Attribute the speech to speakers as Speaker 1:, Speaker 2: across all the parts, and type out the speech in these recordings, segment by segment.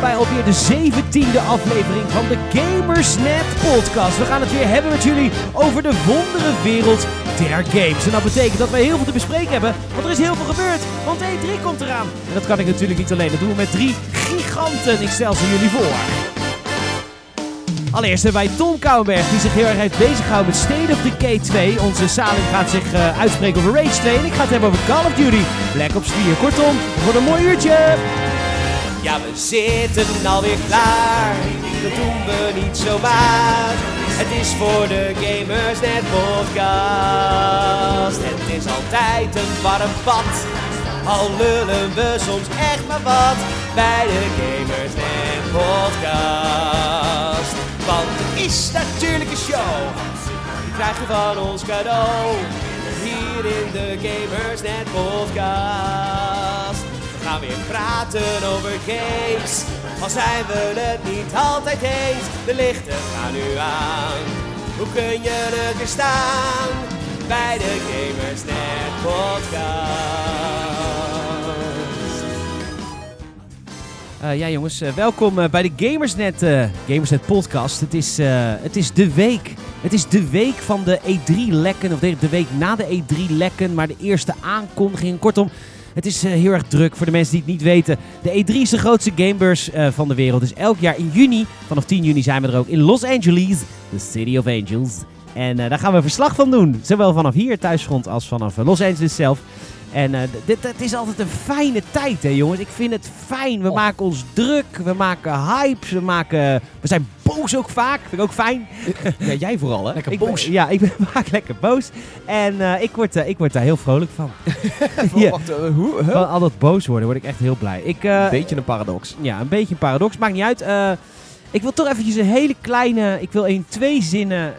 Speaker 1: bij alweer de 17e aflevering van de Gamersnet podcast. We gaan het weer hebben met jullie over de wondere wereld der games. En dat betekent dat wij heel veel te bespreken hebben, want er is heel veel gebeurd. Want E3 komt eraan. En dat kan ik natuurlijk niet alleen, dat doen we met drie giganten. Ik stel ze jullie voor. Allereerst hebben wij Tom Kouwenberg, die zich heel erg heeft beziggehouden met State of Decay 2. Onze Salim gaat zich uh, uitspreken over Rage 2. En ik ga het hebben over Call of Duty Black Ops 4. Kortom, voor een mooi uurtje.
Speaker 2: Ja, we zitten alweer klaar. Dat doen we niet zomaar. Het is voor de Gamers Net podcast. Het is altijd een warm bad. Al lullen we soms echt maar wat bij de Gamers Net podcast. Want het is natuurlijk een show. Die krijg je van ons cadeau. Hier in de Gamers Net podcast. We gaan weer praten over games. Al zijn we het niet altijd eens. De lichten gaan nu aan. Hoe kun je het weer staan? Bij de Gamers Net podcast.
Speaker 1: Uh, ja jongens, uh, welkom uh, bij de Gamersnet, Gamersnet podcast. Het is, het is de week. Het is de week van de E3-lekken, of de week na de E3-lekken, maar de eerste aankondiging. Kortom, het is uh, heel erg druk voor de mensen die het niet weten. De E3 is de grootste gamebeurs uh, van de wereld. Dus elk jaar in juni, vanaf 10 juni zijn we er ook in Los Angeles, de City of Angels. En uh, daar gaan we verslag van doen. Zowel vanaf hier thuisgrond als vanaf Los Angeles zelf. En dit, het is altijd een fijne tijd, hè jongens. Ik vind het fijn. We oh. maken ons druk. We maken hypes. We, maken, we zijn boos ook vaak. Vind ik ook fijn.
Speaker 3: Ja, jij vooral, hè?
Speaker 1: Lekker ik boos. Ja, ik ben vaak lekker boos. En uh, ik, word, uh, ik word daar heel vrolijk van.
Speaker 3: ja. Wacht, uh, hoe? Huh?
Speaker 1: Van al dat boos worden word ik echt heel blij. Ik,
Speaker 3: een beetje een paradox.
Speaker 1: Ja, een beetje een paradox. Maakt niet uit. ik wil toch eventjes een hele kleine... Ik wil in twee zinnen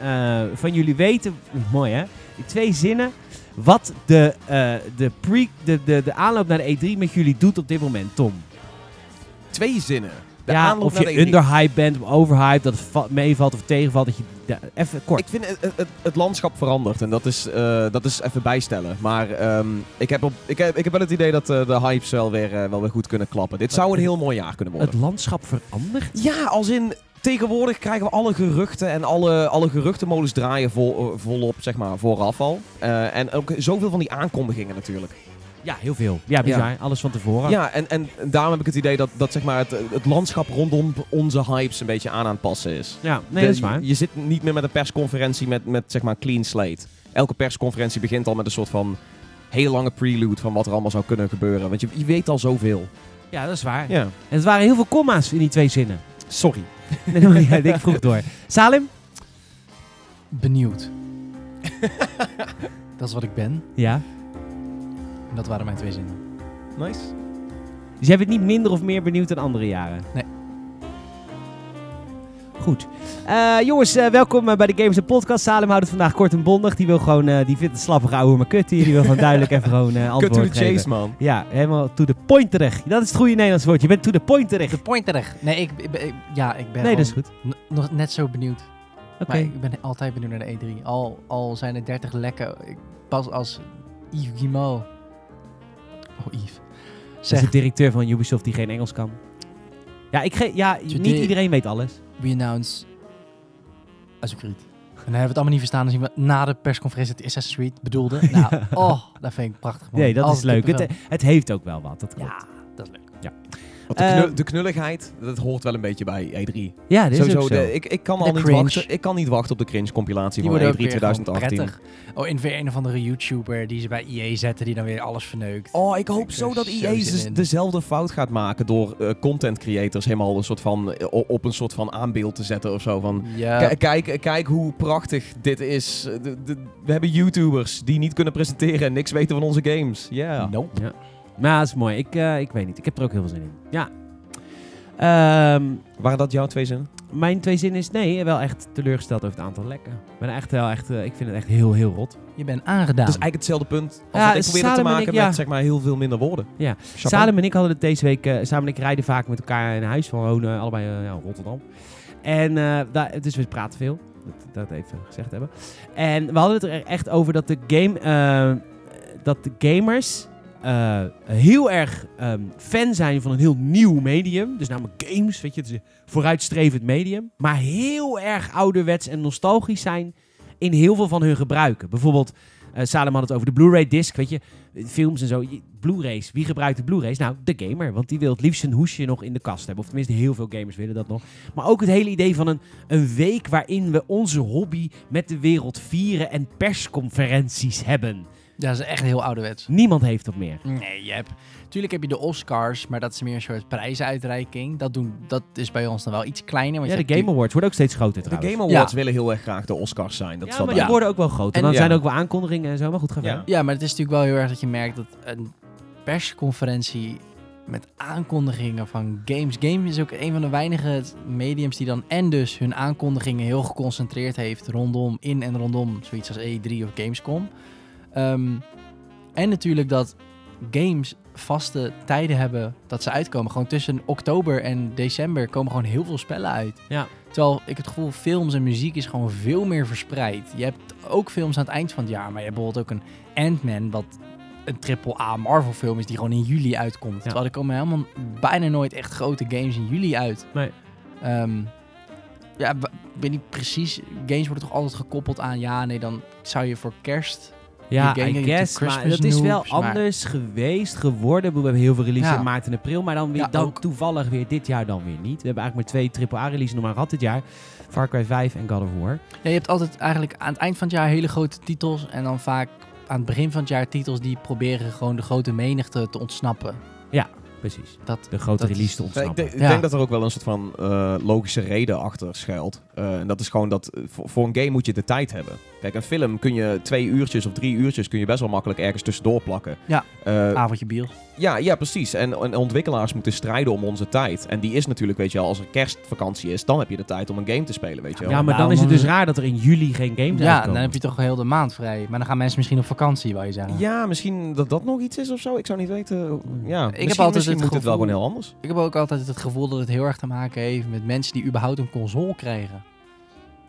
Speaker 1: van jullie weten... Mooi, hè? In twee zinnen wat de, uh, de, pre, de, de, de aanloop naar de E3 met jullie doet op dit moment, Tom.
Speaker 3: Twee zinnen.
Speaker 1: De ja, of je
Speaker 3: E
Speaker 1: underhyped bent, overhyped, dat het meevalt of tegenvalt. Dat je, ja, even kort.
Speaker 3: Ik vind het, het, het, landschap verandert en dat is, uh, dat is even bijstellen. Maar um, ik, heb op, ik, heb, ik heb wel het idee dat uh, de hypes wel weer, uh, wel weer goed kunnen klappen. Dit zou een heel mooi jaar kunnen worden.
Speaker 1: Het landschap verandert?
Speaker 3: Ja, als in tegenwoordig krijgen we alle geruchten en alle, alle geruchtenmolens draaien vol, volop, zeg maar, vooraf al. Uh, en ook zoveel van die aankondigingen natuurlijk.
Speaker 1: Ja, heel veel. Ja, bizar. Ja. Alles van tevoren.
Speaker 3: Ja, en, en daarom heb ik het idee dat, dat zeg maar, het, het landschap rondom onze hypes een beetje aan aan het passen is.
Speaker 1: Ja, nee, dat is waar.
Speaker 3: Je, je zit niet meer met een persconferentie met, met zeg maar clean slate. Elke persconferentie begint al met een soort van hele lange prelude van wat er allemaal zou kunnen gebeuren. Want je, je weet al zoveel.
Speaker 1: Ja, dat is waar.
Speaker 3: Ja.
Speaker 1: En het waren heel veel comma's in die twee zinnen.
Speaker 3: Sorry.
Speaker 1: ja, ik vroeg door. Salim?
Speaker 4: Benieuwd. dat is wat ik ben.
Speaker 1: Ja.
Speaker 4: En dat waren mijn twee zinnen.
Speaker 3: Nice.
Speaker 1: Dus jij bent niet minder of meer benieuwd dan andere jaren?
Speaker 4: Nee.
Speaker 1: Goed. Uh, jongens, uh, welkom uh, bij de Gamers Podcast. Salem houdt het vandaag kort en bondig. Die wil gewoon, die vindt het slappig ouwe maar kut hier. Die wil gewoon duidelijk even gewoon antwoord
Speaker 3: Cut to the chase, man.
Speaker 1: Ja, helemaal to the point terecht. Dat is het goede Nederlands woord. Je bent to the point terecht.
Speaker 4: To the point terecht. Nee, ik, ik, ik ja, ik ben
Speaker 1: nee, dat is goed.
Speaker 4: nog net zo benieuwd.
Speaker 1: Oké.
Speaker 4: Okay. ik ben altijd benieuwd naar de E3. Al, al zijn er 30 lekken. Ik, pas als Yves Guillemot... Oh, Yves.
Speaker 1: Zeg, dat is de directeur van Ubisoft die geen Engels kan. Ja, ik ge ja niet iedereen weet alles.
Speaker 4: We announce Assassin's Creed. En dan hebben we het allemaal niet verstaan. Dan zien we na de persconferentie dat Assassin's Creed bedoelde. Nou, oh, dat vind ik prachtig. Man.
Speaker 1: Nee, dat is leuk. Het, het, heeft ook wel wat. Dat
Speaker 4: leuk.
Speaker 1: Ja.
Speaker 3: Want de, knul, uh, de, knulligheid, dat hoort wel een beetje bij E3.
Speaker 1: Ja, dit
Speaker 3: Sowieso,
Speaker 1: is ook zo.
Speaker 3: De, ik, ik, kan al niet wachten, ik kan niet wachten op de cringe-compilatie van E3 2018.
Speaker 4: Oh, in weer een of andere YouTuber die ze bij EA zetten, die dan weer alles verneukt.
Speaker 3: Oh, ik hoop ik zo dat EA zo dezelfde fout gaat maken door uh, content creators helemaal een soort van, uh, op een soort van aanbeeld te zetten of zo. Van,
Speaker 4: ja.
Speaker 3: kijk, kijk hoe prachtig dit is. De, de, we hebben YouTubers die niet kunnen presenteren en niks weten van onze games. Yeah.
Speaker 4: Nope.
Speaker 1: Ja. Maar dat is mooi. Ik, uh, ik weet niet. Ik heb er ook heel veel zin in. Ja.
Speaker 3: Um, Waren dat jouw twee zinnen?
Speaker 1: Mijn twee zinnen is nee, wel echt teleurgesteld over het aantal lekken. Ik ben echt wel echt, uh, ik vind het echt heel, heel rot.
Speaker 4: Je bent aangedaan.
Speaker 3: Dat is eigenlijk hetzelfde punt als ja, wat ik probeerde te maken ik, ja. met zeg maar heel veel minder woorden.
Speaker 1: Ja. Salem en ik hadden het deze week, uh, Samen en ik rijden vaak met elkaar in huis van wonen, allebei uh, ja, Rotterdam. En daar, dus we praten veel. Dat, dat even gezegd hebben. En we hadden het er echt over dat de game, dat de gamers eh, heel erg ehm, fan zijn van een heel nieuw medium. Dus namelijk games, weet je, het is een vooruitstrevend medium. Maar heel erg ouderwets en nostalgisch zijn in heel veel van hun gebruiken. Bijvoorbeeld, eh Salem had het over de Blu-ray disc, weet je, films en zo. Blu-rays, wie gebruikt de Blu-rays? Nou, de gamer, want die wil het liefst een hoesje nog in de kast hebben. Of tenminste, heel veel gamers willen dat nog. Maar ook het hele idee van een, een week waarin we onze hobby met de wereld vieren en persconferenties hebben.
Speaker 4: Ja, dat is echt heel ouderwets.
Speaker 1: Niemand heeft dat meer.
Speaker 4: Nee, je hebt... Tuurlijk heb je de Oscars, maar dat is meer een soort prijzenuitreiking. Dat, doen, dat is bij ons dan wel iets kleiner. Want
Speaker 1: Ja, de Game Awards worden ook steeds groter
Speaker 3: De. Game Awards
Speaker 4: Ja.
Speaker 3: willen heel erg graag de Oscars zijn. Dat
Speaker 1: ja, maar die
Speaker 3: duidelijk.
Speaker 1: worden ook wel groter.
Speaker 4: En-
Speaker 1: dan
Speaker 3: ja.
Speaker 1: zijn er ook wel aankondigingen en zo. Maar goed, ga
Speaker 3: Ja.
Speaker 1: verder.
Speaker 4: Ja, maar het is natuurlijk wel heel erg dat je merkt dat een persconferentie met aankondigingen van games. Games is ook een van de weinige mediums die dan en dus hun aankondigingen heel geconcentreerd heeft rondom, in en rondom zoiets als E3 of Gamescom. Ehm, en natuurlijk dat games vaste tijden hebben dat ze uitkomen. Gewoon tussen oktober en december komen gewoon heel veel spellen uit.
Speaker 1: Ja.
Speaker 4: Terwijl ik het gevoel, films en muziek is gewoon veel meer verspreid. Je hebt ook films aan het eind van het jaar, maar je hebt bijvoorbeeld ook een Ant-Man, wat een triple-A Marvel film is die gewoon in juli uitkomt. Terwijl er komen helemaal bijna nooit echt grote games in juli uit.
Speaker 1: Nee.
Speaker 4: Ehm, ja, ik weet niet precies. Games worden toch altijd gekoppeld aan, ja, nee, dan zou je voor kerst...
Speaker 1: Ja, I guess. Maar dat is wel
Speaker 4: maar-
Speaker 1: anders geweest, geworden. We hebben heel veel releases
Speaker 4: Ja.
Speaker 1: in maart en april. Maar dan, weer,
Speaker 4: Ja,
Speaker 1: dan
Speaker 4: ook.
Speaker 1: toevallig weer dit jaar dan weer niet. We hebben eigenlijk maar twee AAA-releases nog maar gehad dit jaar. Far Cry 5 en God of War.
Speaker 4: Ja, je hebt altijd eigenlijk aan het eind van het jaar hele grote titels en dan vaak aan het begin van het jaar titels die proberen gewoon de grote menigte te ontsnappen.
Speaker 1: Precies.
Speaker 4: Dat,
Speaker 1: De grote
Speaker 4: Dat
Speaker 1: release te
Speaker 3: Ja, ik,
Speaker 1: ontsnappen.
Speaker 3: denk- ik
Speaker 4: Ja.
Speaker 3: denk dat er ook wel een soort van eh, logische reden achter schuilt. Eh, en dat is gewoon dat eh, voor, voor een game moet je de tijd hebben. Kijk, een film kun je twee uurtjes of drie uurtjes kun je best wel makkelijk ergens tussendoor plakken.
Speaker 4: Ja.
Speaker 3: Eh,
Speaker 4: avondje bier.
Speaker 3: ja, ja, precies. En, en ontwikkelaars moeten strijden om onze tijd. En die is natuurlijk, weet je wel, als er kerstvakantie is, dan heb je de tijd om een game te spelen, weet je wel.
Speaker 1: Ja, maar
Speaker 4: Nou,
Speaker 1: dan is het dus raar dat er in juli geen games
Speaker 4: Ja,
Speaker 1: uitkomen.
Speaker 4: dan heb je toch heel de maand vrij. Maar dan gaan mensen misschien op vakantie, wou je zeggen.
Speaker 3: Ja, misschien dat dat nog iets is of zo. Ik zou niet weten. Ja,
Speaker 4: heb
Speaker 3: misschien,
Speaker 4: altijd
Speaker 3: misschien
Speaker 4: het
Speaker 3: moet het wel gewoon heel anders.
Speaker 4: Ik heb ook altijd het gevoel dat het heel erg te maken heeft met mensen die überhaupt een console krijgen.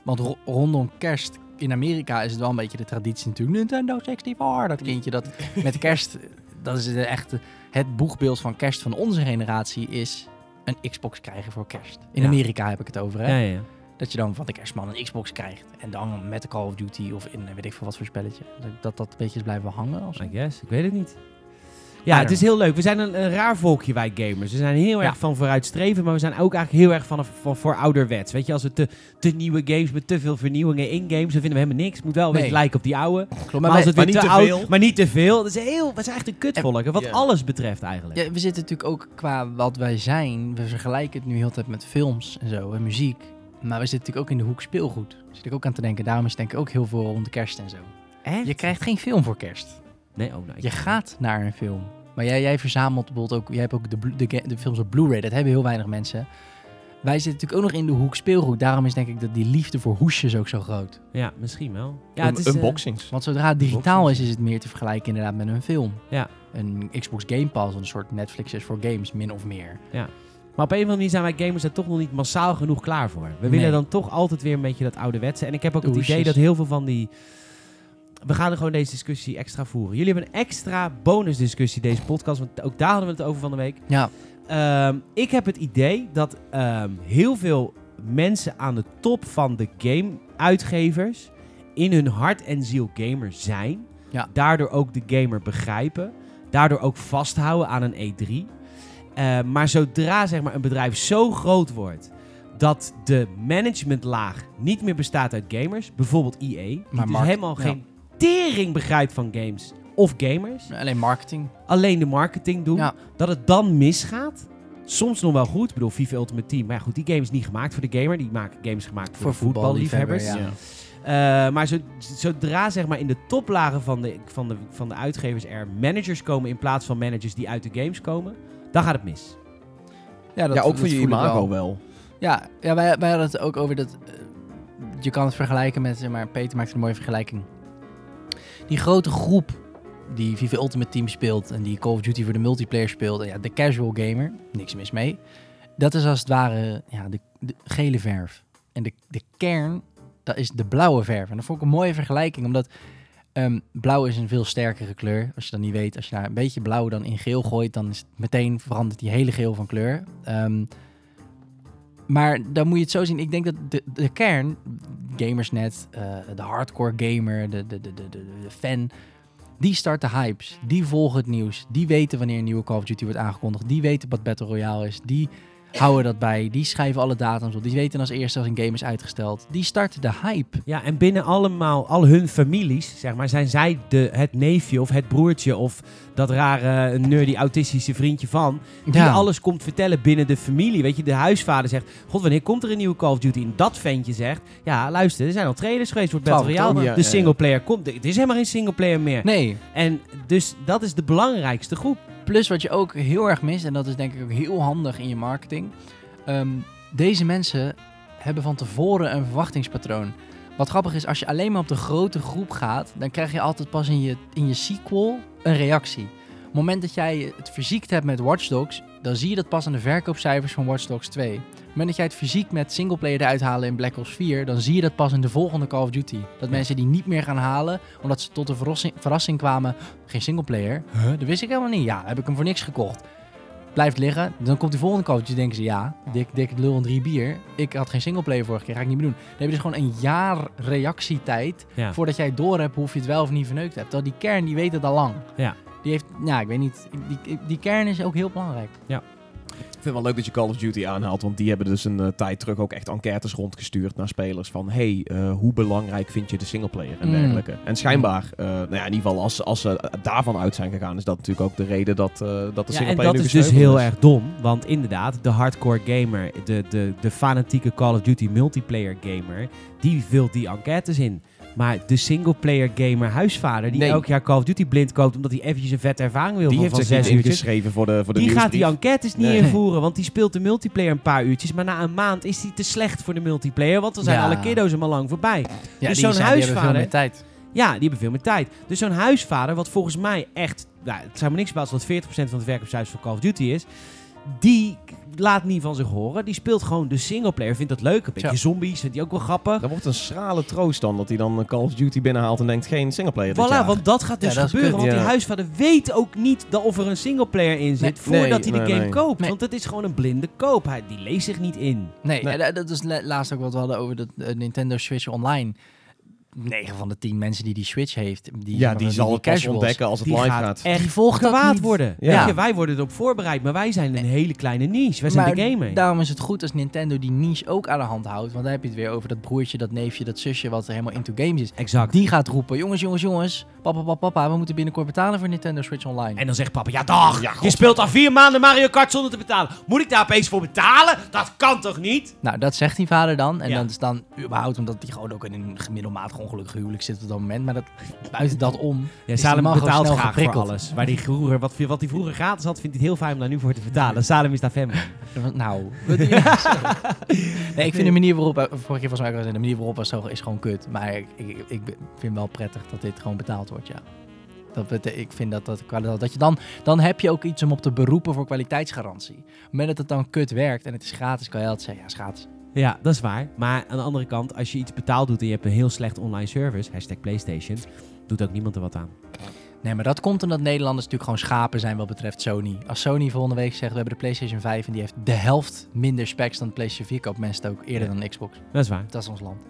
Speaker 4: Want ro- rondom kerst in Amerika is het wel een beetje de traditie natuurlijk. Nintendo 64, dat kindje dat met kerst, dat is de echte, het boegbeeld van kerst van onze generatie is een Xbox krijgen voor kerst. In
Speaker 1: Ja.
Speaker 4: Amerika heb ik het over, hè?
Speaker 1: Ja, ja.
Speaker 4: Dat je dan van de kerstman een Xbox krijgt. En dan met de Call of Duty of in weet ik veel wat voor spelletje. Dat dat, dat een beetje is blijven hangen. Of zo.
Speaker 1: I guess. Ik weet het niet. Ja, het is heel leuk. We zijn een, een raar volkje, wij gamers. We zijn heel erg van vooruitstreven, maar we zijn ook eigenlijk heel erg van, van voor ouderwets. Weet je, als we te, te nieuwe games met te veel vernieuwingen in games, dan vinden we helemaal niks. Moet wel een
Speaker 4: Nee.
Speaker 1: beetje lijken op die oude.
Speaker 4: Klopt,
Speaker 1: Maar,
Speaker 4: maar,
Speaker 1: als het weer
Speaker 3: maar niet te
Speaker 1: oud,
Speaker 3: veel.
Speaker 1: maar niet te veel. Dat is heel, we zijn echt een kutvolk, wat alles betreft eigenlijk.
Speaker 4: Ja, we zitten natuurlijk ook qua wat wij zijn. We vergelijken het nu heel de tijd met films en zo en muziek. Maar we zitten natuurlijk ook in de hoek speelgoed. Daar zit ik ook aan te denken. Daarom is het denk ik ook heel veel rond de kerst en zo.
Speaker 1: Echt?
Speaker 4: Je krijgt geen film voor kerst.
Speaker 1: Nee, oh, nou, ik-
Speaker 4: Je gaat naar een film. Maar jij, jij verzamelt bijvoorbeeld ook... Jij hebt ook de, de, de films op Blu-ray. Dat hebben heel weinig mensen. Wij zitten natuurlijk ook nog in de hoek speelgoed. Daarom is denk ik dat die liefde voor hoesjes ook zo groot.
Speaker 1: Ja, misschien wel. Ja,
Speaker 3: Un-
Speaker 1: het is, eh,
Speaker 3: unboxings.
Speaker 4: Want zodra het digitaal is, is het meer te vergelijken inderdaad met een film.
Speaker 1: Ja.
Speaker 4: Een Xbox Game Pass, een soort Netflix is voor games, min of meer.
Speaker 1: Maar op een of andere manier zijn wij gamers er toch nog niet massaal genoeg klaar voor. We
Speaker 4: Nee.
Speaker 1: willen dan toch altijd weer een beetje dat ouderwetse. En ik heb ook
Speaker 4: De
Speaker 1: het idee dat heel veel van die... We gaan er gewoon deze discussie extra voeren. Jullie hebben een extra bonusdiscussie deze podcast, want ook daar hadden we het over van de week.
Speaker 4: Ja,
Speaker 1: Ehm, ik heb het idee dat ehm, heel veel mensen aan de top van de game-uitgevers in hun hart en ziel gamer zijn.
Speaker 4: Ja.
Speaker 1: Daardoor ook de gamer begrijpen. Daardoor ook vasthouden aan een E3. Eh, maar zodra zeg maar, een bedrijf zo groot wordt dat de managementlaag niet meer bestaat uit gamers, bijvoorbeeld EA, die
Speaker 4: Maar
Speaker 1: dus
Speaker 4: markt-
Speaker 1: helemaal geen tering begrijpt van games of gamers,
Speaker 4: alleen marketing.
Speaker 1: alleen de marketing doen,
Speaker 4: Ja.
Speaker 1: dat het dan misgaat. Soms nog wel goed. Ik bedoel, FIFA Ultimate Team. Maar ja, goed, die game is niet gemaakt voor de gamer. Die maken games gemaakt voor, voetballiefhebbers.
Speaker 4: voetballiefhebber, ja.
Speaker 1: Eh, maar zo, zodra zeg maar in de toplagen van de, van, de, van de uitgevers er managers komen in plaats van managers die uit de games komen, dan gaat het mis.
Speaker 4: Ja, dat,
Speaker 3: ja, ook voor je imago
Speaker 4: wel.
Speaker 3: wel.
Speaker 4: Ja, ja wij, wij hadden het ook over dat... eh, je kan het vergelijken met, zeg maar, Peter maakt een mooie vergelijking. Die grote groep die FIFA Ultimate Team speelt en die Call of Duty voor de multiplayer speelt, en ja, de casual gamer, niks mis mee. Dat is als het ware ja, de, gele verf. En de, de kern, dat is de blauwe verf. En dat vond ik een mooie vergelijking, omdat Ehm, blauw is een veel sterkere kleur. Als je dat niet weet, als je daar een beetje blauw dan in geel gooit, dan is het meteen verandert die hele geel van kleur. Ehm, maar dan moet je het zo zien. Ik denk dat de, kern, gamersnet, eh, de hardcore gamer, de, de, de, de, de fan, die start de hypes. Die volgen het nieuws. Die weten wanneer een nieuwe Call of Duty wordt aangekondigd. Die weten wat Battle Royale is. Die houden dat bij. Die schrijven alle datums op. Die weten als eerste als een game is uitgesteld. Die starten de hype.
Speaker 1: Ja, en binnen allemaal, al hun families, zeg maar, zijn zij de, het neefje of het broertje of dat rare nerdy autistische vriendje van, die
Speaker 4: Ja.
Speaker 1: alles komt vertellen binnen de familie. Weet je, de huisvader zegt, god, wanneer komt er een nieuwe Call of Duty? En dat ventje zegt, ja, luister, er zijn al trailers geweest voor het Battle
Speaker 4: 12
Speaker 1: Royale. de
Speaker 3: ja,
Speaker 1: singleplayer komt, het is helemaal geen singleplayer meer.
Speaker 4: Nee.
Speaker 1: En dus dat is de belangrijkste groep.
Speaker 4: Plus wat je ook heel erg mist, en dat is denk ik ook heel handig in je marketing. ehm, deze mensen hebben van tevoren een verwachtingspatroon. Wat grappig is, als je alleen maar op de grote groep gaat, dan krijg je altijd pas in je, in je sequel een reactie. Op het moment dat jij het verziekt hebt met Watch Dogs, dan zie je dat pas aan de verkoopcijfers van Watch Dogs 2. Op het moment dat jij het fysiek met singleplayer eruit halen in Black Ops 4, dan zie je dat pas in de volgende Call of Duty. Dat mensen die niet meer gaan halen, omdat ze tot de verrassing, verrassing kwamen, geen singleplayer. Huh, dat wist ik helemaal niet. Ja, heb ik hem voor niks gekocht. Blijft liggen, dan komt die volgende Duty, denken ze, ja, dik, dik lul en drie bier. Ik had geen singleplayer vorige keer, ga ik niet meer doen. Dan heb je dus gewoon een jaar reactietijd
Speaker 1: Ja.
Speaker 4: voordat jij door hebt of je het wel of niet verneukt hebt. Terwijl die kern, die weet het al lang.
Speaker 1: Ja.
Speaker 4: Die heeft, ja, ik weet niet, die, die kern is ook heel belangrijk.
Speaker 3: Ik vind het wel leuk dat je Call of Duty aanhaalt, want die hebben dus een eh, tijd terug ook echt enquêtes rondgestuurd naar spelers van hey, eh, hoe belangrijk vind je de singleplayer en
Speaker 4: Mm.
Speaker 3: dergelijke. En schijnbaar, eh, nou ja, in ieder geval als, als ze daarvan uit zijn gegaan, is dat natuurlijk ook de reden dat, dat de
Speaker 1: Ja, en
Speaker 3: singleplayer
Speaker 1: dat
Speaker 3: nu
Speaker 1: is dus heel erg dom. Want inderdaad, de hardcore gamer, de, de, de fanatieke Call of Duty multiplayer gamer, die vult die enquêtes in. Maar de singleplayer gamer huisvader, die
Speaker 3: Nee.
Speaker 1: elk jaar Call of Duty blind koopt omdat hij eventjes een vette ervaring wil
Speaker 3: Die
Speaker 1: van,
Speaker 3: heeft
Speaker 1: van zes uurtjes.
Speaker 3: ingeschreven voor de, voor de
Speaker 1: Die gaat die enquêtes niet
Speaker 3: Nee.
Speaker 1: invoeren, want die speelt de multiplayer een paar uurtjes. Maar na een maand is die te slecht voor de multiplayer, want dan zijn
Speaker 4: Ja.
Speaker 1: alle kiddo's hem al lang voorbij.
Speaker 4: Ja,
Speaker 1: Dus
Speaker 4: die
Speaker 1: zo'n
Speaker 4: zijn- die hebben veel
Speaker 1: huisvader-
Speaker 4: meer tijd.
Speaker 1: Ja, die hebben veel meer tijd. Dus zo'n huisvader, wat volgens mij echt... Nou, het zou me niks verbazen dat 40% van het verkoopshuis van Call of Duty is. Die laat niet van zich horen. Die speelt gewoon de singleplayer. Vindt dat leuk. Een beetje
Speaker 4: Ja.
Speaker 1: zombies, vindt hij ook wel grappig.
Speaker 3: Dat wordt een schrale troost dan, dat hij dan Call of Duty binnenhaalt en denkt geen singleplayer dit
Speaker 1: Voilà,
Speaker 3: jaar.
Speaker 1: want dat gaat
Speaker 4: Ja,
Speaker 1: dus
Speaker 4: dat
Speaker 1: gebeuren. Want die huisvader weet ook niet dat of er een singleplayer in zit...
Speaker 4: Nee.
Speaker 1: voordat
Speaker 3: Nee,
Speaker 1: hij de
Speaker 3: nee,
Speaker 1: game
Speaker 3: nee.
Speaker 1: koopt.
Speaker 4: Nee.
Speaker 1: Want het is gewoon een blinde koop. Hij, die leest zich niet in.
Speaker 4: Nee,
Speaker 3: Nee.
Speaker 4: en dat is la- laatst ook wat we hadden over de eh, Nintendo Switch Online. 9 van de 10 mensen die die Switch heeft, die,
Speaker 3: ja, die zal het pas ontdekken als het
Speaker 1: Die
Speaker 3: live
Speaker 1: gaat
Speaker 3: gaat.
Speaker 1: echt
Speaker 4: Die volgt
Speaker 1: kwaad worden.
Speaker 3: Ja.
Speaker 1: Weet je, wij worden erop voorbereid, maar wij zijn een hele kleine niche. Wij zijn
Speaker 4: Maar
Speaker 1: de gamer.
Speaker 4: Daarom is het goed als Nintendo die niche ook aan de hand houdt. Want dan heb je het weer over dat broertje, dat neefje, dat zusje wat er helemaal into games is.
Speaker 1: Exact.
Speaker 4: Die gaat roepen, jongens, jongens, jongens, papa, papa, papa, we moeten binnenkort betalen voor Nintendo Switch Online.
Speaker 1: En dan zegt papa, ja dag,
Speaker 3: Ja,
Speaker 1: je speelt al vier maanden Mario Kart zonder te betalen. Moet ik daar opeens voor betalen? Dat kan toch niet?
Speaker 4: Nou, dat zegt die vader dan. En
Speaker 1: Ja.
Speaker 4: dan is dan überhaupt omdat hij gewoon ook in een gemiddelmatig ongelukkig huwelijk zit op dat moment. Maar dat, buiten dat om.
Speaker 1: Ja, Salem
Speaker 4: die
Speaker 1: betaalt graag voor alles. Waar die vroeger, wat, wat hij vroeger gratis had, vindt hij het heel fijn om daar nu voor te betalen. Salem is daar fan van.
Speaker 4: Nou, nee, ik vind de manier waarop, eh, vorige keer volgens mij de manier waarop was zo is gewoon kut. Maar ik, ik, ik vind wel prettig dat dit gewoon betaald wordt, ja. Dat ik vind dat dat kwaliteit, dat je dan, dan heb je ook iets om op te beroepen voor kwaliteitsgarantie. Op het moment dat het dan kut werkt en het is gratis, kan je altijd zeggen, ja, is gratis.
Speaker 1: Ja, dat is waar. Maar aan de andere kant, als je iets betaald doet en je hebt een heel slecht online service, hashtag Playstation, doet ook niemand er wat aan.
Speaker 4: Nee, maar dat komt omdat Nederlanders natuurlijk gewoon schapen zijn wat betreft Sony. Als Sony volgende week zegt, we hebben de PlayStation 5 en die heeft de helft minder specs dan de PlayStation 4, koopt mensen het ook eerder
Speaker 1: Ja.
Speaker 4: dan Xbox.
Speaker 1: Dat is waar.
Speaker 4: Dat is ons land.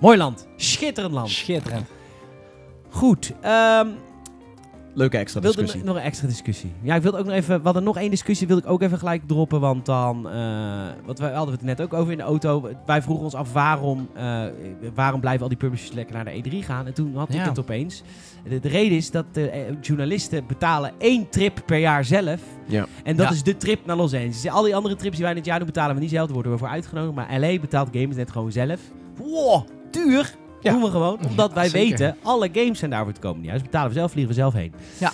Speaker 1: Mooi land. Schitterend land.
Speaker 4: Schitterend.
Speaker 1: Goed. ehm
Speaker 3: Leuke extra
Speaker 1: wilde
Speaker 3: discussie.
Speaker 1: nog een extra discussie. Ja, ik wilde ook nog even. We hadden nog één discussie, wilde ik ook even gelijk droppen. Want dan. eh wat wij hadden we het net ook over in de auto. Wij vroegen ons af waarom. eh, waarom blijven al die publishers lekker naar de E3 gaan? En toen had ik
Speaker 4: Ja.
Speaker 1: het opeens. De, de reden is dat de eh, journalisten betalen één trip per jaar zelf.
Speaker 3: Ja.
Speaker 1: En dat
Speaker 4: Ja.
Speaker 1: is de trip naar Los Angeles. Al die andere trips die wij dit jaar doen, betalen we niet zelf. Daar worden we voor uitgenodigd. Maar LA betaalt Games net gewoon zelf. Wow, duur.
Speaker 3: Ja.
Speaker 1: Doen we gewoon. Omdat wij
Speaker 4: zeker.
Speaker 1: weten, alle games zijn daarvoor te komen. Ja, dus betalen we zelf, vliegen we zelf heen.
Speaker 4: Ja.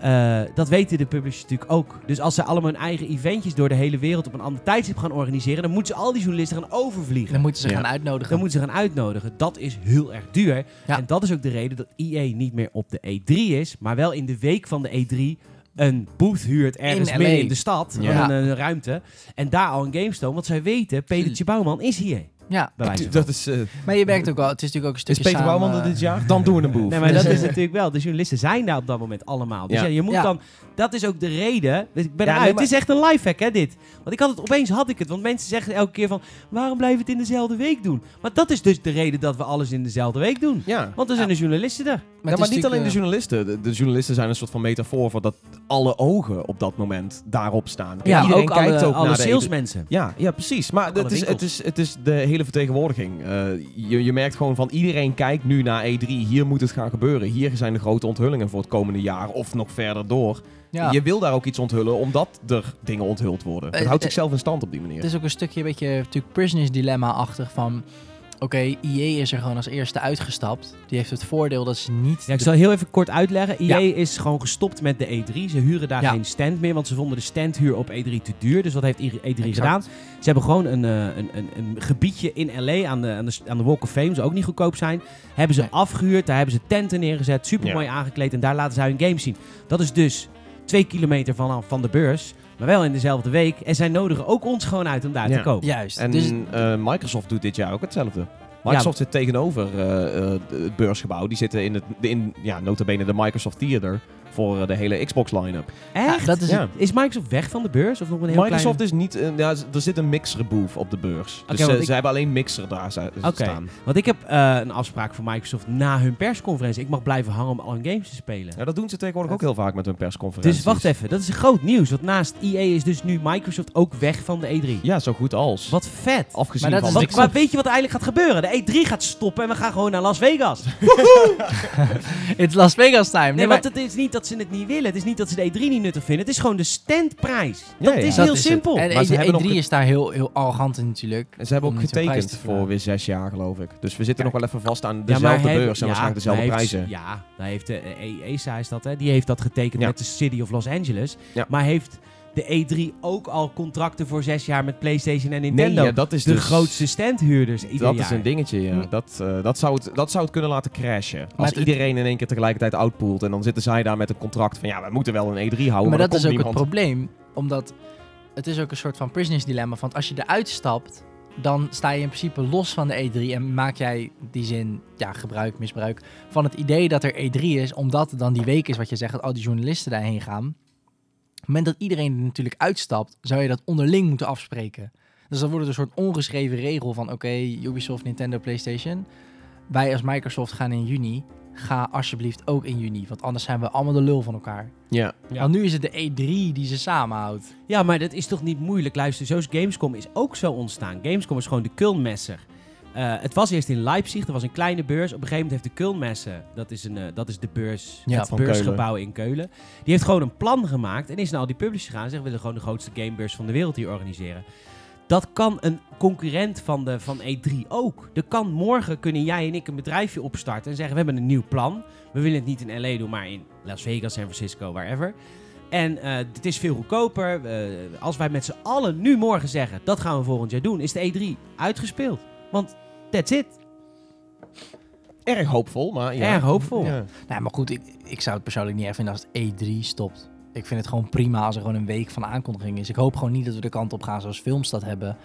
Speaker 1: Eh, dat weten de publishers natuurlijk ook. Dus als ze allemaal hun eigen eventjes door de hele wereld op een ander tijdstip gaan organiseren, dan moeten ze al die journalisten gaan overvliegen.
Speaker 4: Dan moeten ze
Speaker 3: Ja.
Speaker 4: gaan uitnodigen.
Speaker 1: Dan moeten ze gaan uitnodigen. Dat is heel erg duur.
Speaker 4: Ja.
Speaker 1: En dat is ook de reden dat EA niet meer op de E3 is, maar wel in de week van de E3 een booth huurt ergens
Speaker 4: In
Speaker 1: midden in de stad,
Speaker 3: Ja.
Speaker 1: een, een ruimte. En daar al een game want zij weten, Petertje Bouwman is hier.
Speaker 4: Ja,
Speaker 1: bij wijze van.
Speaker 3: Dat is... eh
Speaker 4: maar je werkt ook wel. Het is natuurlijk ook een
Speaker 3: is
Speaker 4: stukje
Speaker 3: Peter
Speaker 4: samen...
Speaker 3: Bouwman er dit jaar? Dan doen we een boef.
Speaker 1: Nee, maar dat is natuurlijk wel. De journalisten zijn daar op dat moment allemaal. Dus ja,
Speaker 3: Ja.
Speaker 1: je moet
Speaker 4: Ja.
Speaker 1: dan. Dat is ook de reden. Dus ik ben
Speaker 3: Ja,
Speaker 1: eruit.
Speaker 3: nee, maar-
Speaker 1: Het is echt een lifehack, hè, dit. Want ik had het opeens had ik het. Want mensen zeggen elke keer van. Waarom blijven we het in dezelfde week doen? Maar dat is dus de reden dat we alles in dezelfde week doen.
Speaker 3: Ja.
Speaker 1: Want er zijn de journalisten er.
Speaker 4: Maar,
Speaker 3: ja, maar niet alleen de
Speaker 4: natuurlijk,
Speaker 3: journalisten. De, de journalisten zijn een soort van metafoor voor dat alle ogen op dat moment daarop staan. Kijk,
Speaker 1: Ja,
Speaker 3: iedereen
Speaker 1: ook
Speaker 3: kijkt
Speaker 1: alle,
Speaker 3: ook
Speaker 1: alle
Speaker 3: naar de
Speaker 1: salesmensen.
Speaker 3: Ja, ja, precies. Maar het is, het, is, het is de hele vertegenwoordiging. Eh, je, je merkt gewoon van iedereen kijkt nu naar E3. Hier moet het gaan gebeuren. Hier zijn de grote onthullingen voor het komende jaar of nog verder door.
Speaker 4: Ja.
Speaker 3: Je wil daar ook iets onthullen omdat er dingen onthuld worden. Het
Speaker 4: Eh,
Speaker 3: houdt
Speaker 4: eh,
Speaker 3: zichzelf in stand op die manier.
Speaker 4: Het is ook een stukje, een beetje, natuurlijk prisoners dilemma-achtig van... Oké, EA is er gewoon als eerste uitgestapt. Die heeft het voordeel dat ze niet...
Speaker 1: Ja, ik zal heel even kort uitleggen. EA
Speaker 4: Ja.
Speaker 1: is gewoon gestopt met de E3. Ze huren daar
Speaker 4: Ja.
Speaker 1: geen stand meer, want ze vonden de standhuur op E3 te duur. Dus wat heeft E3
Speaker 4: Exact.
Speaker 1: gedaan? Ze hebben gewoon een, eh, een, een, een gebiedje in LA aan de, aan, de, aan de Walk of Fame, zou ook niet goedkoop zijn. Hebben ze
Speaker 4: Nee.
Speaker 1: afgehuurd, daar hebben ze tenten neergezet, super mooi aangekleed en daar laten ze hun games zien. Dat is dus twee kilometer vanaf van de beurs, maar wel in dezelfde week. En zij nodigen ook ons gewoon uit om daar
Speaker 3: Ja.
Speaker 1: te komen.
Speaker 4: Juist.
Speaker 3: En
Speaker 4: dus
Speaker 3: eh, Microsoft doet dit jaar ook hetzelfde. Microsoft zit tegenover eh, eh, het beursgebouw. Die zitten in het, in, ja, notabene de Microsoft Theater voor eh, de hele Xbox line-up.
Speaker 1: Echt?
Speaker 4: Ja, dat is
Speaker 3: Ja.
Speaker 1: Is Microsoft weg van de beurs? Of nog een heel
Speaker 3: Microsoft
Speaker 1: kleine...
Speaker 3: is niet... eh, ja, er zit een mixer booth op de beurs. Dus eh,
Speaker 1: ik-
Speaker 3: ze hebben alleen mixer daar sta-
Speaker 1: Oké.
Speaker 3: staan.
Speaker 1: Want ik heb eh, een afspraak van Microsoft na hun persconferentie. Ik mag blijven hangen om al hun games te spelen.
Speaker 3: Ja, dat doen ze tegenwoordig ook heel vaak met hun persconferenties.
Speaker 1: Dus wacht even, dat is groot nieuws. Want naast EA is dus nu Microsoft ook weg van de E3.
Speaker 3: Ja, zo goed als.
Speaker 1: Wat vet.
Speaker 3: Afgezien
Speaker 4: Maar dat
Speaker 3: van...
Speaker 4: is
Speaker 1: Wat, maar weet je wat eigenlijk gaat gebeuren? De E3 gaat stoppen en we gaan gewoon naar Las Vegas.
Speaker 4: it's Las Vegas time.
Speaker 1: Nee,
Speaker 4: Nee,
Speaker 1: want het is niet dat ze het niet willen. Het is niet dat ze de E3 niet nuttig vinden. Het is gewoon de standprijs.
Speaker 3: Ja,
Speaker 1: Dat
Speaker 3: ja.
Speaker 1: is
Speaker 3: Dat
Speaker 1: heel
Speaker 4: is het.
Speaker 1: simpel.
Speaker 4: En
Speaker 3: Maar ze
Speaker 4: E3
Speaker 3: hebben nog-
Speaker 4: is daar heel, heel arrogant in natuurlijk.
Speaker 3: En ze hebben
Speaker 4: om
Speaker 3: ook
Speaker 4: niet hun prijs
Speaker 3: getekend
Speaker 4: te
Speaker 3: voor weer zes jaar, geloof ik. Dus we zitten nog wel even vast aan dezelfde beurs en
Speaker 1: ja,
Speaker 3: waarschijnlijk dezelfde
Speaker 1: heeft-
Speaker 3: prijzen.
Speaker 1: Ja, daar heeft de eh, ESA is dat, hè? Die heeft dat getekend
Speaker 3: Ja.
Speaker 1: met de City of Los Angeles.
Speaker 3: Ja.
Speaker 1: Maar heeft de E3 ook al contracten voor zes jaar met PlayStation en
Speaker 3: Nee,
Speaker 1: Nintendo?
Speaker 3: ja, dat is
Speaker 1: de
Speaker 3: dus,
Speaker 1: grootste standhuurders ieder
Speaker 3: Dat
Speaker 1: jaar.
Speaker 3: is een dingetje, ja.
Speaker 4: Hm.
Speaker 3: Dat, eh, dat, zou het, dat zou het kunnen laten crashen. Als iedereen in één keer tegelijkertijd outpoolt en dan zitten zij daar met een contract van ja, we moeten wel een E3 houden,
Speaker 4: maar
Speaker 3: maar,
Speaker 4: dat is ook het
Speaker 3: niemand.
Speaker 4: probleem. Omdat het is ook een soort van prisoners dilemma. Want als je eruit stapt, dan sta je in principe los van de E3. En maak jij die zin, ja, gebruik, misbruik van het idee dat er E3 is. Omdat het dan die week is wat je zegt, dat al die journalisten daarheen gaan. Op het moment dat iedereen er natuurlijk uitstapt, zou je dat onderling moeten afspreken. Dus dan wordt het een soort ongeschreven regel van oké, Ubisoft, Nintendo, PlayStation. Wij als Microsoft gaan in juni. Ga alsjeblieft ook in juni. Want anders zijn we allemaal de lul van elkaar.
Speaker 3: Ja,
Speaker 1: Ja.
Speaker 4: Want nu is het de E3 die ze samenhoudt.
Speaker 1: Ja, maar dat is toch niet moeilijk? Luister, zoals Gamescom is ook zo ontstaan. Gamescom is gewoon de Kulnmesser. Eh, het was eerst in Leipzig, er was een kleine beurs. Op een gegeven moment heeft de Kulnmesse, dat is, een, eh, dat is de beurs,
Speaker 4: Ja,
Speaker 1: het beursgebouw in Keulen. Die heeft gewoon een plan gemaakt en is naar al die publishers gegaan. en Zegt, we willen gewoon de grootste gamebeurs van de wereld hier organiseren. Dat kan een concurrent van, de, van E3 ook. Er kan morgen kunnen jij en ik een bedrijfje opstarten en zeggen, we hebben een nieuw plan. We willen het niet in LA doen, maar in Las Vegas, San Francisco, wherever. En eh, het is veel goedkoper. Als wij met z'n allen nu morgen zeggen, dat gaan we volgend jaar doen, is de E3 uitgespeeld. Want that's it.
Speaker 3: erg hoopvol, maar ja.
Speaker 1: Erg hoopvol.
Speaker 3: Ja.
Speaker 4: Nou, maar goed, ik, ik zou het persoonlijk niet erg vinden als het E3 stopt. Ik vind het gewoon prima als er gewoon een week van aankondiging is. Ik hoop gewoon niet dat we de kant op gaan zoals films dat hebben.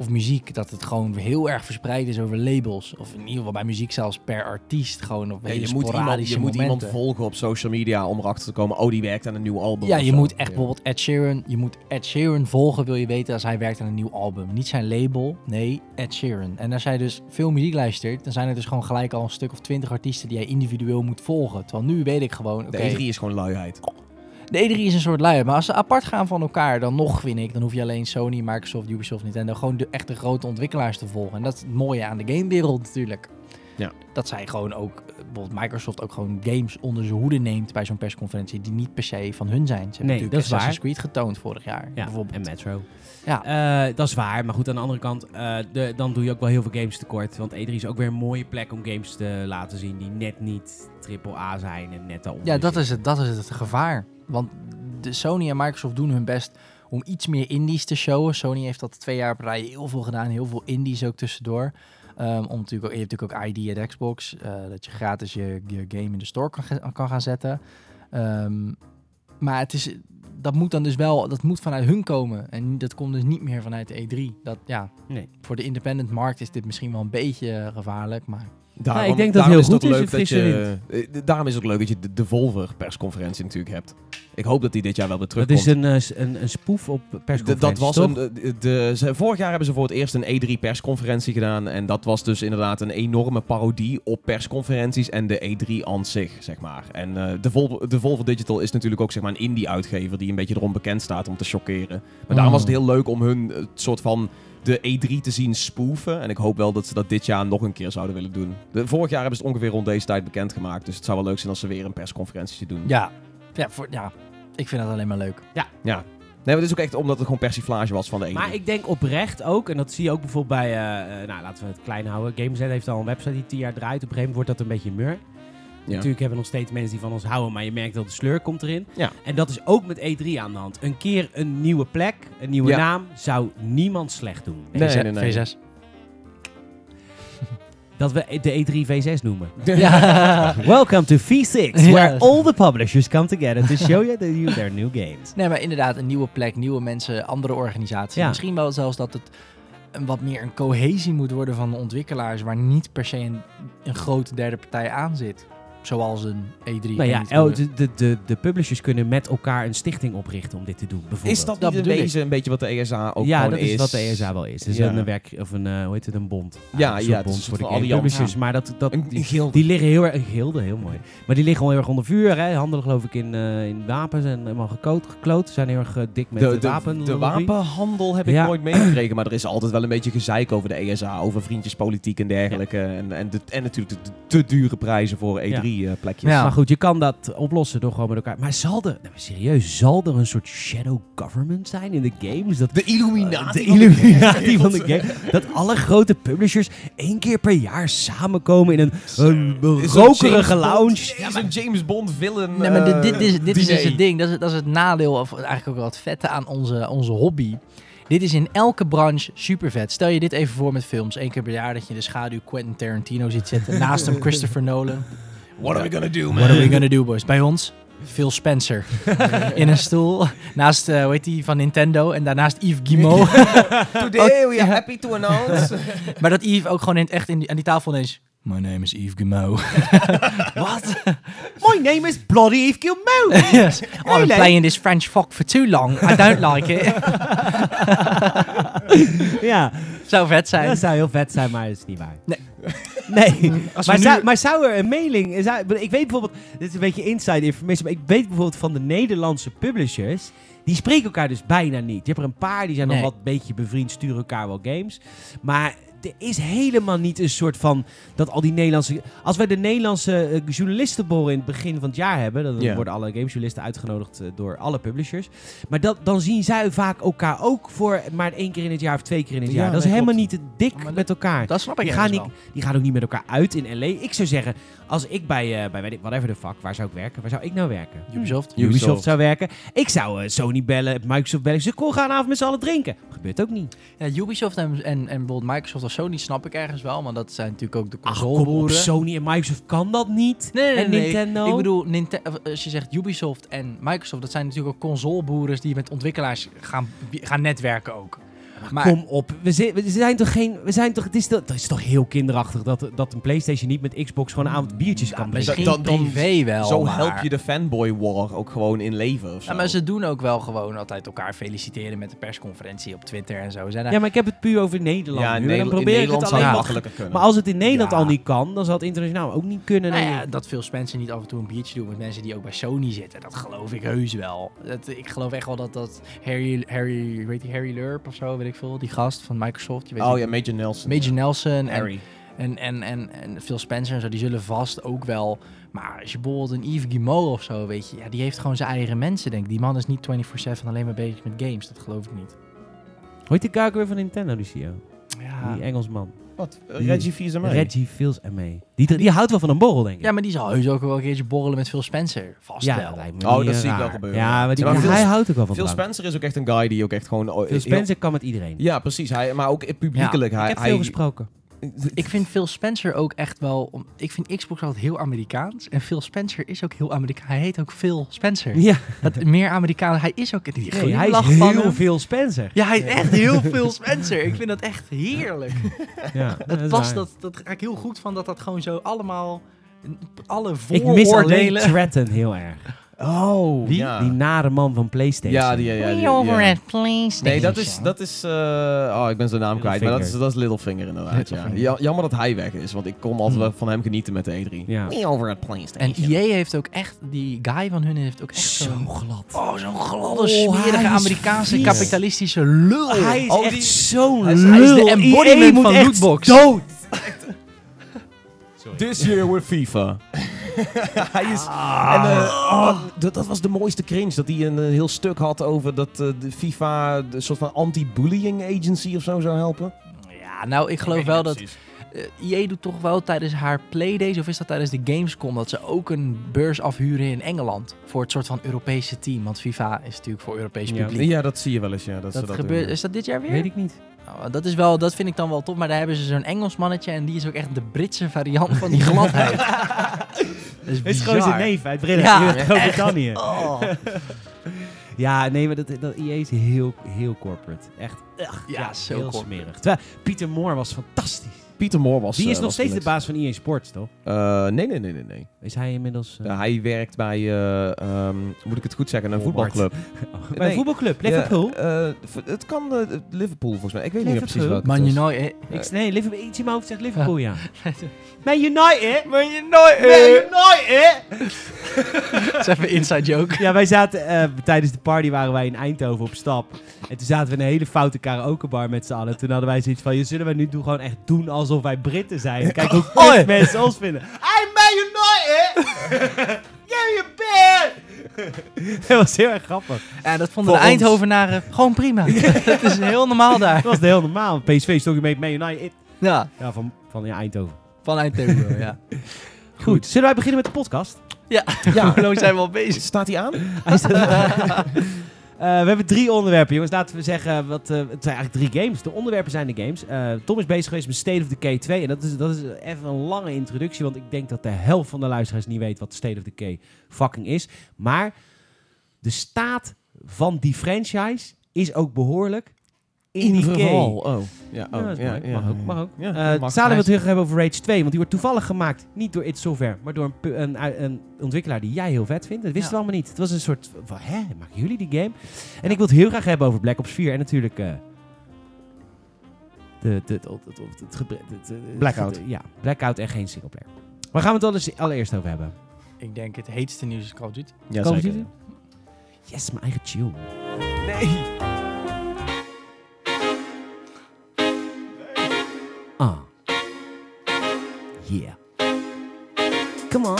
Speaker 4: Of muziek, dat het gewoon heel erg verspreid is over labels. Of in ieder geval bij muziek zelfs per artiest. Gewoon op
Speaker 3: Ja,
Speaker 4: hele
Speaker 3: je moet, iemand, je moet iemand volgen op social media om erachter te komen, oh die werkt aan een nieuw album.
Speaker 4: Ja, je
Speaker 3: zo.
Speaker 4: moet echt
Speaker 3: Ja.
Speaker 4: bijvoorbeeld Ed Sheeran. Je moet Ed Sheeran volgen, wil je weten als hij werkt aan een nieuw album. Niet zijn label, nee, Ed Sheeran. En als jij dus veel muziek luistert, dan zijn er dus gewoon gelijk al een stuk of twintig artiesten die jij individueel moet volgen. Terwijl nu weet ik gewoon, oké,
Speaker 3: De E3 is gewoon luiheid.
Speaker 4: De E3 is een soort luier. Maar als ze apart gaan van elkaar, dan nog vind ik, dan hoef je alleen Sony, Microsoft, Ubisoft, Nintendo gewoon de echte grote ontwikkelaars te volgen. En dat is het mooie aan de gamewereld natuurlijk.
Speaker 3: Ja.
Speaker 4: Dat zij gewoon ook, eh, bijvoorbeeld Microsoft ook gewoon games onder zijn hoede neemt bij zo'n persconferentie die niet per se van hun zijn. Ze hebben
Speaker 1: Nee,
Speaker 4: natuurlijk
Speaker 1: dat is
Speaker 4: Assassin's
Speaker 1: waar.
Speaker 4: Creed getoond vorig jaar.
Speaker 1: Ja,
Speaker 4: bijvoorbeeld.
Speaker 1: en Metro.
Speaker 4: Ja.
Speaker 1: Eh, dat is waar, maar goed, aan de andere kant, eh, de, dan doe je ook wel heel veel games tekort. Want E3 is ook weer een mooie plek om games te laten zien die net niet AAA zijn en net daaronder
Speaker 4: Ja, dat is, het, dat is het gevaar. Want de Sony en Microsoft doen hun best om iets meer indies te showen. Sony heeft dat twee jaar rij heel veel gedaan. Heel veel indies ook tussendoor. Ehm, om natuurlijk ook, je hebt natuurlijk ook ID at Xbox. eh, dat je gratis je, je game in de store kan, kan gaan zetten. Ehm, maar het is, dat moet dan dus wel, dat moet vanuit hun komen. En dat komt dus niet meer vanuit de E3. Dat, ja,
Speaker 1: Nee.
Speaker 4: voor de independent markt is dit misschien wel een beetje gevaarlijk, maar...
Speaker 3: Daarom,
Speaker 1: ik denk dat heel
Speaker 3: het
Speaker 1: goed is,
Speaker 3: leuk dat je, eh, Daarom is het ook leuk dat je de Devolver persconferentie natuurlijk hebt. Ik hoop dat die dit jaar wel weer
Speaker 1: Dat
Speaker 3: terugkomt.
Speaker 1: is een, eh, een, een spoef op persconferenties,
Speaker 3: dat was
Speaker 1: toch?
Speaker 3: een, de, de- ze- vorig jaar hebben ze voor het eerst een E3 persconferentie gedaan. En dat was dus inderdaad een enorme parodie op persconferenties en de E3 aan zich, zeg maar. En eh de, Volvo, de Volvo Digital is natuurlijk ook zeg maar, een indie-uitgever die een beetje erom bekend staat om te chockeren. Maar daarom was het heel leuk om hun eh, soort van de E3 te zien spoeven. En ik hoop wel dat ze dat dit jaar nog een keer zouden willen doen. De, vorig jaar hebben ze het ongeveer rond deze tijd bekendgemaakt. Dus het zou wel leuk zijn als ze weer een persconferentie doen.
Speaker 4: Ja, ja, voor, ja ik vind dat alleen maar leuk.
Speaker 3: Ja. Nee, maar het is ook echt omdat het gewoon persiflage was van de E3.
Speaker 1: Maar ik denk oprecht ook, en dat zie je ook bijvoorbeeld bij, eh, eh, nou laten we het klein houden. Gameset heeft al een website die tien jaar draait. Op een gegeven moment wordt dat een beetje mur.
Speaker 3: Ja.
Speaker 1: Natuurlijk hebben we nog steeds mensen die van ons houden, maar je merkt dat de sleur komt erin.
Speaker 3: Ja.
Speaker 1: En dat is ook met E3 aan de hand. Een keer een nieuwe plek, een nieuwe
Speaker 3: Ja.
Speaker 1: naam, zou niemand slecht doen.
Speaker 3: Nee,
Speaker 4: V6,
Speaker 3: nee, nee.
Speaker 4: V6.
Speaker 1: Dat we de E3 V6 noemen.
Speaker 4: Ja.
Speaker 1: Welcome to V6,
Speaker 4: Ja.
Speaker 1: where all the publishers come together to show you the new, their new games.
Speaker 4: Nee, maar inderdaad, een nieuwe plek, nieuwe mensen, andere organisaties.
Speaker 1: Ja.
Speaker 4: Misschien wel zelfs dat het een wat meer een cohesie moet worden van de ontwikkelaars, waar niet per se een, een grote derde partij aan zit. Zoals een E3.
Speaker 1: Nou ja, el- de, de, de, de publishers kunnen met elkaar een stichting oprichten om dit te doen, bijvoorbeeld.
Speaker 3: Is dat,
Speaker 4: Dat
Speaker 3: niet wezen een beetje wat de ESA ook
Speaker 1: ja,
Speaker 3: gewoon
Speaker 1: dat is, wat de ESA wel is. Dus
Speaker 3: Ja.
Speaker 1: een werk of een eh, hoe heet het een bond.
Speaker 3: Ja,
Speaker 1: een
Speaker 3: ja,
Speaker 1: soort
Speaker 3: het is
Speaker 1: bond voor de game publishers, maar dat, dat
Speaker 3: Een,
Speaker 1: die,
Speaker 3: een gilde.
Speaker 1: die liggen heel erg een gilde, heel mooi. Maar die liggen al heel erg onder vuur, hè. Handelen geloof ik in, eh, in wapens en helemaal gekloot, gekloot. Ze zijn heel erg eh, dik met de,
Speaker 3: de, de,
Speaker 1: wapen.
Speaker 3: de wapenhandel heb ik
Speaker 1: Ja.
Speaker 3: nooit meegekregen, maar er is altijd wel een beetje gezeik over de ESA, over vriendjespolitiek en dergelijke. En, en, de, en natuurlijk de te dure prijzen voor E3-plekjes.
Speaker 4: Ja.
Speaker 1: Maar goed, je kan dat oplossen door gewoon met elkaar. Maar zal er, nou, serieus, zal er een soort shadow government zijn in de games? Dat
Speaker 3: De Illuminati.
Speaker 1: De Illuminati van de game. Dat alle grote publishers één keer per jaar samenkomen in een, een rokerige
Speaker 3: James Bond-
Speaker 1: lounge.
Speaker 3: Is een James Bond villain
Speaker 4: Nee, maar dit, dit
Speaker 3: eh,
Speaker 4: is, dit is dus het ding. Dat is, dat is het nadeel, of eigenlijk ook wel het vette aan onze, onze hobby. Dit is in elke branche super vet. Stel je dit even voor met films. Eén keer per jaar dat je in de schaduw Quentin Tarantino ziet zitten. Naast hem Christopher Nolan.
Speaker 3: What are we gonna do, man?
Speaker 4: What are we gonna do, boys? Bij ons Phil Spencer. in een stoel. Naast, eh hoe heet die, van Nintendo. En daarnaast Yves Guillemot.
Speaker 3: Today we are happy to announce.
Speaker 4: maar dat Yves ook gewoon in het echt in die, aan die tafel ineens... My name is Yves Guillemot.
Speaker 1: Wat? My name is Bloody Eve Gilmo.
Speaker 4: yes. I've been playing this French fuck for too long. I don't like it.
Speaker 1: ja,
Speaker 4: Zou vet zijn.
Speaker 1: dat zou heel vet zijn, maar dat is niet waar.
Speaker 4: Nee.
Speaker 1: Nee, maar,
Speaker 4: nu-
Speaker 1: zou, maar zou er een mailing... Zou, ik weet bijvoorbeeld, dit is een beetje inside information, maar ik weet bijvoorbeeld van de Nederlandse publishers, die spreken elkaar dus bijna niet. Je hebt er een paar, die zijn
Speaker 4: Nee.
Speaker 1: nog wat een beetje bevriend, sturen elkaar wel games. Maar er is helemaal niet een soort van, dat al die Nederlandse... Als wij de Nederlandse eh, journalistenborrel in het begin van het jaar hebben, dan worden alle gamejournalisten uitgenodigd eh, door alle publishers. Maar dat, dan zien zij vaak elkaar ook voor maar één keer in het jaar of twee keer in het
Speaker 3: Ja,
Speaker 1: jaar. Dat is helemaal
Speaker 3: klopt.
Speaker 1: niet te dik
Speaker 4: dat-
Speaker 1: met elkaar.
Speaker 4: Dat snap ik
Speaker 1: Die gaan, niet,
Speaker 4: wel.
Speaker 1: die gaan ook niet met elkaar uit in LA. Ik zou zeggen, als ik bij, eh bij weet ik- whatever the fuck, waar zou ik werken? Waar zou ik nou werken?
Speaker 4: Ubisoft.
Speaker 1: Ubisoft,
Speaker 3: Ubisoft.
Speaker 1: zou werken. Ik zou eh, Sony bellen, Microsoft bellen. Ze kon gaan avond met z'n allen drinken. Gebeurt ook niet.
Speaker 4: Ja, Ubisoft en, en, en bijvoorbeeld Microsoft of Sony snap ik ergens wel, maar dat zijn natuurlijk ook de
Speaker 1: Ach, kom op,
Speaker 4: consoleboeren.
Speaker 1: Sony en Microsoft kan dat niet.
Speaker 4: Nee, nee,
Speaker 1: en
Speaker 4: nee.
Speaker 1: Nintendo.
Speaker 4: Ik bedoel, Ninte- of als je zegt Ubisoft en Microsoft, dat zijn natuurlijk ook consoleboeren die met ontwikkelaars gaan, gaan netwerken ook. Maar
Speaker 1: Kom op, we, zi- we zijn toch geen. We zijn toch, het, is toch, het is toch heel kinderachtig dat, dat een PlayStation niet met Xbox gewoon een avond biertjes kan drinken.
Speaker 4: misschien
Speaker 3: Dan- dan-
Speaker 4: privé wel.
Speaker 3: Zo
Speaker 4: maar-
Speaker 3: help je de fanboy war ook gewoon in leven of zo.
Speaker 4: Ja, maar ze doen ook wel gewoon altijd elkaar feliciteren met de persconferentie op Twitter en zo. Zijn
Speaker 1: Ja, maar ik heb het puur over Nederland.
Speaker 3: ja,
Speaker 1: nu. En dan
Speaker 3: Nederland, in
Speaker 1: probeer ik
Speaker 3: Nederland
Speaker 1: het
Speaker 3: zou
Speaker 1: alleen
Speaker 3: het
Speaker 1: maar.
Speaker 3: makkelijker kunnen.
Speaker 1: Maar als het in Nederland
Speaker 4: Ja.
Speaker 1: al niet kan, dan zal het internationaal ook niet kunnen.
Speaker 4: Nou ja, dat Phil Spencer niet af en toe een biertje doet met mensen die ook bij Sony zitten, dat geloof ik heus wel. Dat, ik geloof echt wel dat dat Harry, Harry, weet je, Harry Lurp of zo, weet ik veel, die gast van Microsoft. Je weet
Speaker 3: Oh
Speaker 4: niet-
Speaker 3: ja, Major Nelson.
Speaker 4: Major Nelson en,
Speaker 3: Harry.
Speaker 4: en, en, en, en Phil Spencer en zo, die zullen vast ook wel. Maar als je bijvoorbeeld een Yves Guillemot of zo, weet je, ja, die heeft gewoon zijn eigen mensen, denk ik. Die man is niet 24-7 alleen maar bezig met games, dat geloof ik niet.
Speaker 1: Hoe heet die guy weer van Nintendo, Lucio?
Speaker 4: Ja,
Speaker 1: Die Engelsman.
Speaker 3: Wat? Reggie Fils-Aimé?
Speaker 1: Reggie Fils en mee. Die, die houdt wel van een borrel, denk ik.
Speaker 4: ja maar die zal heus ook wel een keertje borrelen met Phil Spencer. Vast
Speaker 1: Ja,
Speaker 4: wel.
Speaker 1: dat lijkt me
Speaker 3: Oh,
Speaker 1: niet,
Speaker 3: dat zie ik wel gebeuren.
Speaker 1: Ja, maar, die,
Speaker 3: Ja, maar Phil-
Speaker 1: hij houdt ook wel van
Speaker 3: Phil
Speaker 1: drank.
Speaker 3: Spencer is ook echt een guy die ook echt gewoon...
Speaker 1: Phil Spencer kan met iedereen.
Speaker 3: Ja, precies. Hij, maar ook publiekelijk.
Speaker 1: ik
Speaker 3: hij,
Speaker 1: heb
Speaker 3: hij,
Speaker 1: veel gesproken.
Speaker 4: Ik vind Phil Spencer ook echt wel... Ik vind Xbox altijd heel Amerikaans. En Phil Spencer is ook heel Amerikaans. Hij heet ook Phil Spencer.
Speaker 1: Ja,
Speaker 4: Dat, meer Amerikaan. Hij is ook... Die
Speaker 1: nee, hij is
Speaker 4: van
Speaker 1: heel
Speaker 4: hem.
Speaker 1: veel Spencer.
Speaker 4: Ja, hij is echt heel veel Spencer. Ik vind dat echt heerlijk.
Speaker 1: Ja, is
Speaker 4: past, dat, dat ga ik heel goed van dat dat gewoon zo allemaal... Alle
Speaker 1: Ik mis alleen
Speaker 4: vooroordelen...
Speaker 1: Heel erg.
Speaker 3: Oh,
Speaker 1: Wie?
Speaker 3: ja.
Speaker 1: Die nare man van PlayStation.
Speaker 3: Ja, die, ja, ja, die- ja. Nee, dat is, dat is eh, oh, ik ben zijn naam kwijt, maar dat is,
Speaker 1: Littlefinger.
Speaker 3: dat is Littlefinger inderdaad, ja.
Speaker 1: Littlefinger.
Speaker 3: Ja, Jammer dat hij weg is, want ik kon altijd
Speaker 1: Hmm.
Speaker 3: wel van hem genieten met de E3.
Speaker 1: Ja.
Speaker 3: Me over at
Speaker 4: En
Speaker 3: PlayStation.
Speaker 4: EA heeft ook echt... Die guy van hun heeft ook echt
Speaker 1: Zo
Speaker 4: zo'n...
Speaker 1: glad.
Speaker 4: Oh, zo'n gladde,
Speaker 1: Oh,
Speaker 4: smerige
Speaker 1: hij is
Speaker 4: Amerikaanse
Speaker 1: vies.
Speaker 4: kapitalistische lul.
Speaker 1: Hij is
Speaker 3: Oh,
Speaker 1: echt
Speaker 3: die-
Speaker 1: zo'n
Speaker 4: hij is-
Speaker 1: lul.
Speaker 4: hij is de embodiment
Speaker 1: EA moet
Speaker 4: van
Speaker 1: echt
Speaker 4: lootbox.
Speaker 1: dood.
Speaker 3: This year with FIFA. hij is...
Speaker 1: Ah.
Speaker 3: En, eh, oh, dat, dat was de mooiste cringe, dat hij een eh, heel stuk had over dat eh, de FIFA de soort van anti-bullying agency of zo zou helpen.
Speaker 4: Ja, nou, ik geloof wel dat... eh, EA doet toch wel tijdens haar Playdays, of is dat tijdens de Gamescom, dat ze ook een beurs afhuren in Engeland. Voor het soort van Europese team. Want FIFA is natuurlijk voor Europees publiek.
Speaker 3: Ja, dat zie je wel eens, ja. Dat, ze
Speaker 4: Dat,
Speaker 3: dat
Speaker 4: gebeurt, is dat dit jaar weer?
Speaker 1: Weet ik niet.
Speaker 4: Nou, dat, is wel, dat vind ik dan wel top, maar daar hebben ze zo'n Engels mannetje en die is ook echt de Britse variant van die gladheid. dat is
Speaker 1: Het is gewoon zijn neef uit Brit-
Speaker 4: Ja,
Speaker 1: Groot-Brittannië.
Speaker 4: Oh.
Speaker 1: Ja, nee, maar dat, dat EA is heel, heel corporate. Echt. ugh,
Speaker 4: Ja, zo
Speaker 1: heel
Speaker 4: corporate.
Speaker 1: smerig. Terwijl Pieter Moore was fantastisch.
Speaker 3: Pieter Moore was...
Speaker 1: Die is
Speaker 3: eh,
Speaker 1: nog steeds de baas van EA Sports, toch?
Speaker 3: Eh, nee, nee, nee, nee, nee.
Speaker 1: Is hij inmiddels... eh,
Speaker 3: hij werkt bij, eh, ehm, moet ik het goed zeggen, een
Speaker 1: Walmart.
Speaker 3: voetbalclub.
Speaker 1: oh, bij
Speaker 3: nee.
Speaker 1: een voetbalclub, Liverpool?
Speaker 3: Eh, het kan eh, Liverpool volgens mij. Ik weet niet meer precies welke
Speaker 4: Man. United.
Speaker 1: Ik, nee, Liverpool, iets in mijn hoofd zegt Liverpool, ja. Man United!
Speaker 4: Man United.
Speaker 1: Man United!
Speaker 4: Dat is even een inside joke.
Speaker 1: Ja, wij zaten eh, tijdens de party waren wij in Eindhoven op stap. En toen zaten we in een hele foute karaokebar met z'n allen. Toen hadden wij zoiets van, "Ja, zullen we nu doen gewoon echt doen alsof wij Britten zijn? Kijk hoe
Speaker 4: Oh,
Speaker 1: kut mensen ons vinden. I'm Man United! yeah, you bear! dat was heel erg grappig.
Speaker 4: Ja, dat vonden
Speaker 1: Voor
Speaker 4: de
Speaker 1: ons.
Speaker 4: Eindhovenaren gewoon prima. dat is heel normaal daar.
Speaker 1: Dat was heel normaal. PSV stond je mee Man United.
Speaker 4: Ja,
Speaker 1: Ja, van, van ja, Eindhoven.
Speaker 4: Ja.
Speaker 1: Goed, zullen wij beginnen met de podcast?
Speaker 4: Ja,
Speaker 3: Ja.
Speaker 4: hoe lang zijn we al bezig?
Speaker 3: Staat hij aan?
Speaker 1: Hij staat- Eh, we hebben drie onderwerpen, jongens. Laten we zeggen, wat, eh, het zijn eigenlijk drie games. De onderwerpen zijn de games. Eh, Tom is bezig geweest met State of Decay 2. En dat is, dat is even een lange introductie, want ik denk dat de helft van de luisteraars niet weet wat State of Decay fucking is. Maar de staat van die franchise is ook behoorlijk in.
Speaker 3: Oh, ja. Oh,
Speaker 1: dat is
Speaker 3: ja,
Speaker 1: mooi.
Speaker 3: ja,
Speaker 1: mag ook,
Speaker 3: ja.
Speaker 1: mag ook.
Speaker 3: Ja,
Speaker 1: Eh,
Speaker 3: mag.
Speaker 1: zouden we het terug hebben over Rage 2, want die wordt toevallig gemaakt. Niet door id Software, maar door een, een, een ontwikkelaar die jij heel vet vindt. Dat wisten
Speaker 4: Ja.
Speaker 1: we allemaal niet. Het was een soort van, hè, maken jullie die game? En ik wil het heel graag hebben over Black Ops 4 en natuurlijk... eh, de, de, het- het- het- het gebre- het- het-
Speaker 3: Blackout.
Speaker 1: ja, Blackout en geen singleplayer. Waar gaan we het alles- allereerst over hebben?
Speaker 4: Ik denk het heetste nieuws is Call of Duty.
Speaker 3: Ja,
Speaker 1: Call of
Speaker 3: zeker.
Speaker 1: Duty? Yes, mijn eigen chill.
Speaker 3: Nee.
Speaker 1: Ah. Yeah. Come on.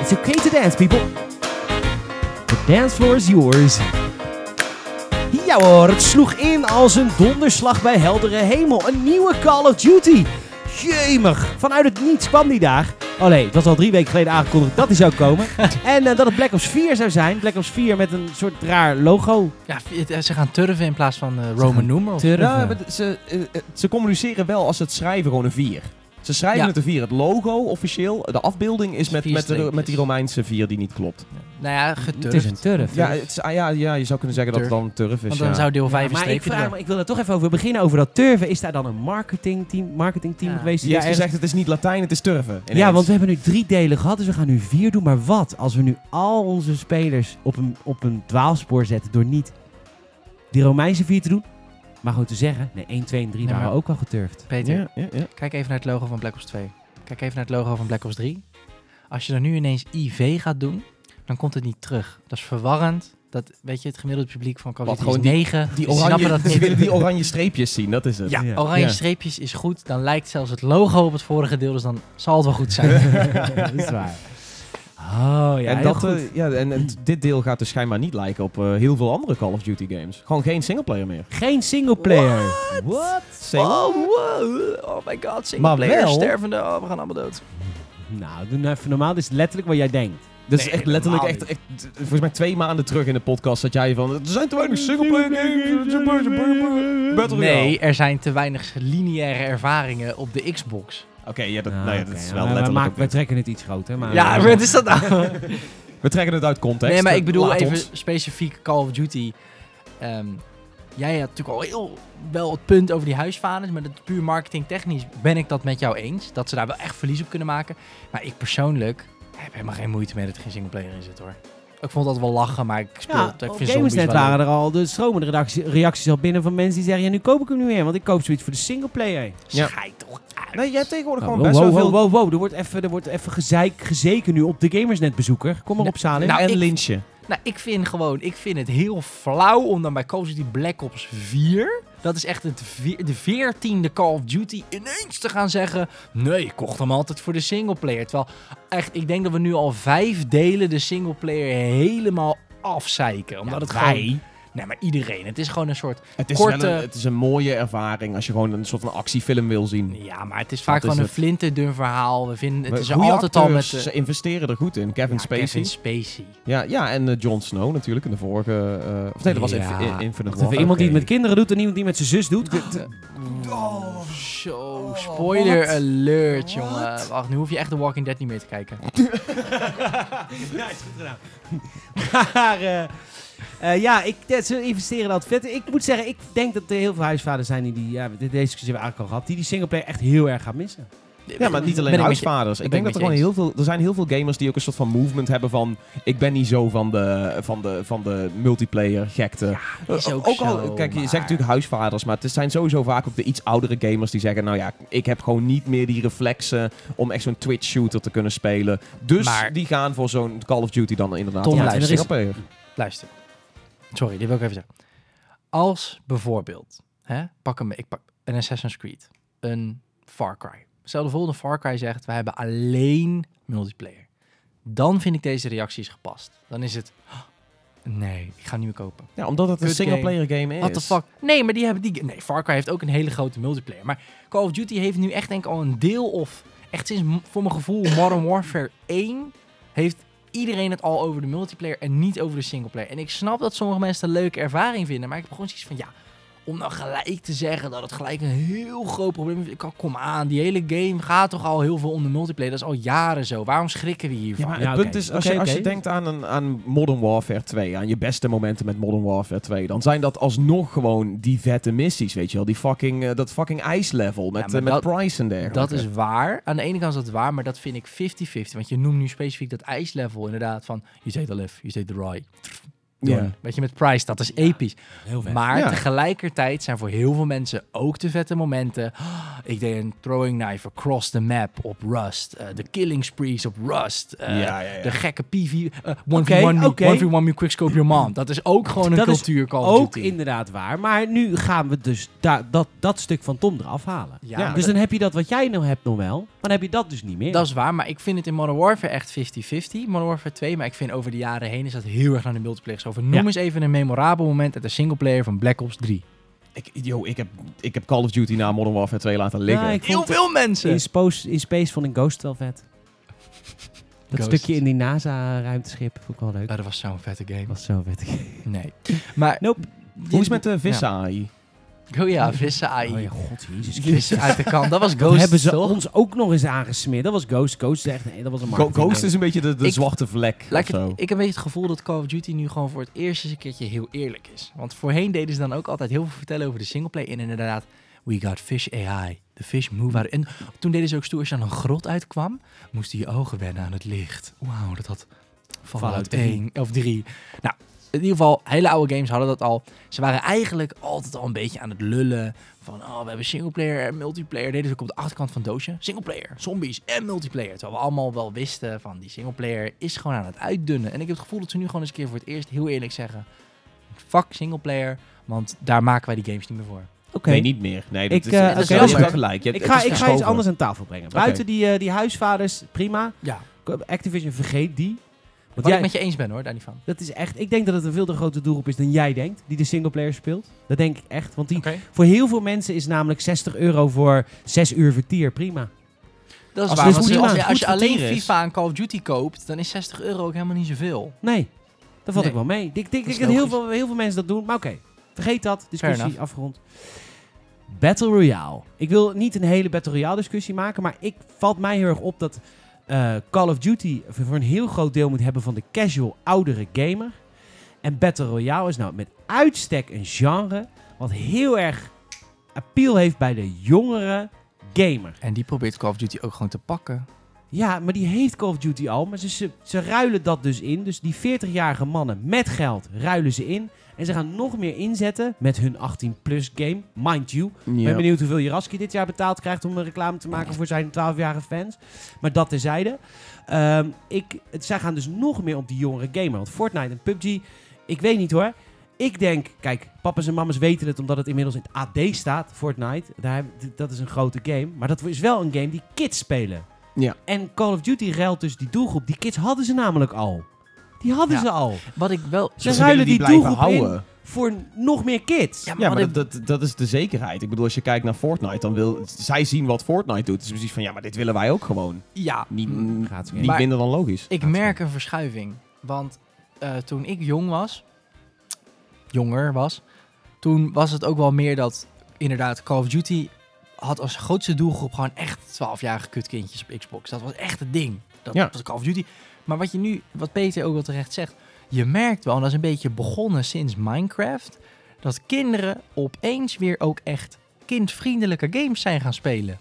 Speaker 1: It's okay to dance, people. The dance floor is yours. Ja hoor, het sloeg in als een donderslag bij heldere hemel. Een nieuwe Call of Duty. Jemig. Vanuit het niets kwam die daar. Oh nee, het was al drie weken geleden aangekondigd dat die zou komen. en eh, dat het Black Ops 4 zou zijn. Black Ops 4 met een soort raar logo.
Speaker 4: Ja, ze gaan turven in plaats van eh, Roman numerals.
Speaker 1: Turven.
Speaker 3: Ja, maar ze, eh, ze communiceren wel als ze het schrijven gewoon een 4. Ze schrijven
Speaker 4: Ja.
Speaker 3: het een 4. Het logo officieel, de afbeelding is met, met, de, met die. Romeinse 4 die niet klopt.
Speaker 4: Nou ja,
Speaker 1: Het
Speaker 4: geturfd.
Speaker 1: is een turf.
Speaker 3: Ja, het is- ah, ja, ja, je zou kunnen zeggen dat het dan een turf is.
Speaker 4: Want dan
Speaker 3: ja.
Speaker 4: zou deel
Speaker 1: Ja,
Speaker 4: 5 een
Speaker 1: maar ik, vraag me, ik wil er toch even over beginnen, over dat turven. Is daar dan een marketingteam, marketingteam
Speaker 4: Ja.
Speaker 1: geweest?
Speaker 3: Die heeft
Speaker 1: daar
Speaker 3: gezegd het is niet Latijn, het is turven. ineens.
Speaker 1: ja, want we hebben nu drie delen gehad, dus we gaan nu vier doen. Maar wat als we nu al onze spelers op een, op een dwaalspoor zetten door niet die Romeinse vier te doen, maar gewoon te zeggen, nee, 1, 2 en 3
Speaker 4: Nee,
Speaker 1: waren
Speaker 4: maar-
Speaker 1: ook al geturfd.
Speaker 4: Peter,
Speaker 3: Ja, ja, ja.
Speaker 4: kijk even naar het logo van Black Ops 2. Kijk even naar het logo van Black Ops 3. Als je er nu ineens IV gaat doen, dan komt het niet terug. Dat is verwarrend. Dat, weet je, het gemiddelde publiek van Call of
Speaker 3: Wat,
Speaker 4: Duty is
Speaker 3: gewoon
Speaker 4: 9.
Speaker 3: Die oranje,
Speaker 4: dat
Speaker 3: ze willen die oranje streepjes zien, dat is het.
Speaker 4: Ja,
Speaker 1: Ja.
Speaker 4: oranje
Speaker 3: Ja.
Speaker 4: streepjes is goed. Dan lijkt zelfs het logo op het vorige deel, dus dan zal het wel goed zijn.
Speaker 1: dat is waar. Oh ja,
Speaker 3: en, dat,
Speaker 1: goed.
Speaker 3: eh, ja, en, en dit deel gaat dus schijnbaar niet lijken op eh, heel veel andere Call of Duty games. Gewoon geen singleplayer meer.
Speaker 1: Geen singleplayer. What?
Speaker 3: Single-
Speaker 4: Oh, wow. oh my god,
Speaker 3: Maar
Speaker 4: singleplayer,
Speaker 3: wel-
Speaker 4: stervende, oh, we gaan allemaal dood.
Speaker 1: Nou, doe nou even normaal. Dit is letterlijk wat jij denkt.
Speaker 3: Dat is echt letterlijk, echt, echt, volgens mij twee maanden terug in de podcast zat jij van, er zijn te weinig singleplayer games, Battle
Speaker 4: Nee, er zijn te weinig lineaire ervaringen op de Xbox.
Speaker 3: Oké, ja, dat,
Speaker 1: Ah,
Speaker 3: nee, dat is
Speaker 1: Maar
Speaker 3: wel
Speaker 1: we
Speaker 3: letterlijk ook
Speaker 1: We trekken het iets groter. Maar
Speaker 4: ja, wat is dat nou?
Speaker 3: We trekken het uit context.
Speaker 4: Nee, maar ik bedoel even
Speaker 3: ons.
Speaker 4: specifiek Call of Duty. Ehm, jij had natuurlijk al heel wel het punt over die huisvaders, maar dat puur marketingtechnisch ben ik dat met jou eens. Dat ze daar wel echt verlies op kunnen maken. Maar ik persoonlijk heb helemaal geen moeite mee dat er geen singleplayer in zit hoor. Ik vond dat wel lachen, maar ik speel
Speaker 1: Ja.
Speaker 4: Ik
Speaker 1: op
Speaker 4: vind wel
Speaker 1: waren er al de stromende reacties, reacties al binnen van mensen die zeggen... Ja, nu koop ik hem niet meer, want ik koop zoiets voor de singleplayer.
Speaker 3: Ja.
Speaker 4: Schijt toch uit.
Speaker 3: Nee, jij hebt tegenwoordig gewoon
Speaker 1: wow,
Speaker 3: best
Speaker 1: wow,
Speaker 3: wel
Speaker 1: wow,
Speaker 3: veel...
Speaker 1: wow, wow, Er wordt even, er wordt even gezeik, gezeken nu op de Gamersnet-bezoeker. Kom maar op, Salim.
Speaker 4: nou,
Speaker 3: en
Speaker 4: ik-
Speaker 3: lynchen.
Speaker 4: Nou, ik vind gewoon, ik vind het heel flauw om dan bij Call of Duty Black Ops 4, dat is echt het de veertiende Call of Duty, ineens te gaan zeggen, nee, ik kocht hem altijd voor de singleplayer. Terwijl, echt, ik denk dat we nu al vijf delen de singleplayer helemaal afzeiken. Omdat het gewoon... Nee, maar iedereen. Het is gewoon een soort...
Speaker 3: Het is,
Speaker 4: korte-
Speaker 3: wel een, het is een mooie ervaring als je gewoon een soort van actiefilm wil zien.
Speaker 4: Ja, maar het is vaak gewoon een
Speaker 3: het.
Speaker 4: flinterdun verhaal. We vinden, het
Speaker 3: Maar
Speaker 4: is er altijd al met... de-
Speaker 3: Ze investeren er goed in. Kevin
Speaker 4: Ja,
Speaker 3: Spacey.
Speaker 4: Kevin Spacey.
Speaker 3: Ja, ja, en eh, Jon Snow natuurlijk in de vorige... eh, of nee, dat was
Speaker 4: Ja.
Speaker 3: Infi- in- Infinite War.
Speaker 1: iemand die het met kinderen doet en iemand die met zijn zus doet.
Speaker 4: Oh, zo. Spoiler alert, jongen. Wacht, nu hoef je echt The Walking Dead niet meer te kijken.
Speaker 1: ja, is goed gedaan. maar eh, eh, ja, ik, ja, ze investeren altijd vet. Ik moet zeggen, ik denk dat er heel veel huisvaders zijn die, die ja, deze discussie hebben we eigenlijk al gehad, die die singleplayer echt heel erg gaan missen.
Speaker 3: Ja, maar niet alleen huisvaders. Ik
Speaker 4: ik
Speaker 3: denk dat er gewoon heel veel... Er zijn heel veel gamers die ook een soort van movement hebben van... Ik ben niet zo van de, van de, van de multiplayer gekte.
Speaker 4: is
Speaker 3: Eh,
Speaker 4: ook
Speaker 3: al,
Speaker 4: zo,
Speaker 3: kijk, je
Speaker 4: maar-
Speaker 3: zegt natuurlijk huisvaders, maar het zijn sowieso vaak ook de iets oudere gamers die zeggen... Nou ja, ik heb gewoon niet meer die reflexen om echt zo'n Twitch shooter te kunnen spelen. Dus
Speaker 4: Maar-
Speaker 3: die gaan voor zo'n Call of Duty dan inderdaad.
Speaker 4: Tom,
Speaker 3: voor
Speaker 1: luister, er.
Speaker 4: Luister. Sorry, dit wil ik even zeggen. Als bijvoorbeeld, hè, pak hem, ik pak een Assassin's Creed, een Far Cry. Stel de volgende Far Cry zegt, wij hebben alleen multiplayer. Dan vind ik deze reacties gepast. Dan is het, "Oh, nee, ik ga hem niet meer kopen.
Speaker 3: Ja, omdat het een
Speaker 4: Kut game.
Speaker 3: singleplayer game is.
Speaker 4: What the fuck? Nee, maar die hebben die. Nee, Far Cry heeft ook een hele grote multiplayer. Maar Call of Duty heeft nu echt denk ik al een deel of echt sinds voor mijn gevoel Modern Warfare 1 heeft iedereen het al over de multiplayer en niet over de singleplayer. En ik snap dat sommige mensen een leuke ervaring vinden, maar ik heb gewoon zoiets van ja. Om nou gelijk te zeggen dat het gelijk een heel groot probleem is. Ik kan, kom aan, die hele game gaat toch al heel veel om de multiplayer. Dat is al jaren zo. Waarom schrikken we
Speaker 3: Ja,
Speaker 4: hiervan?
Speaker 3: maar
Speaker 1: Ja,
Speaker 3: het
Speaker 1: oké.
Speaker 3: punt is, als,
Speaker 1: Oké,
Speaker 3: je, als je denkt aan, een, aan Modern Warfare 2, aan je beste momenten met Modern Warfare 2, dan zijn dat alsnog gewoon die vette missies, weet je wel. Die fucking, eh, dat fucking ijslevel met,
Speaker 4: Ja, maar
Speaker 3: eh, met
Speaker 4: dat-
Speaker 3: Price en dergelijke.
Speaker 4: Dat is waar. Aan de ene kant is dat waar, maar dat vind ik 50-50. Want je noemt nu specifiek dat ijslevel inderdaad van... You say the left, you say the right.
Speaker 3: Ja.
Speaker 4: Done. Weet je, met Price, dat is episch.
Speaker 1: Heel vet.
Speaker 4: Maar
Speaker 3: Ja.
Speaker 4: tegelijkertijd zijn voor heel veel mensen ook de vette momenten. "Ah, Ik deed een throwing knife across the map op Rust. eh, De killing sprees op Rust. eh,
Speaker 3: Ja, ja, ja.
Speaker 4: De gekke PV... eh, one
Speaker 1: Oké,
Speaker 4: v one me,
Speaker 1: oké.
Speaker 4: one v one me quickscope your mom. Dat is ook gewoon een
Speaker 1: Dat is
Speaker 4: cultuur Call of
Speaker 1: Ook
Speaker 4: Duty.
Speaker 1: inderdaad waar. Maar nu gaan we dus da- dat, dat stuk van Tom eraf halen.
Speaker 4: Ja,
Speaker 3: Ja,
Speaker 1: Dus dan heb je dat wat jij nou hebt nog wel, maar dan heb je dat dus niet meer.
Speaker 4: Dat is waar, maar ik vind het in Modern Warfare echt 50-50. Modern Warfare 2, maar ik vind over de jaren heen is dat heel erg naar de multiplayer Noem
Speaker 1: Ja.
Speaker 4: eens even een memorabel moment uit de singleplayer van Black Ops 3.
Speaker 3: Ik, yo, ik, heb, ik heb Call of Duty na Modern Warfare 2 laten liggen.
Speaker 1: Ja,
Speaker 4: Heel veel mensen!
Speaker 1: in, Space, in Space vond ik Ghost wel vet. Dat
Speaker 4: Ghost.
Speaker 1: stukje in die NASA-ruimteschip vond ik wel leuk.
Speaker 4: Oh, dat was zo'n vette game.
Speaker 1: Dat was zo vet.
Speaker 4: Nee. Maar...
Speaker 1: Nope.
Speaker 3: Hoe is het met de vissen AI?
Speaker 4: Oh ja, vissen AI.
Speaker 1: Oh ja, god, jezus Christus.
Speaker 4: Vissen uit de kant. Dat was
Speaker 1: Dat
Speaker 4: Ghost,
Speaker 1: hebben ze
Speaker 4: toch?
Speaker 1: ons ook nog eens aangesmeerd. Dat was Ghost. Ghost echt, nee, dat was een
Speaker 3: Go-
Speaker 1: marketing.
Speaker 3: Ghost is een beetje de, de
Speaker 4: Ik-
Speaker 3: zwarte vlek
Speaker 4: ik, het-
Speaker 3: zo.
Speaker 4: ik heb een beetje het gevoel dat Call of Duty nu gewoon voor het eerst eens een keertje heel eerlijk is. Want voorheen deden ze dan ook altijd heel veel vertellen over de singleplayer. En inderdaad, we got fish AI. De fish move out. En toen deden ze ook stoer als je aan een grot uitkwam, moesten je ogen wennen aan het licht. Wauw, dat had Fallout
Speaker 1: Fallout
Speaker 4: 1 of 3. Nou, in ieder geval, hele oude games hadden dat al. Ze waren eigenlijk altijd al een beetje aan het lullen. Van, oh, we hebben singleplayer en multiplayer. Deden ze ook op de achterkant van het doosje. Singleplayer, zombies en multiplayer. Terwijl we allemaal wel wisten van, die singleplayer is gewoon aan het uitdunnen. En ik heb het gevoel dat ze nu gewoon eens een keer voor het eerst heel eerlijk zeggen... Fuck singleplayer, want daar maken wij die games niet meer voor.
Speaker 1: Oké.
Speaker 3: Nee, niet meer. Nee, dat
Speaker 1: Ik,
Speaker 3: is, hebt gelijk. Je hebt-
Speaker 1: Ik ga, ik ga iets anders aan tafel brengen. Buiten die, eh, die huisvaders, prima.
Speaker 4: Ja,
Speaker 1: Activision, vergeet die.
Speaker 4: Wat
Speaker 1: jij,
Speaker 4: ik met je eens ben hoor, daar niet van.
Speaker 1: dat is echt, ik denk dat het een veel te grote doelgroep is dan jij denkt, die de singleplayer speelt. Dat denk ik echt. Want die, voor heel veel mensen is namelijk 60 euro voor 6 uur vertier prima.
Speaker 4: Dat is
Speaker 3: Als
Speaker 4: waar. als, je, als je alleen. FIFA en Call of Duty koopt, dan is 60 euro ook helemaal niet zoveel.
Speaker 1: Nee, dat valt
Speaker 4: Nee.
Speaker 1: ik wel mee. Ik denk,
Speaker 4: Dat
Speaker 1: heel veel, heel veel mensen dat doen. Maar oké, vergeet dat. Discussie afgerond. Battle Royale. Ik wil niet een hele Battle Royale discussie maken. Maar ik valt mij heel erg op dat eh, Call of Duty voor een heel groot deel moet hebben van de casual oudere gamer. En Battle Royale is nou met uitstek een genre wat heel erg appeal heeft bij de jongere gamer.
Speaker 4: En die probeert Call of Duty ook gewoon te pakken.
Speaker 1: Ja, maar die heeft Call of Duty al. Maar ze, ze, ze ruilen dat dus in. Dus die 40-jarige mannen met geld ruilen ze in. En ze gaan nog meer inzetten met hun 18-plus game. Mind you. Ik ben benieuwd hoeveel Jaraski dit jaar betaald krijgt om een reclame te maken voor zijn 12-jarige fans. Maar dat terzijde. Ehm ik, het, zij gaan dus nog meer op die jongere gamer. Want Fortnite en PUBG, ik weet niet hoor. Ik denk, kijk, papa's en mama's weten het omdat het inmiddels in het AD staat, Fortnite. Daar, dat is een grote game. Maar dat is wel een game die kids spelen.
Speaker 3: Ja.
Speaker 1: En Call of Duty ruilt dus die doelgroep. Die kids hadden ze namelijk al. Die hadden
Speaker 4: Ja.
Speaker 1: ze al.
Speaker 4: Wat ik wel...
Speaker 1: Ze
Speaker 3: Ze
Speaker 1: ruilen
Speaker 3: willen
Speaker 1: die doelgroep in
Speaker 3: houden.
Speaker 1: voor nog meer kids.
Speaker 4: Ja,
Speaker 3: Ja,
Speaker 4: wat
Speaker 3: maar
Speaker 4: ik-
Speaker 3: dat, dat, dat is de zekerheid. Ik bedoel, als je kijkt naar Fortnite, dan wil... Zij zien wat Fortnite doet. Het is precies van, ja, maar dit willen wij ook gewoon.
Speaker 4: ja,
Speaker 3: Niet,
Speaker 1: Gaat ze
Speaker 3: niet
Speaker 4: Maar-
Speaker 3: minder dan logisch.
Speaker 4: Ik merk een verschuiving. Want eh, toen ik jong was, jonger was, toen was het ook wel meer dat inderdaad Call of Duty had als grootste doelgroep gewoon echt 12-jarige kutkindjes op Xbox. Dat was echt het ding. Dat
Speaker 3: Ja.
Speaker 4: was Call of Duty. Maar wat je nu, wat Peter ook wel terecht zegt, je merkt wel, en dat is een beetje begonnen sinds Minecraft, dat kinderen opeens weer ook echt kindvriendelijke games zijn gaan spelen.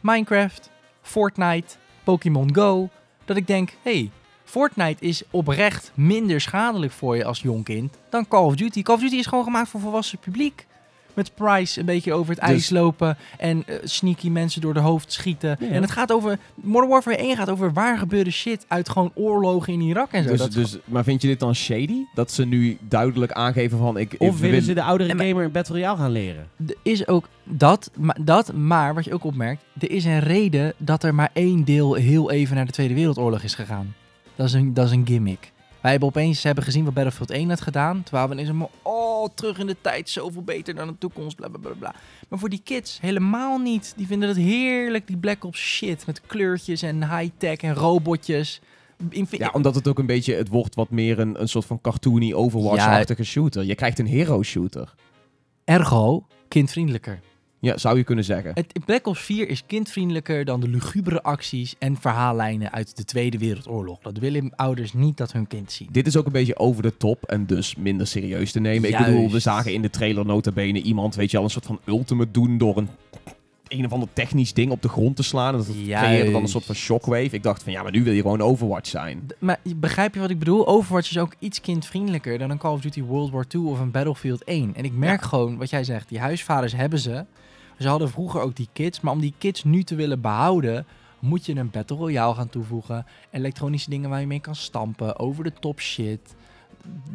Speaker 4: Minecraft, Fortnite, Pokémon Go. Dat ik denk, hey, Fortnite is oprecht minder schadelijk voor je als jong kind dan Call of Duty. Call of Duty is gewoon gemaakt voor volwassen publiek. Met Price een beetje over het
Speaker 3: Dus-
Speaker 4: ijs lopen en eh, sneaky mensen door de hoofd schieten.
Speaker 1: Ja.
Speaker 4: En het gaat over, Modern Warfare 1 gaat over waar gebeurde shit uit gewoon oorlogen in Irak en zo.
Speaker 3: Dus,
Speaker 4: Dat-
Speaker 3: dus, maar vind je dit dan shady? Dat ze nu duidelijk aangeven van... Ik, ik
Speaker 1: Of willen
Speaker 3: wil-
Speaker 1: ze de oudere
Speaker 4: maar-
Speaker 1: gamer in Battle Royale gaan leren?
Speaker 4: Er is ook dat, maar, dat, maar wat je ook opmerkt, er is een reden dat er maar één deel heel even naar de Tweede Wereldoorlog is gegaan. Dat is een, dat is een gimmick. Wij hebben opeens hebben gezien wat Battlefield 1 had gedaan. Terwijl we ineens maar, oh, terug in de tijd, zoveel beter dan de toekomst, bla bla bla bla. Maar voor die kids helemaal niet. Die vinden het heerlijk, die Black Ops shit. Met kleurtjes en high-tech en robotjes.
Speaker 3: Ja, omdat het ook een beetje... Het wordt wat meer een, een soort van cartoony Overwatch-achtige shooter. Je krijgt een hero shooter.
Speaker 4: Ergo, kindvriendelijker.
Speaker 3: Ja, zou je kunnen zeggen.
Speaker 4: Het Black Ops 4 is kindvriendelijker dan de lugubere acties en verhaallijnen uit de Tweede Wereldoorlog. Dat willen ouders niet dat hun kind zien.
Speaker 3: Dit is ook een beetje over de top en dus minder serieus te nemen. Ik bedoel, we zagen in de trailer nota bene iemand, weet je al, een soort van ultimate doen door een een of ander technisch ding op de grond te slaan. En dat creëerde dan een soort van shockwave. Ik dacht van, ja, maar nu wil je gewoon Overwatch zijn.
Speaker 4: D- Maar begrijp je wat ik bedoel? Overwatch is ook iets kindvriendelijker dan een Call of Duty World War II of een Battlefield 1. En ik merk gewoon, wat jij zegt, die huisvaders hebben ze. Ze hadden vroeger ook die kids, maar om die kids nu te willen behouden, moet je een Battle Royale gaan toevoegen. Elektronische dingen waar je mee kan stampen, over de top shit.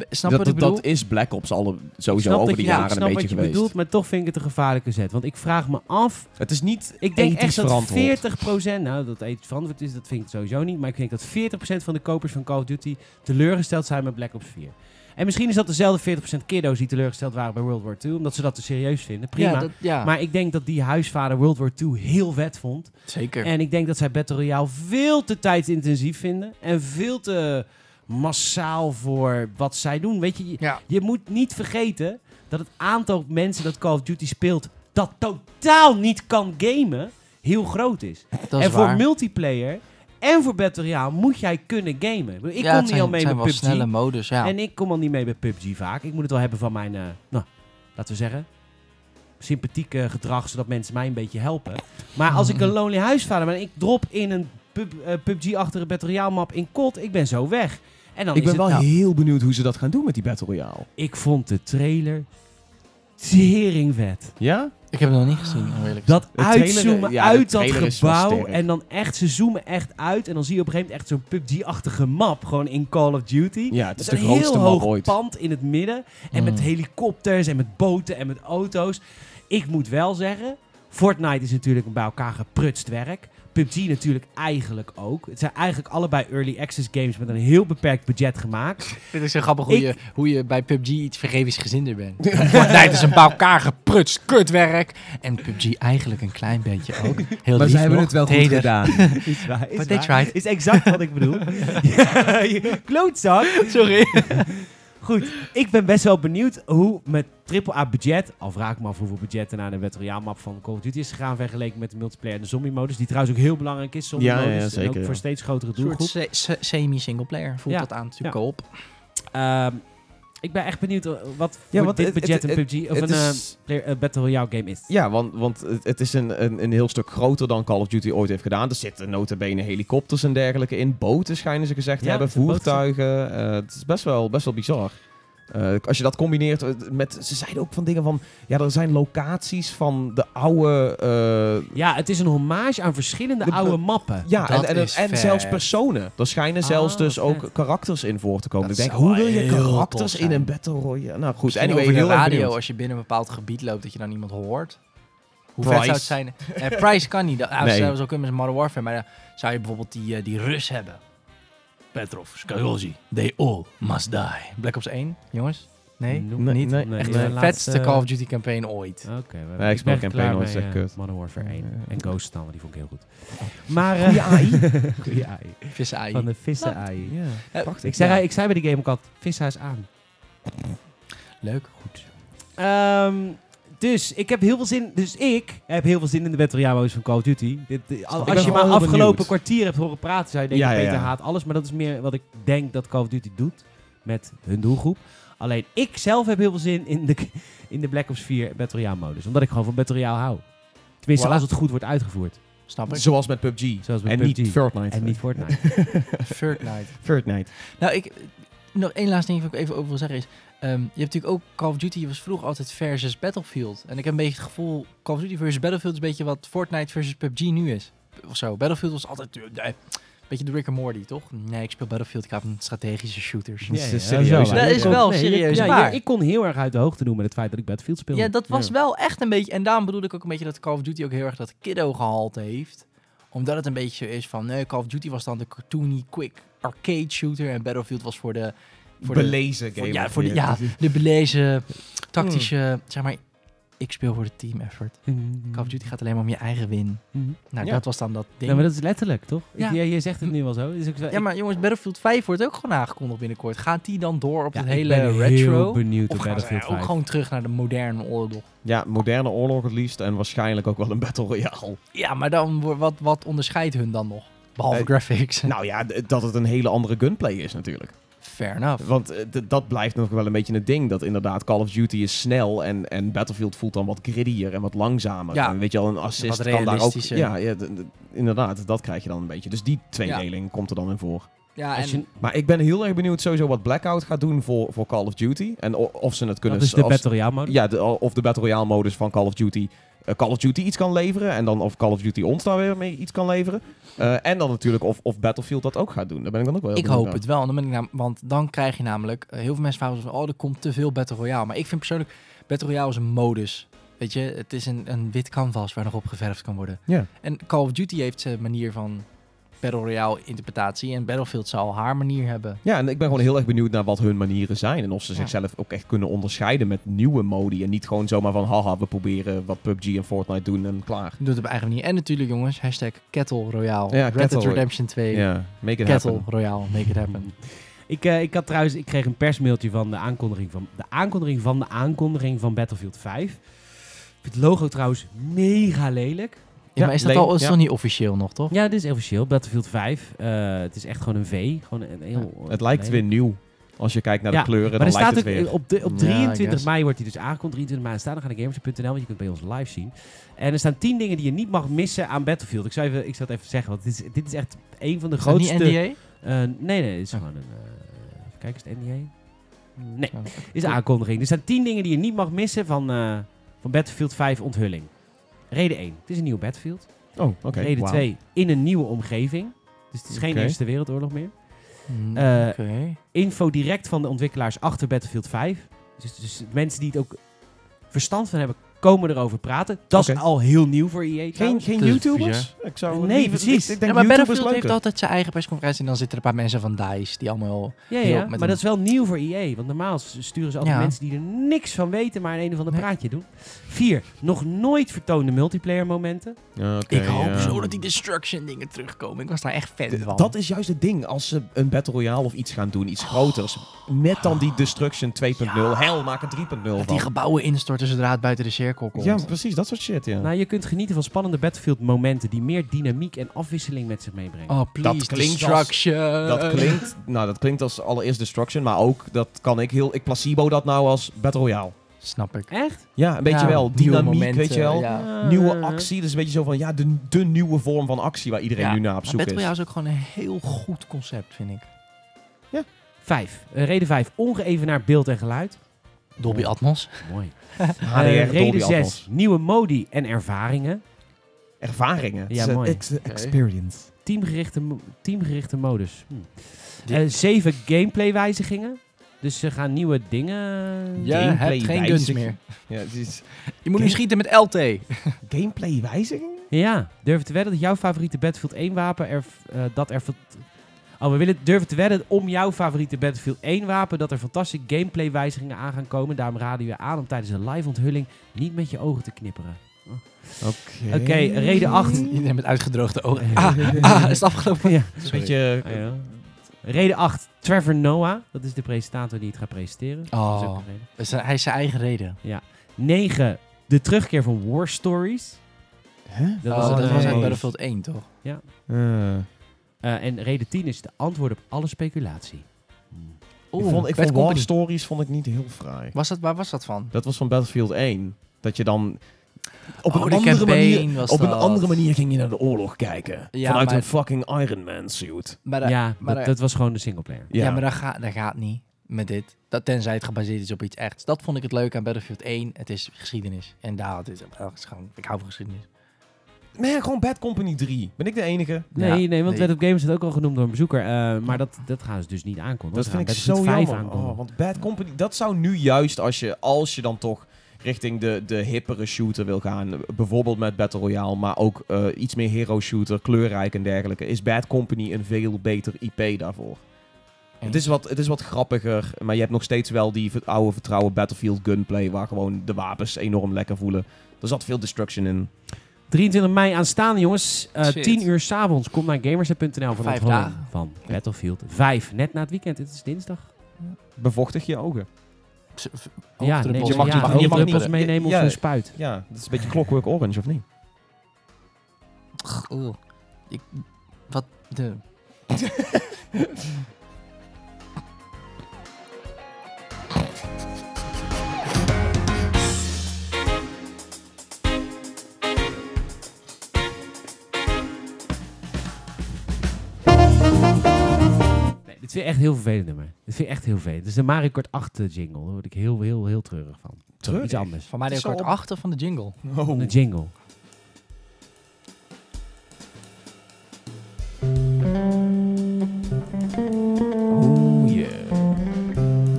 Speaker 4: Snap je
Speaker 3: dat,
Speaker 4: wat ik bedoel?
Speaker 3: dat is Black Ops alle, sowieso
Speaker 1: snap
Speaker 3: over de
Speaker 1: je,
Speaker 3: jaren
Speaker 1: snap
Speaker 3: een
Speaker 1: wat
Speaker 3: beetje
Speaker 1: je
Speaker 3: geweest.
Speaker 1: bedoelt, maar toch vind ik het een gevaarlijke zet. Want ik vraag me af,
Speaker 3: Het is niet
Speaker 1: ik denk echt dat
Speaker 3: verantwoord.
Speaker 1: 40%, nou dat ethisch verantwoord is, dat vind ik sowieso niet. Maar ik denk dat 40% van de kopers van Call of Duty teleurgesteld zijn met Black Ops 4. En misschien is dat dezelfde 40% kiddo's die teleurgesteld waren bij World War II, omdat ze dat te serieus vinden. Prima.
Speaker 4: Ja, dat, ja
Speaker 1: Maar ik denk dat die huisvader World War II heel vet vond.
Speaker 4: zeker.
Speaker 1: En ik denk dat zij Battle Royale veel te tijdsintensief vinden. En veel te massaal voor wat zij doen. Weet je, je,
Speaker 4: ja.
Speaker 1: je moet niet vergeten dat het aantal mensen dat Call of Duty speelt... dat totaal niet kan gamen, heel groot is.
Speaker 4: Dat is
Speaker 1: en voor
Speaker 4: waar.
Speaker 1: multiplayer en voor Battle Royale moet jij kunnen gamen. Ik
Speaker 4: ja,
Speaker 1: kom niet
Speaker 4: zijn,
Speaker 1: al mee
Speaker 4: zijn
Speaker 1: met PUBG.
Speaker 4: snelle modus, ja.
Speaker 1: En ik kom al niet mee bij PUBG vaak. Ik moet het wel hebben van mijn, eh, nou, laten we zeggen, sympathieke gedrag, zodat mensen mij een beetje helpen. Maar als ik een lonely huisvader ben en ik drop in een pub, eh, PUBG-achtige Battle Royale map in COD, ik ben zo weg. En dan
Speaker 3: Ik
Speaker 1: is
Speaker 3: ben
Speaker 1: het,
Speaker 3: wel
Speaker 1: nou,
Speaker 3: heel benieuwd hoe ze dat gaan doen met die Battle Royale.
Speaker 1: ik vond de trailer tering vet.
Speaker 3: Ja?
Speaker 4: Ik heb het nog niet gezien, eerlijk
Speaker 1: Dat
Speaker 3: De trailer,
Speaker 1: uitzoomen
Speaker 3: ja,
Speaker 1: uit dat gebouw. En dan echt, ze zoomen echt uit. En dan zie je op een gegeven moment echt zo'n PUBG-achtige map. Gewoon in Call of Duty.
Speaker 3: Ja, het is
Speaker 1: Met
Speaker 3: de
Speaker 1: een
Speaker 3: grootste
Speaker 1: heel hoog
Speaker 3: ooit.
Speaker 1: pand in het midden. En met
Speaker 4: Mm.
Speaker 1: helikopters en met boten en met auto's. Ik moet wel zeggen, Fortnite is natuurlijk een bij elkaar geprutst werk. PUBG natuurlijk eigenlijk ook. Het zijn eigenlijk allebei early access games met een heel beperkt budget gemaakt.
Speaker 4: Ik vind het zo grappig hoe,
Speaker 1: Ik-
Speaker 4: je, hoe je bij PUBG iets vergevingsgezinder bent. Fortnite is een bij elkaar geprutst kutwerk. En PUBG eigenlijk een klein beetje ook. Heel
Speaker 3: Maar ze hebben het wel goed gedaan.
Speaker 1: Is waar, is
Speaker 4: But
Speaker 1: waar. Is exact wat ik bedoel. ja, klootzak.
Speaker 4: Sorry.
Speaker 1: Goed, ik ben best wel benieuwd hoe met AAA budget, al vraag ik me af hoeveel budget er naar de Battle map van Call of Duty is gegaan vergeleken met de multiplayer en de zombie modus, die trouwens ook heel belangrijk is, zombie
Speaker 3: Ja, ja,
Speaker 1: modus,
Speaker 3: ja,
Speaker 1: en
Speaker 3: zeker,
Speaker 1: ook
Speaker 3: ja.
Speaker 1: voor steeds grotere
Speaker 4: Een soort
Speaker 1: doelgroep.
Speaker 4: se- se- semi-single player voelt
Speaker 1: Ja.
Speaker 4: dat aan natuurlijk
Speaker 1: Ja.
Speaker 4: koop.
Speaker 1: Ik ben echt benieuwd eh, wat
Speaker 3: Ja,
Speaker 1: voor dit
Speaker 3: het-
Speaker 1: budget
Speaker 3: het-
Speaker 1: een PUBG of een eh, player- eh, Battle Royale game is.
Speaker 3: Ja, want, want het, het is een, een, een heel stuk groter dan Call of Duty ooit heeft gedaan. Er zitten notabene helikopters en dergelijke in. Boten schijnen ze gezegd te
Speaker 1: Ja,
Speaker 3: hebben.
Speaker 1: er
Speaker 3: Voertuigen. Het is best wel, best wel bizar. Eh, als je dat combineert eh, met... Ze zeiden ook van dingen van... Ja, er zijn locaties van de oude... eh,
Speaker 1: Ja, het is een hommage aan verschillende
Speaker 3: De-
Speaker 1: oude mappen.
Speaker 3: ja,
Speaker 4: Dat
Speaker 3: en, en,
Speaker 4: is
Speaker 3: en zelfs personen. Er schijnen
Speaker 1: Ah,
Speaker 3: zelfs dus
Speaker 1: vet.
Speaker 3: ook karakters in voor te komen.
Speaker 4: Dat
Speaker 3: ik denk, hoe wil je karakters in een Battle Royale? Nou goed,
Speaker 4: Misschien
Speaker 3: anyway,
Speaker 4: over de radio,
Speaker 3: benieuwd.
Speaker 4: als je binnen een bepaald gebied loopt, dat je dan iemand hoort. Hoe
Speaker 3: Price.
Speaker 4: vet zou het zijn? Eh, Price kan niet. Dat nou,
Speaker 3: Nee.
Speaker 4: zou zo kunnen met Modern Warfare. Maar dan zou je bijvoorbeeld die, die Rus hebben. Petrov, Skyozi, they all must die. Black Ops 1, jongens? Nee?
Speaker 1: Noem-
Speaker 3: Nee,
Speaker 4: niet?
Speaker 3: nee,
Speaker 1: Nee,
Speaker 4: Echt
Speaker 1: de
Speaker 4: vetste Call of Duty campaign ooit.
Speaker 1: Oké, we-
Speaker 3: Nee, ik
Speaker 1: ben
Speaker 3: campaign
Speaker 1: bij,
Speaker 3: zeg
Speaker 1: eh,
Speaker 3: kut.
Speaker 1: Modern Warfare 1
Speaker 3: Ja.
Speaker 1: en Ghost Town, die vond ik heel goed. Maar, eh,
Speaker 3: Goeie AI.
Speaker 1: goeie AI.
Speaker 4: Vissen AI.
Speaker 1: Van de vissen AI.
Speaker 3: ja,
Speaker 4: Eh,
Speaker 3: prachtig.
Speaker 1: Ik zei,
Speaker 4: Ja.
Speaker 1: ik zei bij die game ook al, vishuis aan.
Speaker 4: Leuk.
Speaker 1: Goed. Ehm, dus ik heb heel veel zin. Dus ik heb heel veel zin in de Battle Royale modus van Call of Duty. Dit, al- als je maar afgelopen
Speaker 3: benieuwd.
Speaker 1: kwartier hebt horen praten, zou je denken:
Speaker 3: Ja, ja,
Speaker 1: Peter
Speaker 3: ja.
Speaker 1: haat alles. Maar dat is meer wat ik denk dat Call of Duty doet met hun doelgroep. Alleen ik zelf heb heel veel zin in de, in de Black Ops 4 Battle Royale modus. Omdat ik gewoon van Battle Royale hou. Tenminste,
Speaker 4: Voilà.
Speaker 1: als het goed wordt uitgevoerd.
Speaker 4: Snap ik.
Speaker 3: Zoals met PUBG.
Speaker 1: Zoals met
Speaker 3: en
Speaker 1: PUBG.
Speaker 3: niet Fortnite.
Speaker 1: En niet Fortnite.
Speaker 4: Fortnite.
Speaker 3: Fortnite.
Speaker 4: Nou, ik, nog één laatste ding wat ik even over wil zeggen is... ehm, je hebt natuurlijk ook Call of Duty was vroeger altijd versus Battlefield. En ik heb een beetje het gevoel... Call of Duty versus Battlefield is een beetje wat Fortnite versus PUBG nu is. Of zo. Battlefield was altijd... eh, een beetje de Rick and Morty, toch? Nee, ik speel Battlefield. Ik hou van strategische shooters.
Speaker 3: Ja, ja,
Speaker 1: dat
Speaker 3: serieus.
Speaker 4: is wel serieus
Speaker 1: ja,
Speaker 4: waar.
Speaker 1: ja, ik kon heel erg uit de hoogte doen met het feit dat ik Battlefield speelde.
Speaker 4: Ja, dat was
Speaker 1: Ja.
Speaker 4: wel echt een beetje... En daarom bedoelde ik ook een beetje dat Call of Duty ook heel erg dat kiddo gehalte heeft. Omdat het een beetje zo is van... Nee, Call of Duty was dan de cartoony, quick arcade shooter. En Battlefield was voor de... Voor de
Speaker 3: Belezen
Speaker 4: voor,
Speaker 3: game.
Speaker 4: ja, voor de, ja, de belezen, tactische, zeg maar, ik speel voor de team effort. Call of Duty gaat alleen maar om je eigen win. Nou,
Speaker 3: Ja.
Speaker 4: dat was dan dat ding.
Speaker 1: Ja, maar dat is letterlijk, toch?
Speaker 4: Ja.
Speaker 1: Je, zegt het nu wel zo. Dus ik,
Speaker 4: Ja, maar jongens, Battlefield 5 wordt ook gewoon aangekondigd binnenkort. Gaat die dan door op
Speaker 1: Ja,
Speaker 4: het
Speaker 1: ik
Speaker 4: hele
Speaker 1: ben
Speaker 4: retro?
Speaker 1: heel benieuwd
Speaker 4: Of
Speaker 1: op
Speaker 4: gaan ze
Speaker 1: Battlefield
Speaker 4: ook
Speaker 1: 5.
Speaker 4: gewoon terug naar de moderne oorlog?
Speaker 3: Ja, moderne oorlog het liefst. En waarschijnlijk ook wel een Battle Royale.
Speaker 4: Ja, maar dan, wat, wat onderscheidt hun dan nog? Behalve
Speaker 3: Eh,
Speaker 4: graphics.
Speaker 3: nou ja, d- dat het een hele andere gunplay is natuurlijk.
Speaker 4: Fair enough.
Speaker 3: Want eh, dat blijft nog wel een beetje het ding. Dat inderdaad Call of Duty is snel en, en Battlefield voelt dan wat griddier en wat langzamer.
Speaker 4: Ja.
Speaker 3: En weet je al, een assist
Speaker 4: Wat
Speaker 3: kan daar ook...
Speaker 4: realistischer.
Speaker 3: Ja, ja inderdaad, dat krijg je dan een beetje. Dus die tweedeling komt er dan in voor.
Speaker 4: Ja,
Speaker 1: Als
Speaker 4: en,
Speaker 1: je,
Speaker 3: Maar ik ben heel erg benieuwd sowieso wat Blackout gaat doen voor, voor Call of Duty. En of ze het kunnen...
Speaker 1: dat is de Battle Royale modus.
Speaker 3: Ja, de, of de Battle Royale modus van Call of Duty. Eh, Call of Duty iets kan leveren. En dan of Call of Duty ons daar weer mee iets kan leveren. Eh, en dan natuurlijk of, of Battlefield dat ook gaat doen. Daar ben ik dan ook wel heel
Speaker 4: ik hoop
Speaker 3: naar.
Speaker 4: het wel. Dan ben ik nam- want dan krijg je namelijk... eh, heel veel mensen vragen van... Oh, er komt te veel Battle Royale. Maar ik vind persoonlijk... Battle Royale is een modus. Weet je, het is een, een wit canvas waar nog op geverfd kan worden.
Speaker 3: Ja.
Speaker 4: En Call of Duty heeft zijn manier van Battle Royale interpretatie. En Battlefield zal haar manier hebben.
Speaker 3: Ja, en ik ben gewoon heel erg benieuwd naar wat hun manieren zijn. En of ze
Speaker 4: Ja.
Speaker 3: zichzelf ook echt kunnen onderscheiden met nieuwe modi. En niet gewoon zomaar van, haha, we proberen wat PUBG en Fortnite doen en klaar.
Speaker 4: Doet het op eigen manier. En natuurlijk jongens, hashtag Kettle Royale.
Speaker 3: Ja,
Speaker 4: Red
Speaker 3: Kettle
Speaker 4: Dead Redemption 2.
Speaker 3: Ja, make it
Speaker 4: Kettle
Speaker 3: happen.
Speaker 4: Royale, make it happen.
Speaker 1: Ik, eh, ik had trouwens, ik kreeg een persmailtje van de aankondiging van de aankondiging van de aankondiging van Battlefield 5. Ik vind het logo trouwens mega lelijk.
Speaker 4: Ja,
Speaker 3: Ja,
Speaker 4: maar is dat al is niet officieel nog, toch?
Speaker 1: Ja, dit is officieel. Battlefield 5. Eh, het is echt gewoon een V. Gewoon een heel,
Speaker 3: Het lijkt weer nieuw. Als je kijkt naar de kleuren,
Speaker 1: Maar
Speaker 3: dan
Speaker 1: er staat
Speaker 3: lijkt het
Speaker 1: ook
Speaker 3: weer.
Speaker 1: op, de, op
Speaker 4: Ja, I
Speaker 1: 23
Speaker 4: guess.
Speaker 1: mei wordt hij dus aangekondigd. 23 mei staat nog aan de gamers.nl, want je kunt bij ons live zien. En er staan 10 dingen die je niet mag missen aan Battlefield. Ik zou, even, ik zou het even zeggen, want dit is, dit is echt een van de
Speaker 4: Is
Speaker 1: grootste...
Speaker 4: niet NDA?
Speaker 1: Eh, nee, nee, het is
Speaker 4: Oh.
Speaker 1: gewoon een... eh, even kijken, is het NDA? Nee,
Speaker 4: Oh.
Speaker 1: is een aankondiging. Er staan 10 dingen die je niet mag missen van, eh, van Battlefield 5 onthulling. Reden 1, het is een nieuwe Battlefield.
Speaker 3: Oh, oké.
Speaker 1: Reden
Speaker 3: wauw.
Speaker 1: 2, in een nieuwe omgeving. Dus het is geen. Eerste Wereldoorlog meer.
Speaker 4: Mm,
Speaker 1: Eh,
Speaker 4: Oké.
Speaker 1: info direct van de ontwikkelaars achter Battlefield 5. Dus, dus mensen die het ook verstand van hebben, komen erover praten. Dat is al heel nieuw voor EA
Speaker 3: Geen, geen YouTubers? Ik zou
Speaker 1: Nee,
Speaker 3: liever-
Speaker 1: precies.
Speaker 3: Ik, ik denk
Speaker 4: Ja, maar
Speaker 3: YouTubers
Speaker 4: Battlefield heeft altijd zijn eigen persconferentie en dan zitten er een paar mensen van DICE die allemaal...
Speaker 1: Ja, ja
Speaker 4: met
Speaker 1: maar
Speaker 4: een-
Speaker 1: dat is wel nieuw voor EA. Want normaal sturen ze altijd
Speaker 4: Ja.
Speaker 1: mensen die er niks van weten, maar een of ander
Speaker 4: Nee.
Speaker 1: praatje doen. Vier, nog nooit vertoonde multiplayer momenten.
Speaker 3: Ja, oké,
Speaker 4: ik hoop
Speaker 3: ja.
Speaker 4: zo dat die Destruction dingen terugkomen. Ik was daar echt fan van.
Speaker 3: Dat is juist het ding. Als ze een Battle Royale of iets gaan doen, iets groters. Met dan die Destruction 2.0. Hell, maak er 3.0
Speaker 4: Dat die
Speaker 3: van.
Speaker 4: gebouwen instorten zodra het buiten de cirkel komt.
Speaker 3: Ja, precies. Dat soort shit, ja.
Speaker 1: Nou, je kunt genieten van spannende Battlefield momenten die meer dynamiek en afwisseling met zich meebrengen.
Speaker 4: Oh, please,
Speaker 3: Dat klinkt
Speaker 4: Destruction.
Speaker 3: Dat klinkt, nou, dat klinkt als allereerst Destruction, maar ook, dat kan ik heel, ik placebo dat nou als Battle Royale.
Speaker 4: Snap ik.
Speaker 1: Echt?
Speaker 3: Ja, een beetje
Speaker 4: Ja,
Speaker 3: wel.
Speaker 4: nieuwe
Speaker 3: Dynamiek,
Speaker 4: momenten,
Speaker 3: weet je wel.
Speaker 4: Ja.
Speaker 3: Nieuwe actie, dus een beetje zo van, ja, de, de nieuwe vorm van actie waar iedereen
Speaker 4: Ja,
Speaker 3: nu naar op zoek
Speaker 4: Battle
Speaker 3: is.
Speaker 4: Royale is ook gewoon een heel goed concept, vind ik.
Speaker 1: Vijf. Eh, reden vijf. Ongeëvenaard beeld en geluid.
Speaker 4: Dolby Atmos.
Speaker 1: Mooi.
Speaker 3: HDR,
Speaker 1: Eh,
Speaker 3: Dolby
Speaker 1: reden
Speaker 3: Atmos.
Speaker 1: zes. Nieuwe modi en ervaringen.
Speaker 3: Ervaringen.
Speaker 1: Ja,
Speaker 3: is,
Speaker 1: mooi.
Speaker 3: ex- experience.
Speaker 1: Teamgerichte, teamgerichte modus. Hm.
Speaker 4: Die-
Speaker 1: Eh, zeven gameplay wijzigingen. Dus ze gaan nieuwe dingen...
Speaker 4: Je
Speaker 3: Gameplay
Speaker 4: hebt geen guns meer.
Speaker 3: Ja,
Speaker 4: Je moet nu schieten met LT.
Speaker 3: gameplay wijziging?
Speaker 1: Ja, durven te wedden dat jouw favoriete Battlefield 1 wapen er, eh, dat er Oh, we willen durven te wedden om jouw favoriete Battlefield 1 wapen dat er fantastische gameplay wijzigingen aan gaan komen. Daarom raden we je aan om tijdens een live onthulling niet met je ogen te knipperen.
Speaker 3: Oké.
Speaker 1: Oké, reden 8.
Speaker 4: Iedereen met uitgedroogde ogen. Ah, ah, is het afgelopen?
Speaker 1: ja.
Speaker 3: Een beetje...
Speaker 1: Ah, ja. Reden 8. Trevor Noah. Dat is de presentator die het gaat presenteren. Dat is ook
Speaker 4: Oh,
Speaker 1: een reden.
Speaker 4: dus hij is zijn eigen reden.
Speaker 1: 9. De terugkeer van War Stories.
Speaker 3: Hè?
Speaker 1: Dat
Speaker 4: Oh,
Speaker 1: was
Speaker 4: dat was
Speaker 1: eh,
Speaker 4: uit Battlefield 1, toch?
Speaker 3: Eh,
Speaker 1: Eh, en reden 10 is de antwoord op alle speculatie.
Speaker 3: ik vond, ik vond War. Stories vond ik niet heel fraai.
Speaker 4: Was dat, waar was dat van?
Speaker 3: Dat was van Battlefield 1. Dat je dan op
Speaker 4: Oh,
Speaker 3: een
Speaker 4: de
Speaker 3: andere manier,
Speaker 4: was
Speaker 3: op een andere manier ging je naar de oorlog kijken.
Speaker 4: Ja,
Speaker 3: vanuit
Speaker 4: maar-
Speaker 3: een fucking Iron Man suit.
Speaker 4: Maar dat-
Speaker 1: ja,
Speaker 4: maar
Speaker 1: dat, was gewoon de singleplayer.
Speaker 4: ja. maar dat, gaat dat gaat niet met dit. Dat, tenzij het gebaseerd is op iets echts. Dat vond ik het leuk aan Battlefield 1. Het is geschiedenis. En daar het is, het gewoon, ik hou van geschiedenis.
Speaker 3: Nee, gewoon Bad Company 3. Ben ik de enige?
Speaker 1: Nee,
Speaker 4: Ja,
Speaker 1: nee, want
Speaker 4: nee.
Speaker 1: Wet op Games is ook al genoemd door een bezoeker. eh, maar dat, dat gaan ze dus niet aankondigen.
Speaker 3: Dat vind ik zo
Speaker 1: Battlefield 5
Speaker 3: jammer. Oh, want Bad Company, dat zou nu juist als je, als je dan toch richting de, de hippere shooter wil gaan, eh, bijvoorbeeld met Battle Royale, maar ook eh, iets meer hero shooter, kleurrijk en dergelijke, is Bad Company een veel beter IP daarvoor. Het is, wat, het is wat grappiger, maar je hebt nog steeds wel die oude vertrouwen Battlefield gunplay, waar gewoon de wapens enorm lekker voelen. Er zat veel destruction in.
Speaker 1: 23 mei aanstaande, jongens. Eh
Speaker 4: Shit.
Speaker 1: 10 uur s'avonds. Kom naar gamersnet.nl voor van Battlefield 5. Net na het weekend. Het is dinsdag.
Speaker 3: Bevochtig je ogen.
Speaker 1: Ja, nee,
Speaker 3: je mag
Speaker 1: ja,
Speaker 3: mag
Speaker 1: hoofddruppels
Speaker 3: niet-
Speaker 1: meenemen
Speaker 3: ja.
Speaker 1: of een spuit.
Speaker 3: Ja, dat is een beetje Clockwork Orange, of niet?
Speaker 4: Oeh. Ik, wat de...
Speaker 1: vind ik echt heel vervelend nummer. Dit vind ik echt heel vervelend. Dit is de Mario Kart 8 jingle. Daar word ik heel, heel, heel treurig van.
Speaker 3: Treurig?
Speaker 1: Iets anders.
Speaker 4: Van Mario
Speaker 3: Het
Speaker 4: Kart
Speaker 3: zo-
Speaker 4: 8 van de jingle.
Speaker 3: Oh.
Speaker 1: De jingle.
Speaker 3: Oh yeah.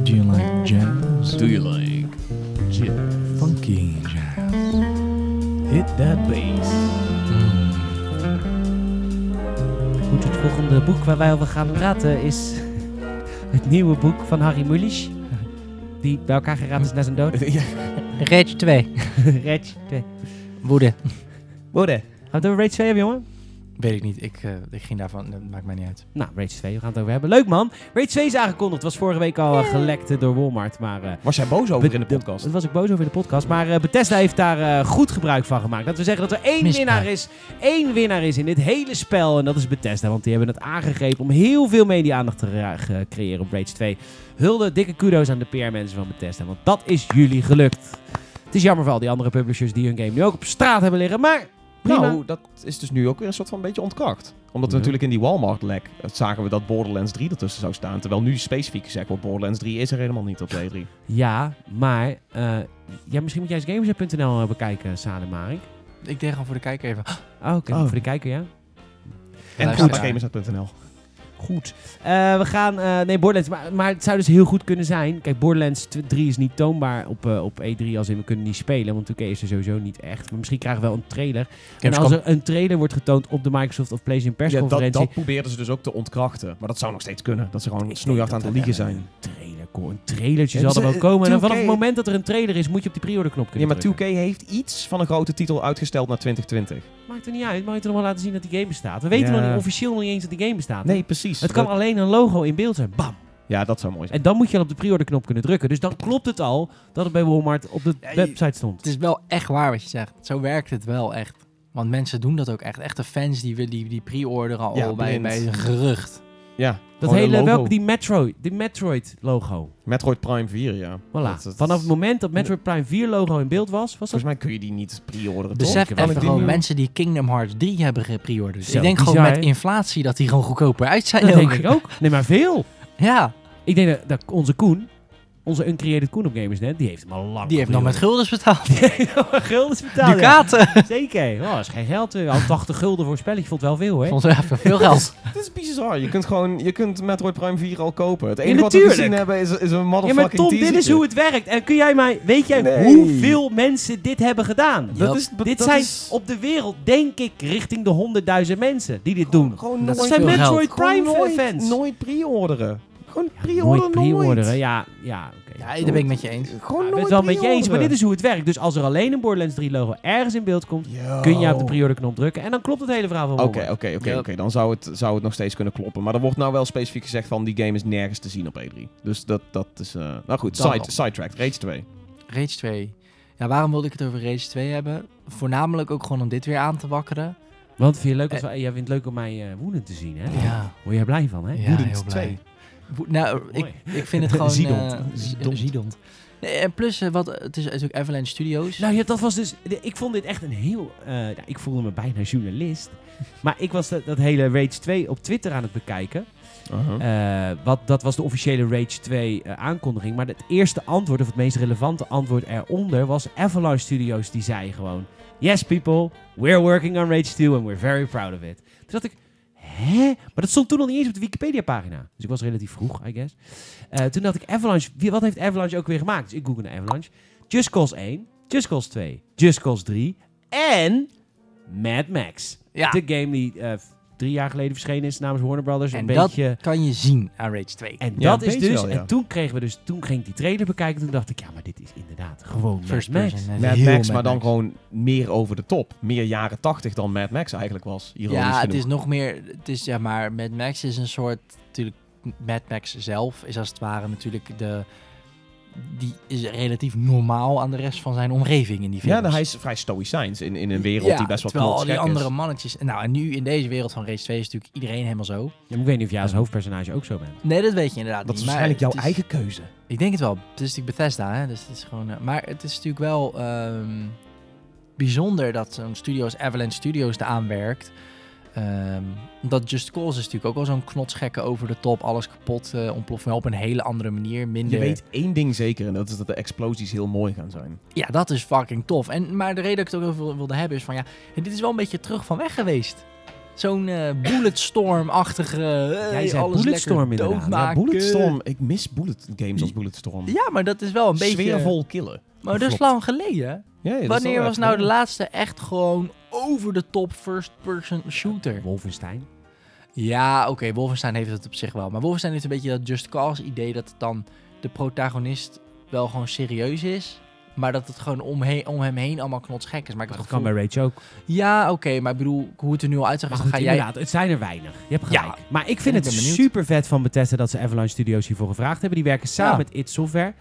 Speaker 4: Do you like jazz?
Speaker 3: Do you like
Speaker 4: Funky jazz.
Speaker 3: hit that bass?
Speaker 1: Volgende boek waar wij over gaan praten is het nieuwe boek van Harry Mulisch. Die bij elkaar geraakt is na zijn dood.
Speaker 3: ja.
Speaker 4: Rage 2.
Speaker 1: Rage 2.
Speaker 4: Woede.
Speaker 3: Worden.
Speaker 1: Gaan we het over Rage 2 hebben, jongen?
Speaker 4: Weet ik niet. Ik, eh, ik ging daarvan. Dat maakt mij niet uit.
Speaker 1: Nou, Rage 2, we gaan het over hebben. Leuk man. Rage 2 is aangekondigd. was vorige week al eh, gelekt eh, door Walmart. Maar eh,
Speaker 3: Was jij boos over in de podcast?
Speaker 1: Dat was ik boos over in de podcast. Maar eh, Bethesda heeft daar eh, goed gebruik van gemaakt. Dat we zeggen dat er één
Speaker 4: Misbruik.
Speaker 1: winnaar is. Één winnaar is in dit hele spel. En dat is Bethesda. Want die hebben het aangegrepen om heel veel media-aandacht te creëren op Rage 2. Hulde, dikke kudo's aan de PR-mensen van Bethesda. Want dat is jullie gelukt. Het is jammer voor al die andere publishers die hun game nu ook op straat hebben liggen. Maar prima.
Speaker 3: Nou, dat is dus nu ook weer een soort van beetje ontkracht. Omdat we
Speaker 1: Ja.
Speaker 3: natuurlijk in die Walmart-lek eh, zagen we dat Borderlands 3 ertussen zou staan. Terwijl nu specifiek gezegd wordt, Borderlands 3 is er helemaal niet op de E3.
Speaker 1: Ja, maar... eh, ja, misschien moet jij eens Gamersnet.nl bekijken, Salem Marik.
Speaker 4: Ik deed gewoon voor de kijker even.
Speaker 1: Oh, oké.
Speaker 3: Oh.
Speaker 1: Voor de kijker, ja.
Speaker 3: En gamers.nl.
Speaker 1: Goed. Eh, we gaan... eh, nee, Borderlands. Maar, maar het zou dus heel goed kunnen zijn. Kijk, Borderlands 3 is niet toonbaar op, eh, op E3 als in we kunnen niet spelen. Want 2K is er sowieso niet echt. Maar misschien krijgen we wel een trailer. En als er een trailer wordt getoond op de Microsoft of PlayStation
Speaker 3: Ja, dat,
Speaker 1: persconferentie...
Speaker 3: dat probeerden ze dus ook te ontkrachten. Maar dat zou nog steeds kunnen. Dat ze gewoon snoeihard aan het liegen zijn.
Speaker 1: Een trailer, ko- een trailertje
Speaker 3: Ja,
Speaker 1: zal er
Speaker 3: dus,
Speaker 1: wel
Speaker 3: eh,
Speaker 1: komen. En dan
Speaker 3: 2K
Speaker 1: vanaf het moment dat er een trailer is, moet je op die pre-order knop
Speaker 3: Ja,
Speaker 1: kunnen
Speaker 3: maar 2K
Speaker 1: drukken.
Speaker 3: heeft iets van een grote titel uitgesteld naar 2020.
Speaker 1: Maakt er niet uit. Mag je toch nog wel laten zien dat die game bestaat? We weten
Speaker 3: Ja.
Speaker 1: nog niet officieel nog niet eens dat die game bestaat.
Speaker 3: Nee, precies.
Speaker 1: Het kan
Speaker 3: Dat-
Speaker 1: alleen een logo in beeld zijn. Bam!
Speaker 3: Ja, dat zou mooi zijn.
Speaker 1: En dan moet je al op de pre-order knop kunnen drukken. Dus dan klopt het al dat het bij Walmart op de
Speaker 4: Ja, je-
Speaker 1: website stond.
Speaker 4: Het is wel echt waar wat je zegt. Zo werkt het wel echt. Want mensen doen dat ook echt. Echte fans die, willen- die, die pre-orderen al
Speaker 3: Ja,
Speaker 4: bij, bij een gerucht.
Speaker 3: Ja,
Speaker 1: Dat hele,
Speaker 3: logo.
Speaker 1: welke, die Metroid, die Metroid logo.
Speaker 3: Metroid Prime 4, ja.
Speaker 1: Voilà.
Speaker 3: Dat- dat-
Speaker 1: Vanaf het moment dat Metroid Prime 4 logo in beeld was, was dat...
Speaker 3: Volgens mij kun je die niet pre-orderen, toch?
Speaker 4: Besef
Speaker 1: ik
Speaker 4: even gewoon mensen die Kingdom Hearts 3 hebben gepreorderd.
Speaker 1: Zo,
Speaker 4: Ik denk
Speaker 1: bizar,
Speaker 4: gewoon met inflatie dat die gewoon goedkoper uit zijn
Speaker 1: Dat
Speaker 4: ook.
Speaker 1: denk ik ook. Nee, maar veel.
Speaker 4: Ja,
Speaker 1: Ik denk dat, dat onze Koen, onze Uncreated Koen op Gamersnet, die heeft hem al lang
Speaker 4: die heeft nog met
Speaker 1: gulden.
Speaker 4: guldens betaald.
Speaker 1: Die heeft nog met guldens betaald. ja.
Speaker 4: Ducaten.
Speaker 1: Zeker. Oh, dat is geen geld. eh. Al 80 gulden voor een spelletje vond wel veel, hè?
Speaker 4: Vond ze even veel geld.
Speaker 3: Het is bizar. Je kunt gewoon, je kunt Metroid Prime 4 al kopen. Het
Speaker 1: Ja,
Speaker 3: enige wat we gezien hebben is, is een
Speaker 1: Ja,
Speaker 3: motherfucking
Speaker 1: maar Tom, dit is hoe het werkt. En kun jij mij, weet jij
Speaker 3: Nee.
Speaker 1: hoeveel mensen dit hebben gedaan?
Speaker 4: Ja.
Speaker 3: Dat is,
Speaker 1: dit
Speaker 3: dat
Speaker 1: zijn
Speaker 3: is
Speaker 1: op de wereld, denk ik, richting de 100.000 mensen die dit doen.
Speaker 3: gewoon
Speaker 4: Dat
Speaker 1: zijn
Speaker 4: veel
Speaker 1: Metroid Prime
Speaker 3: nooit,
Speaker 1: fans.
Speaker 3: Nooit pre-orderen. Gewoon
Speaker 1: Ja,
Speaker 3: pre-orderen
Speaker 1: nooit pre-orderen. Ja, ja oké.
Speaker 4: Ja, daar ben ik met je eens.
Speaker 3: Gewoon
Speaker 1: ik ben
Speaker 3: nooit
Speaker 1: het wel met je eens, maar dit is hoe het werkt. Dus als er alleen een Borderlands 3 logo ergens in beeld komt,
Speaker 3: Yo.
Speaker 1: kun je op de pre-order knop drukken en dan klopt het hele verhaal van
Speaker 3: Oké,
Speaker 1: Walmart.
Speaker 3: oké, oké,
Speaker 4: Ja.
Speaker 3: oké. Dan zou het, zou het nog steeds kunnen kloppen. Maar er wordt nou wel specifiek gezegd van die game is nergens te zien op E3. Dus dat, dat is... eh, nou goed,
Speaker 4: Dan
Speaker 3: side, sidetracked. Rage 2.
Speaker 4: Rage 2. Ja, waarom wilde ik het over Rage 2 hebben? Voornamelijk ook gewoon om dit weer aan te wakkeren.
Speaker 1: Want vind je leuk als wij- jij vindt het leuk om mij eh, woedend te zien, hè?
Speaker 4: Ja,
Speaker 1: Word jij blij van, hè?
Speaker 4: ja
Speaker 3: Woedend
Speaker 4: heel blij.
Speaker 3: 2.
Speaker 4: Nou, ik, ik vind het gewoon... Eh.
Speaker 3: Ziedend.
Speaker 4: Nee, en plus, eh, wat, het is natuurlijk Avalanche Studios.
Speaker 1: Nou ja, dat was dus. Ik vond dit echt een heel. eh, ja, ik voelde me bijna journalist. Maar ik was dat, dat hele Rage 2 op Twitter aan het bekijken.
Speaker 3: Uh-huh.
Speaker 1: Eh, wat, dat was de officiële Rage 2 eh, aankondiging. Maar het eerste antwoord, of het meest relevante antwoord eronder, was Avalanche Studios. Die zei gewoon: Yes, people, we're working on Rage 2 and we're very proud of it. Toen dacht ik. Hè? Maar dat stond toen nog niet eens op de Wikipedia-pagina. Dus ik was relatief vroeg, I guess. Eh, toen dacht ik, Avalanche, wat heeft Avalanche ook weer gemaakt? Dus ik googelde Avalanche. Just Cause 1, Just Cause 2, Just Cause 3 en Mad Max.
Speaker 4: Ja,
Speaker 1: De game die eh, drie jaar geleden verschenen is namens Warner Brothers.
Speaker 4: en
Speaker 1: een
Speaker 4: dat
Speaker 1: beetje...
Speaker 4: kan je zien aan Rage 2.
Speaker 1: En
Speaker 3: Ja,
Speaker 1: dat is dus...
Speaker 3: wel, ja.
Speaker 1: En toen kregen we dus... Toen ging ik die trailer bekijken. Toen dacht ik, ja, maar dit is inderdaad gewoon
Speaker 4: First
Speaker 1: Mad Max.
Speaker 4: person.
Speaker 3: Mad Max, maar dan
Speaker 4: Max.
Speaker 3: gewoon meer over de top. Meer jaren 80 dan Mad Max eigenlijk was. Ironisch
Speaker 4: Ja, het
Speaker 3: genoeg.
Speaker 4: is nog meer... Het is, ja, maar Mad Max is een soort... Natuurlijk, Mad Max zelf is als het ware natuurlijk de... Die is relatief normaal aan de rest van zijn omgeving in die films.
Speaker 3: Ja, nou, hij is vrij stoïcijns in, in een wereld
Speaker 4: Ja,
Speaker 3: die best wel
Speaker 4: terwijl al die
Speaker 3: knotsgek is.
Speaker 4: andere mannetjes... Nou, en nu in deze wereld van Race 2 is natuurlijk iedereen helemaal zo.
Speaker 1: Ja, ik weet niet of jij als hoofdpersonage ook zo bent.
Speaker 4: Nee, dat weet je inderdaad
Speaker 3: Dat is
Speaker 4: niet.
Speaker 3: waarschijnlijk jouw
Speaker 4: is-
Speaker 3: eigen keuze.
Speaker 4: Ik denk het wel. Het is natuurlijk Bethesda, hè? Dus het is gewoon. eh, maar het is natuurlijk wel ehm, bijzonder dat zo'n studio als Avalanche Studios eraan werkt. Ehm, dat Just Cause is natuurlijk ook wel zo'n knotsgekke over de top, alles kapot, eh ontploffen maar op een hele andere manier. Minder.
Speaker 3: Je weet één ding zeker en dat is dat de explosies heel mooi gaan zijn.
Speaker 4: Ja, dat is fucking tof. En, maar de reden dat ik het ook over wilde hebben is van ja, dit is wel een beetje terug van weg geweest. Zo'n eh Bulletstorm-achtige. eh,
Speaker 1: Jij zei
Speaker 4: alles
Speaker 1: Bulletstorm inderdaad. Ja.
Speaker 3: Bulletstorm, ik mis bullet games als Bulletstorm.
Speaker 4: Ja, maar dat is wel een beetje.
Speaker 3: Sfeervol killen.
Speaker 4: Maar dat is lang geleden.
Speaker 3: Ja,
Speaker 4: Wanneer was nou de laatste echt gewoon over de top first-person shooter?
Speaker 1: Wolfenstein.
Speaker 4: Ja, oké, Wolfenstein heeft het op zich wel. Maar Wolfenstein heeft een beetje dat Just Cause idee dat het dan de protagonist wel gewoon serieus is. Maar dat het gewoon om, he- om hem heen allemaal knotsgek is. Maar ik heb
Speaker 1: Dat kan bij Rage ook.
Speaker 4: Ja, oké, maar ik bedoel, hoe het er nu al uitzag,
Speaker 1: Maar goed,
Speaker 4: ga jij...
Speaker 1: het zijn er weinig. Je hebt
Speaker 4: Ja.
Speaker 1: gelijk. maar ik vind
Speaker 4: ik
Speaker 1: het super vet van Bethesda dat ze Avalanche Studios hiervoor gevraagd hebben. Die werken samen
Speaker 4: Ja.
Speaker 1: met id Software.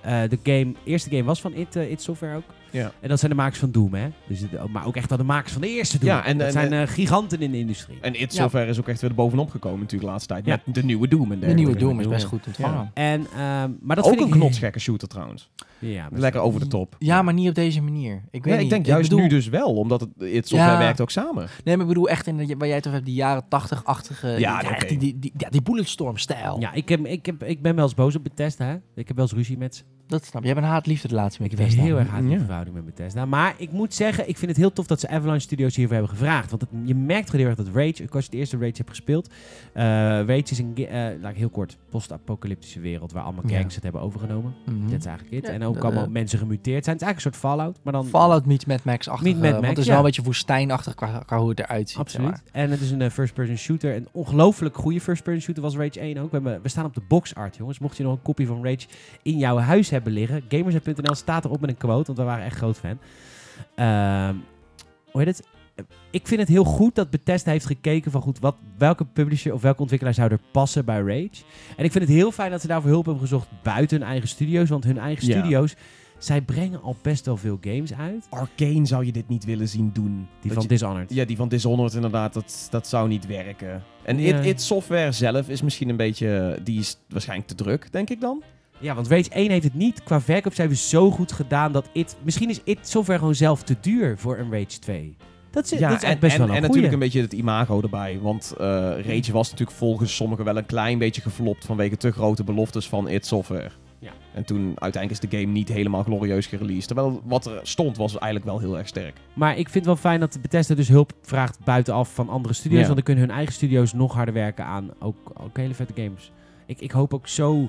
Speaker 1: Eh, de game, eerste game was van id, eh, id Software ook.
Speaker 3: Ja.
Speaker 1: En dat zijn de makers van Doom, hè? Dus, het- maar ook echt al de makers van de eerste Doom.
Speaker 3: Ja, en-
Speaker 1: dat
Speaker 3: en-
Speaker 1: zijn eh, giganten in de industrie.
Speaker 3: En It
Speaker 4: Ja.
Speaker 3: Software is ook echt weer bovenop gekomen natuurlijk de laatste tijd.
Speaker 1: Ja.
Speaker 3: Met de nieuwe Doom en
Speaker 4: de nieuwe Doom is best
Speaker 1: ja.
Speaker 4: goed ontvangen. Ja,
Speaker 1: En, ehm, maar dat
Speaker 3: ook
Speaker 1: vind
Speaker 3: een
Speaker 1: ik...
Speaker 3: knotsgekke shooter trouwens.
Speaker 1: Ja,
Speaker 3: Lekker
Speaker 1: wel.
Speaker 3: over de top.
Speaker 4: maar niet op deze manier. Ik weet
Speaker 3: Nee, ik denk juist
Speaker 4: bedoel-
Speaker 3: nu dus wel, omdat het It Software
Speaker 4: Ja.
Speaker 3: werkt ook samen.
Speaker 4: Nee, maar ik bedoel echt in de, waar jij het over hebt, die jaren 80-achtige...
Speaker 3: Ja,
Speaker 4: die, die, die, ja, die Bulletstorm-stijl.
Speaker 1: Ja, ik, heb, ik, heb, ik ben wel eens boos op Bethesda, hè? Ik heb wel eens ruzie met ze.
Speaker 4: Dat snap je. Je hebt een haat-liefde de laatste
Speaker 1: Ik
Speaker 4: week.
Speaker 1: heb een heel erg
Speaker 3: Ja.
Speaker 1: aan die verhouding met Bethesda. Maar ik moet zeggen, ik vind het heel tof dat ze Avalanche Studios hiervoor hebben gevraagd. Want het, je merkt gewoon heel erg dat Rage, als je de eerste Rage hebt gespeeld. eh, Rage is een, eh, laat ik heel kort, post-apocalyptische wereld waar allemaal
Speaker 4: Ja.
Speaker 1: gangs het hebben overgenomen.
Speaker 4: Mhm.
Speaker 1: Dat is eigenlijk het.
Speaker 4: Ja,
Speaker 1: en ook allemaal
Speaker 4: eh,
Speaker 1: mensen gemuteerd zijn. Het is eigenlijk een soort Fallout, maar dan...
Speaker 4: Fallout meets Mad Max-achtig.
Speaker 1: Meet Mad
Speaker 4: want
Speaker 1: Max,
Speaker 4: het is
Speaker 1: ja.
Speaker 4: wel een beetje woestijnachtig qua, qua hoe het eruit ziet. zeg
Speaker 1: Absoluut.
Speaker 4: maar.
Speaker 1: En het is een eh, first-person shooter. Een ongelooflijk goede first-person shooter was Rage 1 ook. We, hebben, we staan op de box art, jongens. Mocht je nog een kopie van Rage in jouw huis hebben liggen. Gamersnet.nl staat erop met een quote, want we waren echt groot fan. Ehm hoe heet het? Ik vind het heel goed dat Bethesda heeft gekeken van goed, wat, welke publisher of welke ontwikkelaar zou er passen bij Rage. En ik vind het heel fijn dat ze daarvoor hulp hebben gezocht buiten hun eigen studio's. Want hun eigen
Speaker 3: Ja.
Speaker 1: studio's, zij brengen al best wel veel games uit.
Speaker 3: Arcane zou je dit niet willen zien doen.
Speaker 1: Die
Speaker 3: Dat
Speaker 1: van
Speaker 3: je-
Speaker 1: Dishonored.
Speaker 3: Ja, die van Dishonored inderdaad, dat, dat zou niet werken. En
Speaker 1: Ja.
Speaker 3: it, it Software zelf is misschien een beetje, die is waarschijnlijk te druk, denk ik dan.
Speaker 1: Ja, want Rage 1 heeft het niet qua verkoopcijfers zo goed gedaan dat it... Misschien is it software gewoon zelf te duur voor een Rage 2. Dat is, dat is
Speaker 3: en,
Speaker 1: echt best
Speaker 3: en,
Speaker 1: wel een
Speaker 3: en
Speaker 1: goeie.
Speaker 3: natuurlijk een beetje het imago erbij. Want eh, Rage was natuurlijk volgens sommigen wel een klein beetje geflopt vanwege te grote beloftes van it Software.
Speaker 1: Ja.
Speaker 3: En toen uiteindelijk is de game niet helemaal glorieus gereleased. Terwijl wat er stond was eigenlijk wel heel erg sterk.
Speaker 1: Maar ik vind het wel fijn dat Bethesda dus hulp vraagt buitenaf van andere studio's.
Speaker 3: Ja.
Speaker 1: Want dan kunnen hun eigen studio's nog harder werken aan ook, ook hele vette games. Ik, ik hoop ook zo...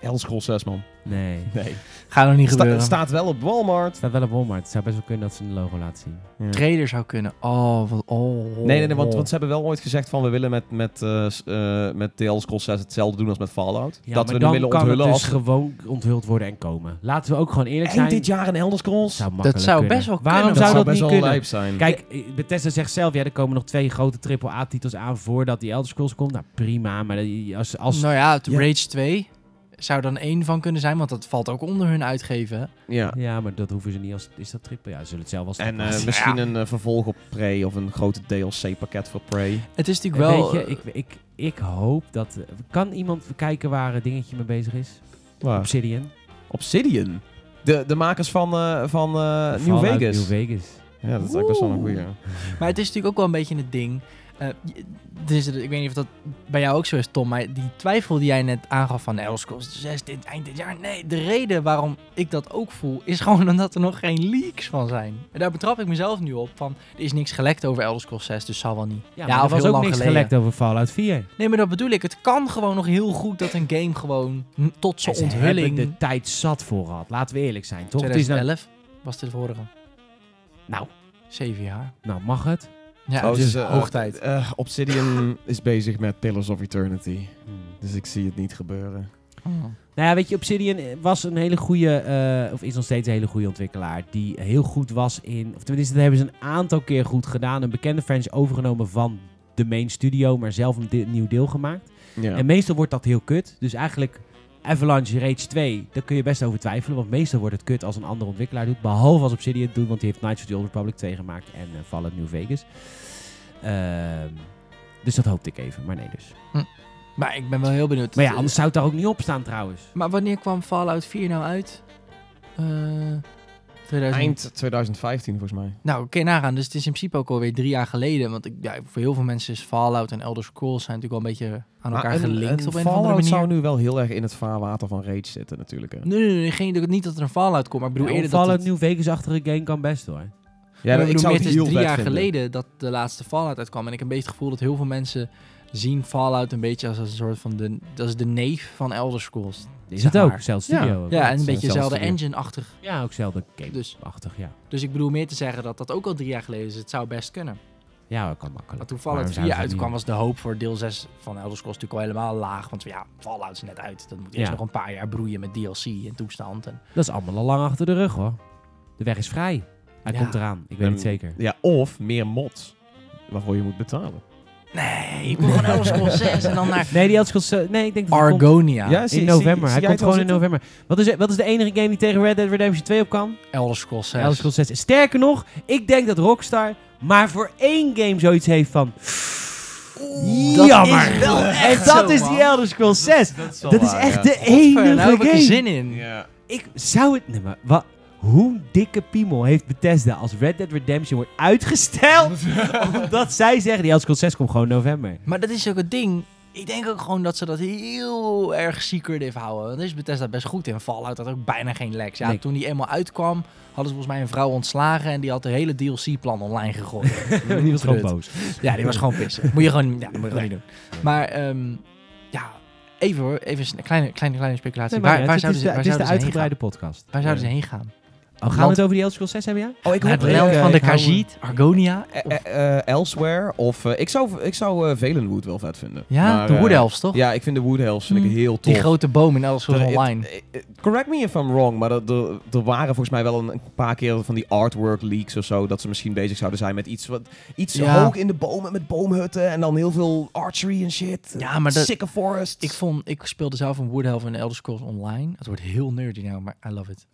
Speaker 3: Elder Scrolls 6 man.
Speaker 1: Nee.
Speaker 3: Nee.
Speaker 4: Gaat nog niet
Speaker 3: Sta-
Speaker 4: gebeuren.
Speaker 3: staat wel op Walmart.
Speaker 1: Het staat wel op Walmart. Het zou best wel kunnen dat ze een logo laten zien.
Speaker 3: Ja.
Speaker 4: Trader zou kunnen. Oh, wat, oh.
Speaker 3: Nee, nee, nee want, want ze hebben wel ooit gezegd van we willen met, met, eh, s- eh, met The Elder Scrolls 6 hetzelfde doen als met Fallout.
Speaker 1: Ja,
Speaker 3: dat
Speaker 1: maar
Speaker 3: we
Speaker 1: dan
Speaker 3: de willen
Speaker 1: kan
Speaker 3: onthullen
Speaker 1: het dus
Speaker 3: als...
Speaker 1: gewoon onthuld worden en komen. Laten we ook gewoon eerlijk
Speaker 3: Eind
Speaker 1: zijn.
Speaker 3: dit jaar een Elder Scrolls?
Speaker 1: zou makkelijk
Speaker 4: zou
Speaker 1: kunnen.
Speaker 4: best wel
Speaker 1: Waarom
Speaker 4: kunnen,
Speaker 1: zou
Speaker 4: man.
Speaker 1: dat
Speaker 3: best
Speaker 1: niet
Speaker 3: wel
Speaker 1: kunnen?
Speaker 3: lijp zijn.
Speaker 1: Kijk, eh, Bethesda zegt zelf, ja, er komen nog twee grote AAA-titels aan voordat die Elder Scrolls komt. Nou, prima, maar die- als... als
Speaker 4: Nou ja, het
Speaker 3: Ja.
Speaker 4: Rage 2 zou dan één van kunnen zijn, want dat valt ook onder hun uitgeven.
Speaker 3: ja.
Speaker 1: ja, maar dat hoeven ze niet als... Is dat triple? Ja, ze zullen het zelf als...
Speaker 3: En eh, misschien een eh, vervolg op Prey of een grote DLC-pakket voor Prey.
Speaker 4: Het is natuurlijk wel...
Speaker 1: Weet je, ik, ik, ik hoop dat... kan iemand kijken waar een dingetje mee bezig is?
Speaker 3: Waar?
Speaker 1: Obsidian.
Speaker 3: Obsidian. De, de makers van, eh, van eh, New Vegas.
Speaker 1: New Vegas.
Speaker 3: Ja, dat is eigenlijk best wel een goeie.
Speaker 4: Maar het is natuurlijk ook wel een beetje het ding. Eh, dus, ik weet niet of dat bij jou ook zo is, Tom. Maar die twijfel die jij net aangaf van Elder Scrolls 6 dit, eind dit jaar. Nee, de reden waarom ik dat ook voel, is gewoon omdat er nog geen leaks van zijn. En daar betrap ik mezelf nu op. Van, er is niks gelekt over Elder Scrolls 6, dus zal wel niet.
Speaker 1: Ja, er
Speaker 4: of
Speaker 1: was
Speaker 4: heel
Speaker 1: ook niks
Speaker 4: geleden.
Speaker 1: gelekt over Fallout 4.
Speaker 4: Nee, maar dat bedoel ik. Het kan gewoon nog heel goed dat een game gewoon tot zijn onthulling...
Speaker 1: de tijd zat voor gehad. Laten we eerlijk zijn, toch? Het is nou,
Speaker 4: 2011 was de vorige.
Speaker 1: nou,
Speaker 4: Zeven jaar.
Speaker 1: nou, mag het?
Speaker 4: Ja, dus
Speaker 3: dus, eh,
Speaker 4: hoog tijd.
Speaker 3: eh, Obsidian is bezig met Pillars of Eternity. Dus ik zie het niet gebeuren.
Speaker 4: Oh.
Speaker 1: Nou ja, weet je, Obsidian was een hele goede, eh, of is nog steeds een hele goede ontwikkelaar. Die heel goed was in, of tenminste, dat hebben ze een aantal keer goed gedaan. Een bekende franchise overgenomen van de main studio, maar zelf een de- nieuw deel gemaakt.
Speaker 3: Ja.
Speaker 1: En meestal wordt dat heel kut. Dus eigenlijk Avalanche Rage 2, daar kun je best over twijfelen. Want meestal wordt het kut als een andere ontwikkelaar doet. Behalve als Obsidian doet, want die heeft Knights of the Old Republic 2 gemaakt en eh Fallout New Vegas. Ehm, dus dat hoopte ik even, maar nee dus.
Speaker 4: Maar ik ben wel heel benieuwd.
Speaker 1: Maar ja, anders zou het daar ook niet op staan trouwens.
Speaker 4: Maar wanneer kwam Fallout 4 nou uit? Eh 2000...
Speaker 3: Eind 2015 volgens mij.
Speaker 4: Nou, kun je nagaan. Dus het is in principe ook alweer drie jaar geleden. Want ik, ja, voor heel veel mensen is Fallout en Elder Scrolls zijn natuurlijk wel een beetje aan elkaar gelinkt
Speaker 3: een
Speaker 4: op een of
Speaker 3: Fallout
Speaker 4: andere manier.
Speaker 3: zou nu wel heel erg in het vaarwater van Rage zitten natuurlijk. Hè.
Speaker 4: Nee, nee, nee, geen, niet dat er een Fallout komt. Maar ik bedoel
Speaker 1: Ja,
Speaker 4: eerder
Speaker 1: Fallout
Speaker 4: dat het,
Speaker 1: New Vegas-achtige game kan best hoor.
Speaker 3: Ja,
Speaker 4: maar
Speaker 3: ik
Speaker 4: bedoel
Speaker 3: zou
Speaker 4: meer,
Speaker 3: het
Speaker 4: het is
Speaker 3: heel
Speaker 4: drie jaar
Speaker 3: vinden.
Speaker 4: geleden dat de laatste Fallout uitkwam. En ik heb een beetje het gevoel dat heel veel mensen zien Fallout een beetje als een soort van de, dat is de neef van Elder Scrolls.
Speaker 1: Is het ook, zelfs
Speaker 3: Ja.
Speaker 1: studio.
Speaker 4: Ja, en een beetje dezelfde engine-achtig.
Speaker 1: Ja, ook zelfde
Speaker 4: Dus,
Speaker 1: game-achtig, ja.
Speaker 4: dus ik bedoel meer te zeggen dat dat ook al drie jaar geleden is. Het zou best kunnen.
Speaker 1: Ja, dat kan makkelijk.
Speaker 4: Maar toen Fallout 4
Speaker 1: zouden ze dat
Speaker 4: uitkwam, was de hoop voor deel 6 van Elder Scrolls natuurlijk al helemaal laag. Want ja, Fallout is net uit. Dat moet eerst
Speaker 1: Ja.
Speaker 4: nog een paar jaar broeien met DLC en toestand. En...
Speaker 1: Dat is allemaal al lang achter de rug hoor. De weg is vrij. Hij
Speaker 4: Ja.
Speaker 1: komt eraan, ik weet
Speaker 3: En-
Speaker 1: het zeker.
Speaker 3: Ja, of meer mods waarvoor je moet betalen.
Speaker 4: Nee, ik wil gewoon Elder Scrolls 6 en dan naar
Speaker 1: Nee, die had Scrolls, Nee, ik denk dat hij komt
Speaker 4: Argonia.
Speaker 3: Ja, zie-
Speaker 1: in
Speaker 3: zie-
Speaker 1: november.
Speaker 3: zie
Speaker 1: hij
Speaker 3: jij
Speaker 1: komt gewoon in november. Wat is, wat is de enige game die tegen Red Dead Redemption 2 op kan?
Speaker 4: Elder Scrolls 6.
Speaker 1: Elder Scrolls 6. Sterker nog, ik denk dat Rockstar maar voor één game zoiets heeft van...
Speaker 4: Dat
Speaker 1: Jammer.
Speaker 4: is wel
Speaker 1: en dat
Speaker 4: zo,
Speaker 1: is
Speaker 4: man.
Speaker 1: die Elder Scrolls 6. Dat is echt de enige
Speaker 4: nou heb ik er
Speaker 1: game.
Speaker 4: zin in.
Speaker 3: Ja.
Speaker 1: Ik zou het... Nee, maar wat... Hoe dikke piemel heeft Bethesda als Red Dead Redemption wordt uitgesteld? omdat zij zeggen, die Elder Scrolls 6 komt gewoon in november.
Speaker 4: Maar dat is ook het ding. ik denk ook gewoon dat ze dat heel erg secretive houden. Want is Bethesda best goed in. Fallout had ook bijna geen leaks. Ja,
Speaker 1: Nee.
Speaker 4: toen die eenmaal uitkwam, hadden ze volgens mij een vrouw ontslagen en die had de hele DLC-plan online gegooid.
Speaker 1: Die was gewoon boos.
Speaker 4: Ja, die was gewoon pissen. Moet je gewoon, ja, moet je gewoon niet doen. Maar ehm, ja, even hoor, even een kleine, kleine, kleine speculatie.
Speaker 1: Nee,
Speaker 4: waar waar
Speaker 1: het
Speaker 4: zouden
Speaker 1: is
Speaker 4: ze, waar
Speaker 1: het is de uitgebreide podcast.
Speaker 4: Waar zouden ze heen gaan?
Speaker 1: Oh, gaan we het over die Elder Scrolls 6 hebben, ja?
Speaker 3: Oh, ik
Speaker 4: Het land van de Khajiit, Argonia?
Speaker 3: Eh, eh, eh, Elsewhere. Of ik zou, ik zou Valenwood wel vet vinden.
Speaker 4: ja, de Wood Elves, toch?
Speaker 3: Ja, ik vind de Wood Elves vind ik
Speaker 4: Hmm.
Speaker 3: heel tof.
Speaker 4: Die grote boom in Elder Scrolls Online.
Speaker 3: Correct me if I'm wrong, maar er, waren volgens mij wel een, paar keer van die artwork leaks of zo, dat ze misschien bezig zouden zijn met iets, wat, iets hoog in de bomen met boomhutten en dan heel veel archery en shit.
Speaker 4: Ja, maar dat-
Speaker 3: Sikke forest.
Speaker 4: Ik, vond, ik speelde zelf een Wood Elf in Elder Scrolls Online. Het wordt heel nerdy nou, maar I love it.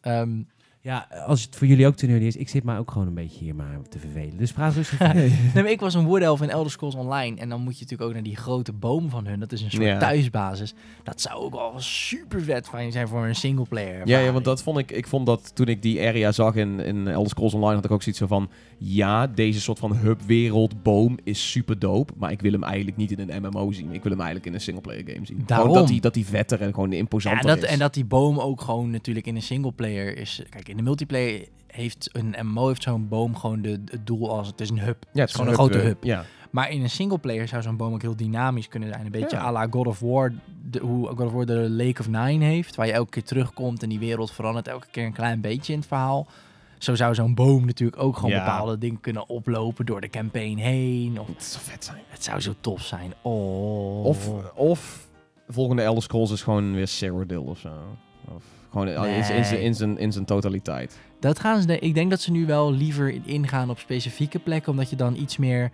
Speaker 1: Ja, als het voor jullie ook te nerdy is, ik zit maar ook gewoon een beetje hier maar te vervelen. Dus praat rustig
Speaker 4: nee, maar ik was een Wood Elf in Elder Scrolls Online. En dan moet je natuurlijk ook naar die grote boom van hun. Dat is een soort
Speaker 3: Ja.
Speaker 4: thuisbasis. Dat zou ook wel super vet van je zijn voor een singleplayer.
Speaker 3: Ja, ja, want dat vond ik, ik vond dat toen ik die area zag in, in Elder Scrolls Online, had ik ook zoiets zo van, ja, deze soort van hub-wereld boom is super dope, maar ik wil hem eigenlijk niet in een MMO zien. Ik wil hem eigenlijk in een singleplayer game zien.
Speaker 4: Daarom.
Speaker 3: Gewoon dat hij dat die vetter en gewoon
Speaker 4: Ja,
Speaker 3: imposanter
Speaker 4: dat,
Speaker 3: is.
Speaker 4: en dat die boom ook gewoon natuurlijk in een singleplayer is. Kijk, in de multiplayer heeft een MMO heeft zo'n boom gewoon de, het doel als het is een hub.
Speaker 3: ja, het
Speaker 4: is gewoon een grote
Speaker 3: eh,
Speaker 4: hub.
Speaker 3: Ja.
Speaker 4: Maar in een singleplayer zou zo'n boom ook heel dynamisch kunnen zijn. Een beetje
Speaker 3: Ja.
Speaker 4: à la God of War. De, hoe God of War de Lake of Nine heeft. Waar je elke keer terugkomt en die wereld verandert elke keer een klein beetje in het verhaal. Zo zou zo'n boom natuurlijk ook gewoon
Speaker 3: Ja.
Speaker 4: bepaalde dingen kunnen oplopen door de campaign heen. Of,
Speaker 3: Het zou vet zijn.
Speaker 4: het zou zo tof zijn. Oh.
Speaker 3: Of, of de volgende Elder Scrolls is gewoon weer Cyrodiil of zo. Of gewoon in- in, zijn- in, zijn- in, zijn, in zijn totaliteit.
Speaker 4: Dat gaan ze. Ik denk dat ze nu wel liever in- ingaan op specifieke plekken. Omdat je dan iets meer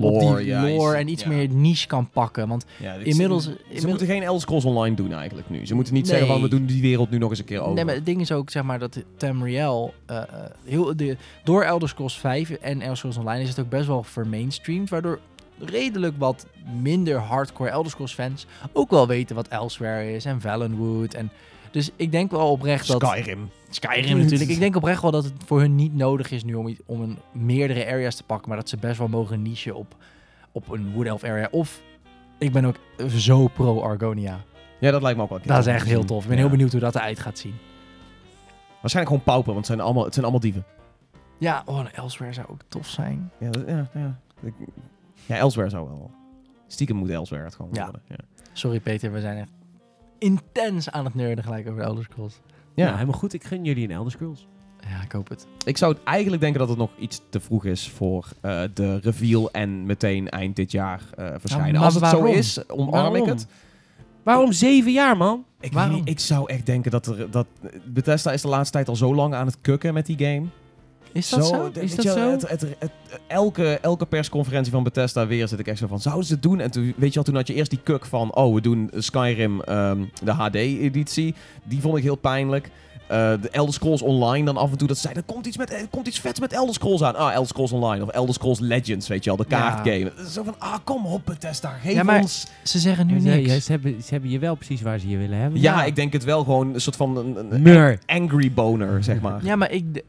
Speaker 4: op die
Speaker 3: ja,
Speaker 4: lore
Speaker 3: is-
Speaker 4: en iets
Speaker 3: ja.
Speaker 4: meer niche kan pakken. Want
Speaker 3: Ja,
Speaker 4: inmiddels-
Speaker 3: Ze,
Speaker 4: inmiddels-
Speaker 3: moeten geen Elder Scrolls Online doen eigenlijk nu. Ze moeten niet
Speaker 4: Nee.
Speaker 3: zeggen van we doen die wereld nu nog eens een keer over.
Speaker 4: Nee, maar het ding is ook zeg maar dat Tamriel eh, eh, heel de door Elder Scrolls 5 en Elder Scrolls Online is het ook best wel vermainstreamd, waardoor redelijk wat minder hardcore Elder Scrolls fans ook wel weten wat Elsewhere is en Valenwood en dus ik denk wel oprecht dat
Speaker 3: Skyrim.
Speaker 4: Skyrim natuurlijk. Ik denk oprecht wel dat het voor hun niet nodig is nu om, om een meerdere areas te pakken, maar dat ze best wel mogen nichen op op een Wood Elf area of ik ben ook zo pro Argonia.
Speaker 3: Ja, dat lijkt me ook wel.
Speaker 4: Dat is echt heel tof. Ik ben
Speaker 3: Ja.
Speaker 4: heel benieuwd hoe dat eruit gaat zien.
Speaker 3: Waarschijnlijk gewoon pauper, want het zijn allemaal, het zijn allemaal dieven.
Speaker 4: Ja, oh, Elsewhere zou ook tof zijn.
Speaker 3: Ja, dat- ja, ja. Ja, Elsewhere zou wel. Stiekem moet Elsewhere het gewoon
Speaker 4: Ja.
Speaker 3: worden. Ja.
Speaker 4: Sorry Peter, we zijn echt intens aan het nerden gelijk over Elder Scrolls.
Speaker 1: Ja,
Speaker 3: Ja.
Speaker 1: helemaal goed. Ik gun jullie een Elder Scrolls.
Speaker 4: Ja, ik hoop het.
Speaker 3: Ik zou het eigenlijk denken dat het nog iets te vroeg is voor eh, de reveal en meteen eind dit jaar eh, verschijnen. Als het zo is, omarm ik
Speaker 1: Waarom?
Speaker 3: het.
Speaker 1: Waarom zeven jaar, man?
Speaker 3: Ik,
Speaker 4: Waarom?
Speaker 3: weet niet, ik zou echt denken dat, er, dat Bethesda is de laatste tijd al zo lang aan het kukken met die game.
Speaker 4: Is dat zo?
Speaker 3: de-
Speaker 1: Is
Speaker 3: weet
Speaker 1: dat
Speaker 3: je
Speaker 1: zo?
Speaker 3: Het, het, het- elke, elke persconferentie van Bethesda weer zit ik echt zo van, zouden ze het doen? En toen, weet je wel, toen had je eerst die kuk van, oh, we doen Skyrim, ehm, de HD-editie. Die vond ik heel pijnlijk. Eh, de Elder Scrolls Online dan af en toe dat ze zeiden, er komt iets, met, er komt iets vets met Elder Scrolls aan. Ah, Elder Scrolls Online of Elder Scrolls Legends, weet je wel, de
Speaker 4: Ja.
Speaker 3: kaartgame. Zo van, ah, kom op Bethesda, geef
Speaker 4: Ja, maar-
Speaker 3: ons...
Speaker 4: Ze zeggen nu niks.
Speaker 1: ja, ze, hebben, ze hebben je wel precies waar ze je willen hebben.
Speaker 3: Ja,
Speaker 4: Ja.
Speaker 3: ik denk het wel gewoon een soort van een, angry boner, zeg maar.
Speaker 4: Ja, maar ik-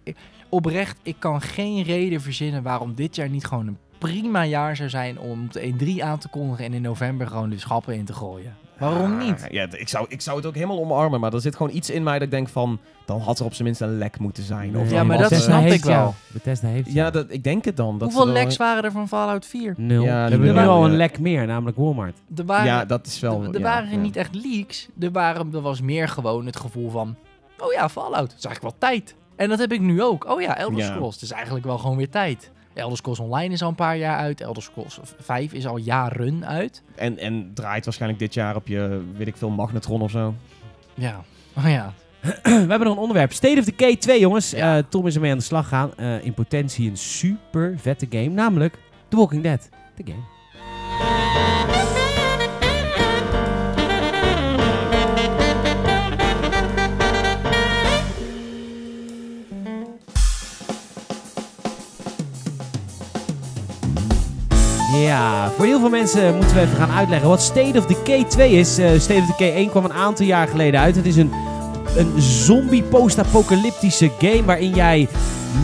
Speaker 4: oprecht, ik kan geen reden verzinnen waarom dit jaar niet gewoon een prima jaar zou zijn om de 1-3 aan te kondigen en in november gewoon de schappen in te gooien. Waarom niet?
Speaker 3: Ah, Ja, ik zou, ik zou het ook helemaal omarmen, maar er zit gewoon iets in mij dat ik denk van, dan had er op zijn minst een lek moeten zijn. Of
Speaker 4: Ja,
Speaker 3: dan
Speaker 4: maar dat snap ik wel.
Speaker 1: Bethesda heeft
Speaker 3: Ja, dat, ik denk het dan. Dat
Speaker 4: Hoeveel leks waren er van Fallout 4?
Speaker 1: Nul.
Speaker 3: Ja,
Speaker 1: we hebben
Speaker 3: er
Speaker 1: nu al een lek meer, namelijk Walmart.
Speaker 4: Er waren,
Speaker 3: Ja, dat is wel...
Speaker 4: er, er
Speaker 3: ja,
Speaker 4: waren
Speaker 3: ja.
Speaker 4: niet echt leaks. Er, waren, er was meer gewoon het gevoel van... Oh ja, Fallout. Het is eigenlijk wel tijd. En dat heb ik nu ook. Oh ja, Elder
Speaker 3: Ja.
Speaker 4: Scrolls. Het is eigenlijk wel gewoon weer tijd. Elder Scrolls Online is al een paar jaar uit. Elder Scrolls 5 is al jaren uit.
Speaker 3: En, en draait waarschijnlijk dit jaar op je, weet ik veel, magnetron of zo.
Speaker 4: Ja. Oh ja.
Speaker 1: we hebben nog een onderwerp. State of Decay 2, jongens.
Speaker 4: Ja.
Speaker 1: Eh, Tom is ermee aan de slag gaan. Eh, in potentie een super vette game. Namelijk The Walking Dead. De game. Ja, voor heel veel mensen moeten we even gaan uitleggen wat State of Decay 2 is. Eh, State of Decay 1 kwam een aantal jaar geleden uit. Het is een een zombie post-apocalyptische game waarin jij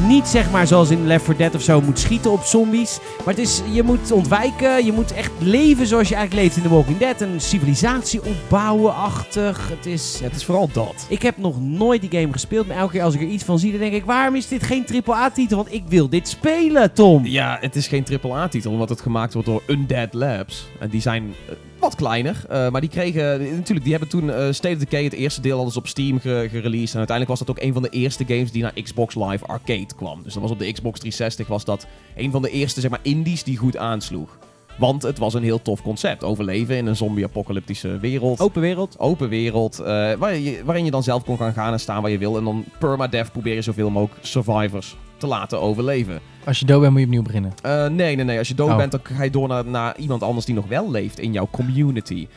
Speaker 1: niet zeg maar zoals in Left 4 Dead of zo moet schieten op zombies. Maar het is, je moet ontwijken, je moet echt leven zoals je eigenlijk leeft in The Walking Dead. Een civilisatie opbouwen-achtig. Het is...
Speaker 3: Het is vooral dat.
Speaker 1: Ik heb nog nooit die game gespeeld, maar elke keer als ik er iets van zie, dan denk ik, waarom is dit geen AAA-titel? Want ik wil dit spelen, Tom.
Speaker 3: Ja, het is geen AAA-titel, omdat het gemaakt wordt door Undead Labs. En die zijn eh, wat kleiner, eh, maar die kregen... Natuurlijk, die hebben toen eh, State of Decay, het eerste deel, hadden ze op Steam ge- gereleased. En uiteindelijk was dat ook een van de eerste games die naar Xbox Live Arcade kwam. Dus dat was op de Xbox 360 was dat een van de eerste, zeg maar, indies die goed aansloeg. Want het was een heel tof concept. Overleven in een zombie-apocalyptische wereld.
Speaker 1: Open wereld.
Speaker 3: Open wereld, eh, waar je, waarin je dan zelf kon gaan gaan en staan waar je wil. En dan permadeath proberen zoveel mogelijk survivors te laten overleven.
Speaker 4: Als je dood bent, moet je opnieuw beginnen.
Speaker 3: Eh, nee, nee, nee. Als je dood
Speaker 4: Oh.
Speaker 3: bent, dan ga je door naar, naar iemand anders die nog wel leeft in jouw community.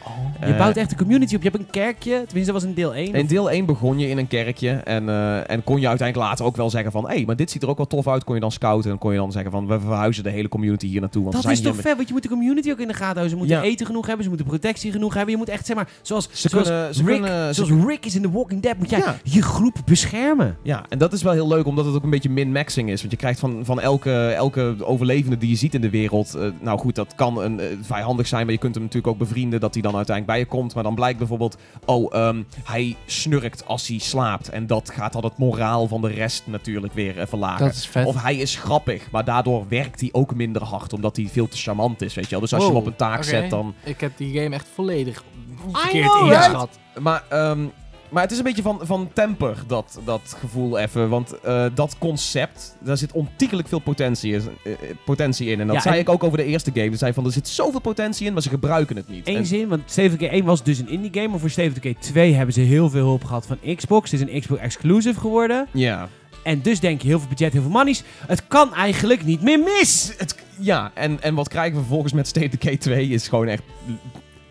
Speaker 1: Je
Speaker 3: Eh,
Speaker 1: bouwt echt een community op. Je hebt een kerkje. Tenminste, dat was in deel 1.
Speaker 3: In deel 1 begon je in een kerkje en, eh, en kon je uiteindelijk later ook wel zeggen van... hé, hey, maar dit ziet er ook wel tof uit. Kon je dan scouten en kon je dan zeggen van... we verhuizen de hele community hier naartoe. Want
Speaker 1: Dat
Speaker 3: zijn
Speaker 1: is toch vet, want je moet de community ook in de gaten houden. Ze moeten
Speaker 3: Ja.
Speaker 1: eten genoeg hebben, ze moeten protectie genoeg hebben. Je moet echt, zeg maar, zoals,
Speaker 3: Ze
Speaker 1: zoals,
Speaker 3: kunnen- ze
Speaker 1: Rick,
Speaker 3: kunnen- ze-
Speaker 1: zoals Rick is in The Walking Dead, moet jij
Speaker 3: Ja.
Speaker 1: je groep beschermen.
Speaker 3: Ja, en dat is wel heel leuk, omdat het ook een beetje min-maxing is. Want je krijgt van, van elke, elke overlevende die je ziet in de wereld... eh, nou goed, dat kan een, vijandig zijn, maar je kunt hem natuurlijk ook bevrienden... dat hij dan uiteindelijk bij je komt. Maar dan blijkt bijvoorbeeld... oh, ehm, hij snurkt als hij slaapt. En dat gaat dan het moraal van de rest natuurlijk weer eh, verlagen.
Speaker 4: Dat is vet.
Speaker 3: Of hij is grappig, maar daardoor werkt hij ook minder hard... omdat hij veel te charmant is, weet je wel. Dus als je hem op een taak zet, dan...
Speaker 4: Ik heb die game echt volledig
Speaker 1: know,
Speaker 4: verkeerd
Speaker 1: right?
Speaker 4: ingeschat.
Speaker 3: Maar, ehm, maar het is een beetje van, van temper, dat, dat gevoel even. Want eh, dat concept, daar zit ontiegelijk veel potentie, in- eh, potentie in. En dat
Speaker 1: Ja,
Speaker 3: zei
Speaker 1: en-
Speaker 3: ik ook over de eerste game. Ze zei van, er zit zoveel potentie in, maar ze gebruiken het niet.
Speaker 1: Eén
Speaker 3: En-
Speaker 1: zin, want State of Decay 1 was dus een indie game. Maar voor State of Decay 2 hebben ze heel veel hulp gehad van Xbox. Het is een Xbox exclusive geworden.
Speaker 3: ja.
Speaker 1: En dus denk je heel veel budget, heel veel monies. Het kan eigenlijk niet meer mis.
Speaker 3: Het, ja, en, en wat krijgen we vervolgens met State of Decay 2 is gewoon echt,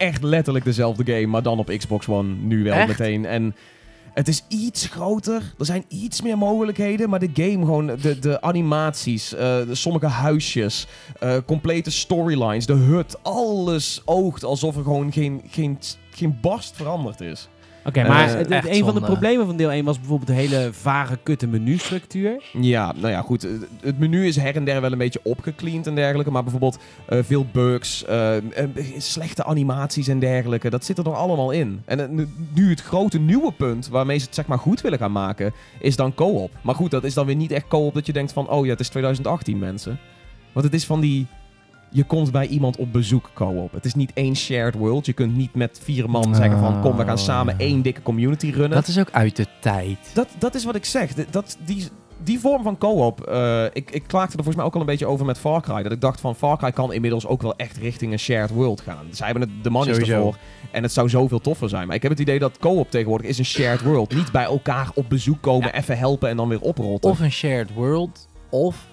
Speaker 3: echt letterlijk dezelfde game, maar dan op Xbox One nu wel
Speaker 4: Echt?
Speaker 3: meteen. En het is iets groter, er zijn iets meer mogelijkheden, maar de game gewoon, de, de animaties, eh, de sommige huisjes, eh, complete storylines, de hut, alles oogt alsof er gewoon geen, geen, geen barst veranderd is.
Speaker 1: Oké, maar
Speaker 3: Eh,
Speaker 1: het- een van de problemen van deel 1 was bijvoorbeeld de hele vage, kutte menustructuur.
Speaker 3: Ja, nou ja, goed. Het menu is her en der wel een beetje opgecleand en dergelijke. Maar bijvoorbeeld eh, veel bugs, eh, slechte animaties en dergelijke. Dat zit er nog allemaal in. En nu- nu het grote nieuwe punt waarmee ze het zeg maar goed willen gaan maken, is dan co-op. Maar goed, dat is dan weer niet echt co-op dat je denkt van, oh ja, het is 2018 mensen. Want het is van die... Je komt bij iemand op bezoek co-op. Het is niet één shared world. Je kunt niet met vier man zeggen van... kom, we gaan samen één dikke community runnen.
Speaker 4: Dat is ook uit de tijd.
Speaker 3: Dat, dat is wat ik zeg. Dat, die, die vorm van co-op, eh, ik, ik klaagde er volgens mij ook al een beetje over met Far Cry. Dat ik dacht van Far Cry kan inmiddels ook wel echt richting een shared world gaan. Zij hebben het, de money ervoor en het zou zoveel toffer zijn. Maar ik heb het idee dat co-op tegenwoordig is een shared world. Niet bij elkaar op bezoek komen, even helpen en dan weer oprotten.
Speaker 4: Of een shared world, of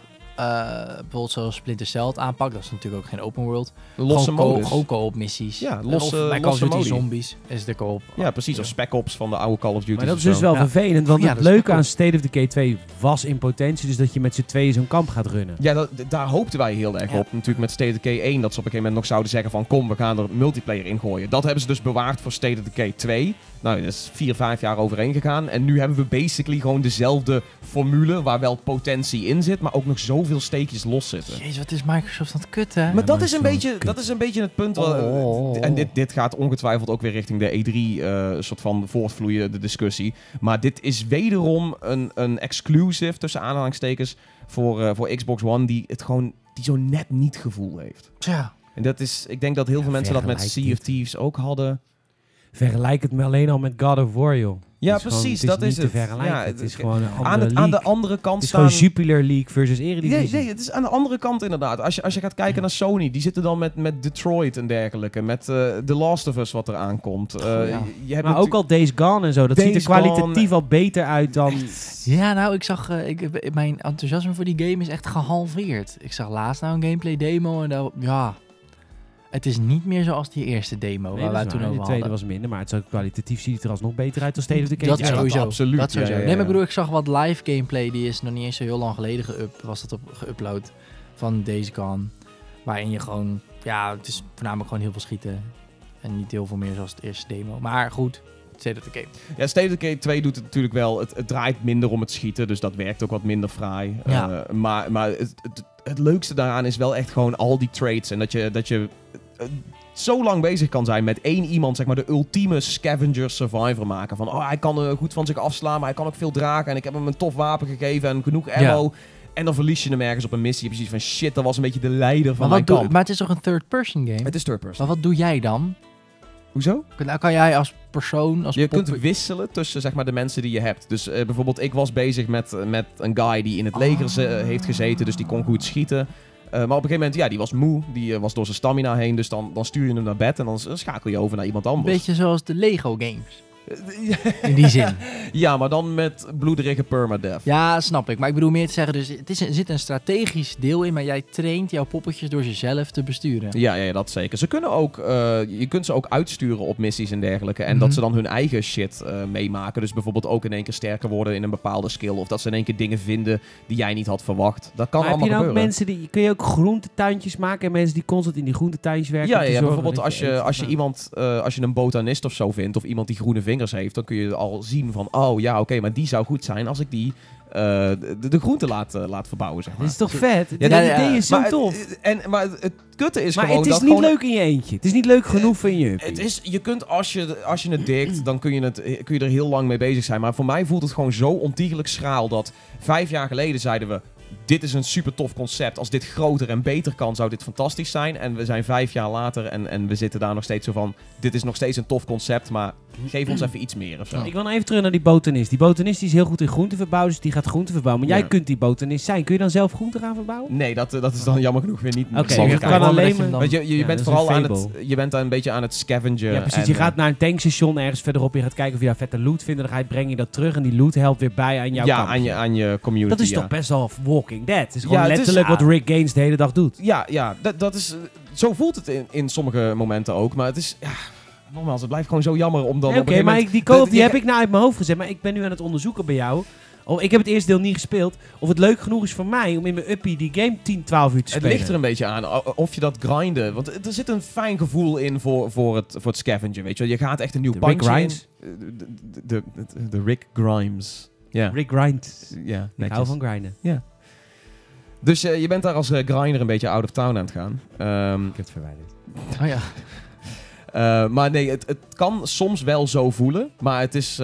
Speaker 4: bijvoorbeeld zoals Splinter Cell aanpakt. Dat is natuurlijk ook geen open world.
Speaker 3: losse modus.
Speaker 4: Gewoon co-op missies.
Speaker 3: Ja, losse-
Speaker 4: of bij Call of
Speaker 3: losse
Speaker 4: Duty
Speaker 3: modi.
Speaker 4: Zombies is de co-op.
Speaker 3: Ja, precies. Of Spec Ops van de oude Call of Duty.
Speaker 1: Maar dat is dus wel
Speaker 4: Ja.
Speaker 1: vervelend, want
Speaker 4: Ja,
Speaker 1: het leuke aan State of Decay 2 was in potentie dus dat je met z'n tweeën zo'n kamp gaat runnen.
Speaker 3: Ja, dat, daar hoopten wij heel erg
Speaker 4: Ja.
Speaker 3: op. Natuurlijk met State of Decay 1, dat ze op een gegeven moment nog zouden zeggen van... kom, we gaan er multiplayer in gooien. Dat hebben ze dus bewaard voor State of Decay 2. Nou, dat is vier, vijf jaar overheen gegaan. En nu hebben we basically gewoon dezelfde formule... waar wel potentie in zit, maar ook nog zoveel steekjes los zitten.
Speaker 4: Jezus, wat is Microsoft aan het kutten, hè?
Speaker 3: Maar dat is, een beetje,
Speaker 1: kut.
Speaker 3: dat is een beetje het punt. waar-
Speaker 4: Oh.
Speaker 3: En dit, dit gaat ongetwijfeld ook weer richting de E3 eh, soort van voortvloeien, de discussie. Maar dit is wederom een, een exclusive, tussen aanhalingstekens, voor, eh, voor Xbox One... die het gewoon die zo net niet gevoel heeft.
Speaker 4: Tja.
Speaker 3: En dat is, ik denk dat heel
Speaker 1: Ja,
Speaker 3: veel mensen dat met Sea of. Thieves ook hadden.
Speaker 1: Vergelijk het me alleen al met God of War, joh.
Speaker 3: Ja,
Speaker 1: Het is gewoon-
Speaker 3: precies,
Speaker 1: het
Speaker 3: dat is
Speaker 1: niet
Speaker 3: het.
Speaker 1: te vergelijken.
Speaker 3: Ja,
Speaker 1: het
Speaker 3: het-
Speaker 1: is gewoon een andere
Speaker 3: Aan, het, aan de andere kant
Speaker 1: Het is
Speaker 3: staan...
Speaker 1: gewoon Jupiler League versus
Speaker 3: Nee,
Speaker 1: Eredivisie.
Speaker 3: nee, het is aan de andere kant inderdaad. Als je, als je gaat kijken naar Sony, die zitten dan met, met Detroit en dergelijke. Met eh The Last of Us wat eraan komt. Eh,
Speaker 4: ja.
Speaker 3: je- hebt
Speaker 1: maar ook al Days Gone en zo. Dat ziet er kwalitatief
Speaker 3: Gone.
Speaker 1: al beter uit dan...
Speaker 4: Ja, nou, ik zag... eh, ik, mijn enthousiasme voor die game is echt gehalveerd. Ik zag laatst nou een gameplay demo en dat... Ja... Het is niet meer zoals die eerste demo
Speaker 1: Nee,
Speaker 4: waar
Speaker 1: is
Speaker 4: toen over
Speaker 1: De tweede was minder, maar het is ook kwalitatief ziet het er alsnog beter uit dan State of Decay.
Speaker 4: Dat
Speaker 3: Ja,
Speaker 4: sowieso.
Speaker 3: absoluut.
Speaker 4: Dat sowieso.
Speaker 3: Ja, ja,
Speaker 4: Nee, maar ik bedoel, ik zag wat live gameplay. Die is nog niet eens zo heel lang geleden geup, was dat op, geüpload van Days Gone. Waarin je gewoon... Ja, het is voornamelijk gewoon heel veel schieten. En niet heel veel meer zoals het eerste demo. Maar goed, State of Decay.
Speaker 3: Ja, State of Decay 2 doet het natuurlijk wel. Het, het draait minder om het schieten, dus dat werkt ook wat minder fraai.
Speaker 4: Ja.
Speaker 3: Eh, maar maar het, het, het leukste daaraan is wel echt gewoon al die traits. En dat je, dat je zo lang bezig kan zijn met één iemand, zeg maar de ultieme scavenger survivor maken. Van, oh, hij kan eh, goed van zich afslaan, maar hij kan ook veel dragen. En ik heb hem een tof wapen gegeven en genoeg ammo. En dan verlies je hem ergens op een missie. Je hebt precies van, shit, dat was een beetje de leider van
Speaker 4: Maar,
Speaker 3: mijn kamp.
Speaker 4: maar het is toch een third-person game?
Speaker 3: Het is third person.
Speaker 4: Maar wat doe jij dan?
Speaker 3: Hoezo?
Speaker 4: Nou kan jij als persoon, als
Speaker 3: Je
Speaker 4: pop-
Speaker 3: kunt wisselen tussen zeg maar, de mensen die je hebt. Dus eh, bijvoorbeeld, ik was bezig met, met een guy die in het leger ze-
Speaker 4: Ah.
Speaker 3: heeft gezeten, dus die kon goed schieten. Eh, maar op een gegeven moment, ja, die was moe, die eh, was door zijn stamina heen, dus dan, dan stuur je hem naar bed en dan schakel je over naar iemand anders.
Speaker 4: beetje zoals de Lego games. In die zin.
Speaker 3: ja, maar dan met bloederige permadeath.
Speaker 4: Ja, snap ik. Maar ik bedoel meer te zeggen, dus het is, er zit een strategisch deel in, maar jij traint jouw poppetjes door ze zelf te besturen.
Speaker 3: Ja, ja, ja, dat zeker. Ze kunnen ook, eh, je kunt ze ook uitsturen op missies en dergelijke. En
Speaker 4: Mhm.
Speaker 3: dat ze dan hun eigen shit eh, meemaken. Dus bijvoorbeeld ook in één keer sterker worden in een bepaalde skill. Of dat ze in één keer dingen vinden die jij niet had verwacht. Dat kan
Speaker 1: Maar heb
Speaker 3: allemaal
Speaker 1: je nou ook
Speaker 3: gebeuren.
Speaker 1: mensen die... Kun je ook groentetuintjes maken en mensen die constant in die groentetuintjes werken?
Speaker 3: Ja, ja,
Speaker 1: zorgen
Speaker 3: bijvoorbeeld als je, als je iemand, eh, als je een botanist of zo vindt, of iemand die groene vingers heeft, dan kun je al zien van, oh ja, oké, maar die zou goed zijn als ik die eh, de, de groente laat, eh, laat verbouwen, zeg maar.
Speaker 1: Dit is toch vet?
Speaker 3: Ja,
Speaker 1: Dit
Speaker 4: ja, ja.
Speaker 1: idee is zo
Speaker 3: maar,
Speaker 1: tof.
Speaker 3: eh, En, maar het kutte is
Speaker 1: Maar
Speaker 3: gewoon
Speaker 1: het is
Speaker 3: dat
Speaker 1: niet
Speaker 3: gewoon-
Speaker 1: leuk in je eentje. Het is niet leuk genoeg voor je.
Speaker 3: Het is, je kunt als je, als je het dikt, dan kun je, het, kun je er heel lang mee bezig zijn. Maar voor mij voelt het gewoon zo ontiegelijk schraal dat vijf jaar geleden zeiden we... Dit is een super tof concept. Als dit groter en beter kan, zou dit fantastisch zijn. En we zijn vijf jaar later en, en we zitten daar nog steeds zo van... Dit is nog steeds een tof concept, maar geef ons even iets meer of zo.
Speaker 1: Ik wil even terug naar die botanist. Die botanist die is heel goed in groenten verbouwen, dus die gaat groenten verbouwen. Maar
Speaker 3: Ja.
Speaker 1: jij kunt die botanist zijn. Kun je dan zelf groenten gaan verbouwen?
Speaker 3: Nee, dat, dat is dan jammer genoeg weer niet
Speaker 1: Oké,
Speaker 3: mogelijk.
Speaker 1: je
Speaker 4: kan
Speaker 1: alleen maar...
Speaker 3: Want je, je,
Speaker 1: Ja,
Speaker 3: bent vooral
Speaker 1: een
Speaker 3: aan het, je bent daar een beetje aan het scavenger.
Speaker 1: Ja, precies.
Speaker 3: en,
Speaker 1: je
Speaker 3: eh,
Speaker 1: gaat naar een tankstation ergens verderop. Je gaat kijken of je daar vette loot vindt. En dan ga je, breng je dat terug. En die loot helpt weer bij aan jouw
Speaker 3: ja, aan je, aan je community.
Speaker 1: Dat is
Speaker 3: ja.
Speaker 1: toch best wel Walking Dead. Het is gewoon
Speaker 3: Ja, het is-
Speaker 1: letterlijk
Speaker 3: ja.
Speaker 1: wat Rick Gaines de hele dag doet.
Speaker 3: Ja, ja dat, dat is, zo voelt het in, in sommige momenten ook. Maar het is, ja, nogmaals, het blijft gewoon zo jammer om dan
Speaker 1: Oké, maar ik, die
Speaker 3: dat-
Speaker 1: die heb ik nou uit mijn hoofd gezet. Maar ik ben nu aan het onderzoeken bij jou. Oh, ik heb het eerste deel niet gespeeld. Of het leuk genoeg is voor mij om in mijn uppie die game 10, 12 uur te
Speaker 3: Het
Speaker 1: spelen.
Speaker 3: ligt er een beetje aan of je dat grinden. Want er zit een fijn gevoel in voor, voor, het, voor het scavenger, weet je wel. Je gaat echt een nieuw in.
Speaker 1: Grimes.
Speaker 3: De, de, de, de- de Rick Grimes. Ja,
Speaker 1: Rick Grind.
Speaker 3: ja
Speaker 1: Ik
Speaker 3: netjes.
Speaker 1: hou van grinden.
Speaker 3: Dus eh, je bent daar als eh, grinder een beetje out of town aan het gaan. Ehm,
Speaker 1: Ik heb het verwijderd.
Speaker 4: Oh ja.
Speaker 3: eh, maar nee, het, het kan soms wel zo voelen. Maar het is,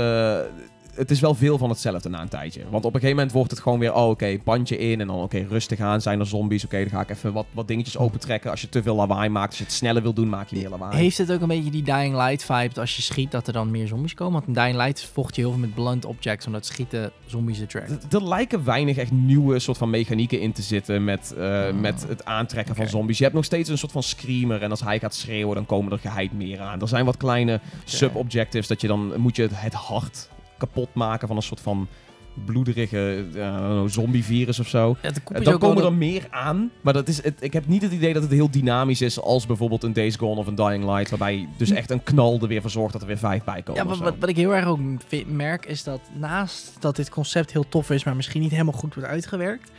Speaker 3: het is wel veel van hetzelfde na een tijdje. Want op een gegeven moment wordt het gewoon weer... Oh, oké, pandje in. En dan oké, rustig aan. Zijn er zombies? Oké, dan ga ik even wat, wat dingetjes opentrekken. Als je te veel lawaai maakt. Als je het sneller wil doen, maak je meer lawaai.
Speaker 4: Heeft het ook een beetje die Dying Light vibe dat als je schiet dat er dan meer zombies komen? Want in Dying Light vocht je heel veel met blunt objects omdat schieten zombies attract.
Speaker 3: Er lijken weinig echt nieuwe soort van mechanieken in te zitten met, eh,
Speaker 4: Ah.
Speaker 3: met het aantrekken van zombies. Je hebt nog steeds een soort van screamer en als hij gaat schreeuwen, dan komen er geheid meer aan. Er zijn wat kleine sub-objectives dat je dan moet je het hart kapot maken van een soort van bloederige uh, zombie-virus of zo.
Speaker 4: Ja,
Speaker 3: Eh, Dan komen er meer aan, maar dat is het, ik heb niet het idee dat het heel dynamisch is als bijvoorbeeld een Days Gone of een Dying Light, waarbij dus echt een knal er weer voor zorgt dat er weer vijf bij komen.
Speaker 4: Ja, wat, wat, wat ik heel erg ook merk is dat naast dat dit concept heel tof is, maar misschien niet helemaal goed wordt uitgewerkt,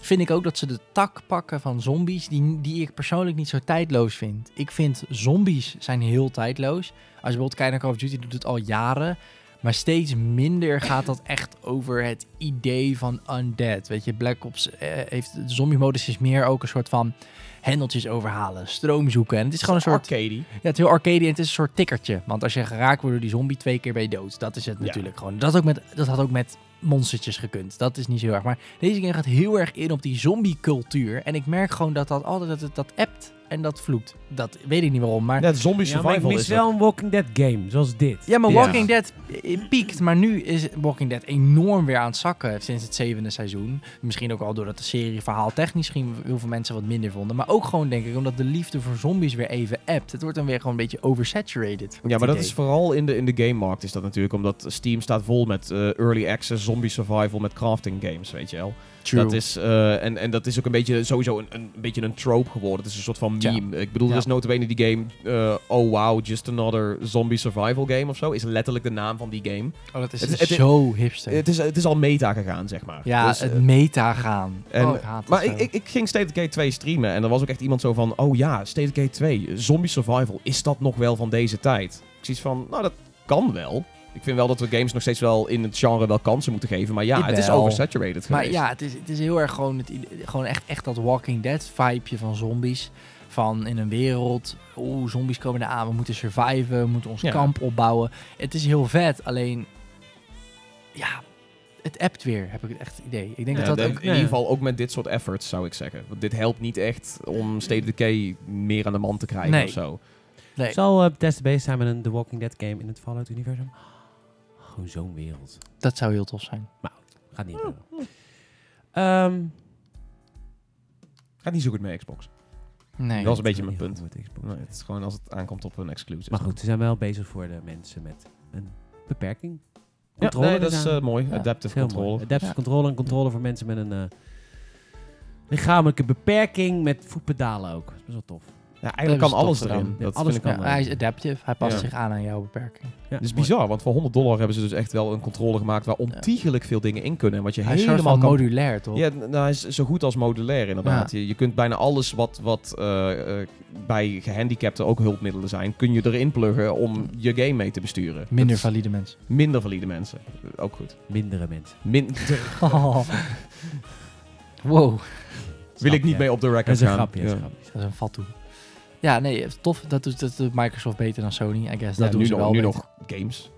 Speaker 4: vind ik ook dat ze de tak pakken van zombies die, die ik persoonlijk niet zo tijdloos vind. Ik vind zombies zijn heel tijdloos. Als je bijvoorbeeld kijkt naar Call of Duty, doet het al jaren. Maar steeds minder gaat dat echt over het idee van undead. Weet je, Black Ops eh, heeft de zombie-modus is meer ook een soort van hendeltjes overhalen, stroom zoeken. En het is gewoon een soort
Speaker 3: arcade.
Speaker 4: ja, het is heel arcade en het is een soort tikkertje. Want als je geraakt wordt door die zombie, twee keer ben je dood. Dat is het
Speaker 3: Ja.
Speaker 4: natuurlijk gewoon. Dat, ook met, dat had ook met monstertjes gekund. Dat is niet zo heel erg. Maar deze game gaat heel erg in op die zombie-cultuur. En ik merk gewoon dat dat altijd dat, het- dat appt en dat vloekt. Dat weet ik niet waarom. Maar
Speaker 3: Ja, zombie
Speaker 1: Ja, maar ik
Speaker 3: survival
Speaker 1: mis
Speaker 3: is
Speaker 1: wel een Walking Dead game, zoals dit.
Speaker 4: ja, maar
Speaker 3: Ja.
Speaker 4: Walking Dead eh, piekt. Maar nu is Walking Dead enorm weer aan het zakken sinds het zevende seizoen. Misschien ook al doordat de serie verhaal technisch misschien heel veel mensen wat minder vonden. Maar ook gewoon denk ik omdat de liefde voor zombies weer even appt. Het wordt dan weer gewoon een beetje oversaturated.
Speaker 3: Ja, maar dat
Speaker 4: idee.
Speaker 3: is vooral in de, in de gamemarkt is dat natuurlijk. Omdat Steam staat vol met eh, early access zombie survival met crafting games, weet je wel.
Speaker 4: True.
Speaker 3: Dat is, eh, en, en dat is ook een beetje sowieso een, een, beetje een trope geworden. Het is een soort van meme. Ik bedoel,
Speaker 4: Ja.
Speaker 3: er is notabene die game... eh, oh wow, just another zombie survival game of zo. Is letterlijk de naam van die game.
Speaker 4: Oh, dat is
Speaker 3: Het-
Speaker 4: dus
Speaker 3: het-
Speaker 4: zo hipster.
Speaker 3: Het is, het is al meta gegaan, zeg maar.
Speaker 4: ja,
Speaker 3: Dus,
Speaker 4: het
Speaker 3: eh,
Speaker 4: meta gaan.
Speaker 3: en-
Speaker 4: oh, ik haat
Speaker 3: maar ik, ik, ik ging State of Decay 2 streamen en er was ook echt iemand zo van... Oh ja, State of Decay 2, zombie survival, is dat nog wel van deze tijd? Ik zie van, nou dat kan wel. Ik vind wel dat we games nog steeds wel in het genre wel kansen moeten geven. Maar ja, het is oversaturated
Speaker 4: Maar
Speaker 3: geweest.
Speaker 4: ja, het is, het is heel erg gewoon, het, gewoon echt, echt dat Walking Dead vibeje van zombies. Van in een wereld, oeh, zombies komen eraan, we moeten surviven, we moeten ons
Speaker 3: Ja.
Speaker 4: kamp opbouwen. Het is heel vet, alleen, ja, het appt weer, heb ik het echt het idee. Ik denk
Speaker 3: Ja,
Speaker 4: dat dat
Speaker 3: de-
Speaker 4: ook...
Speaker 3: in ieder geval ook met dit soort efforts zou ik zeggen. Want dit helpt niet echt om State of Decay meer aan de man te krijgen
Speaker 4: Nee.
Speaker 3: of zo.
Speaker 4: Nee,
Speaker 1: Zal uh, Bethesda bezig zijn met een The Walking Dead game in het Fallout-universum? Gewoon zo'n wereld.
Speaker 4: dat zou heel tof zijn.
Speaker 1: Gaat niet gebeuren. Ehm,
Speaker 3: Gaat niet zo goed met Xbox.
Speaker 4: Nee.
Speaker 3: Dat is een beetje mijn punt.
Speaker 1: met Xbox.
Speaker 3: Nee, het is gewoon als het aankomt op een exclusive.
Speaker 1: Maar goed, ze zijn wel bezig voor de mensen met een beperking.
Speaker 3: Ja,
Speaker 1: Controle
Speaker 3: nee, dat is eh, mooi.
Speaker 4: Ja,
Speaker 3: Adaptive
Speaker 1: Heel
Speaker 3: control.
Speaker 1: mooi. Adaptive
Speaker 4: Ja.
Speaker 1: controle en controle voor mensen met een eh, lichamelijke beperking met voetpedalen ook. Dat is best wel tof.
Speaker 3: Ja, eigenlijk kan alles erin.
Speaker 1: Ja,
Speaker 3: Dat
Speaker 1: alles
Speaker 3: vind ik
Speaker 4: Ja, hij is adaptive, hij past
Speaker 3: Ja.
Speaker 4: zich aan aan jouw beperking.
Speaker 1: Ja,
Speaker 3: Het is
Speaker 1: mooi.
Speaker 3: bizar, want voor 100 dollar hebben ze dus echt wel een controle gemaakt waar ontiegelijk veel dingen in kunnen. En wat je
Speaker 4: Hij
Speaker 3: helemaal kan...
Speaker 4: modulair, toch?
Speaker 3: Ja, nou, hij is zo goed als modulair inderdaad. Je, je kunt bijna alles wat, wat eh, eh, bij gehandicapten ook hulpmiddelen zijn, kun je erin pluggen om je game mee te besturen.
Speaker 4: Minder
Speaker 3: Dat
Speaker 4: valide mensen.
Speaker 3: Minder valide mensen. Ook goed.
Speaker 1: Mindere mensen.
Speaker 3: Minder
Speaker 4: Wow,
Speaker 3: wil ik niet mee op de record gaan.
Speaker 1: dat is een grapje.
Speaker 4: dat is een fatu. Ja, nee, tof. Dat doet, dat doet Microsoft beter dan Sony, I guess. Dat
Speaker 3: Ja,
Speaker 4: doen
Speaker 3: nu
Speaker 4: ze
Speaker 3: nog,
Speaker 4: wel
Speaker 3: nu
Speaker 4: beter.
Speaker 3: nog games.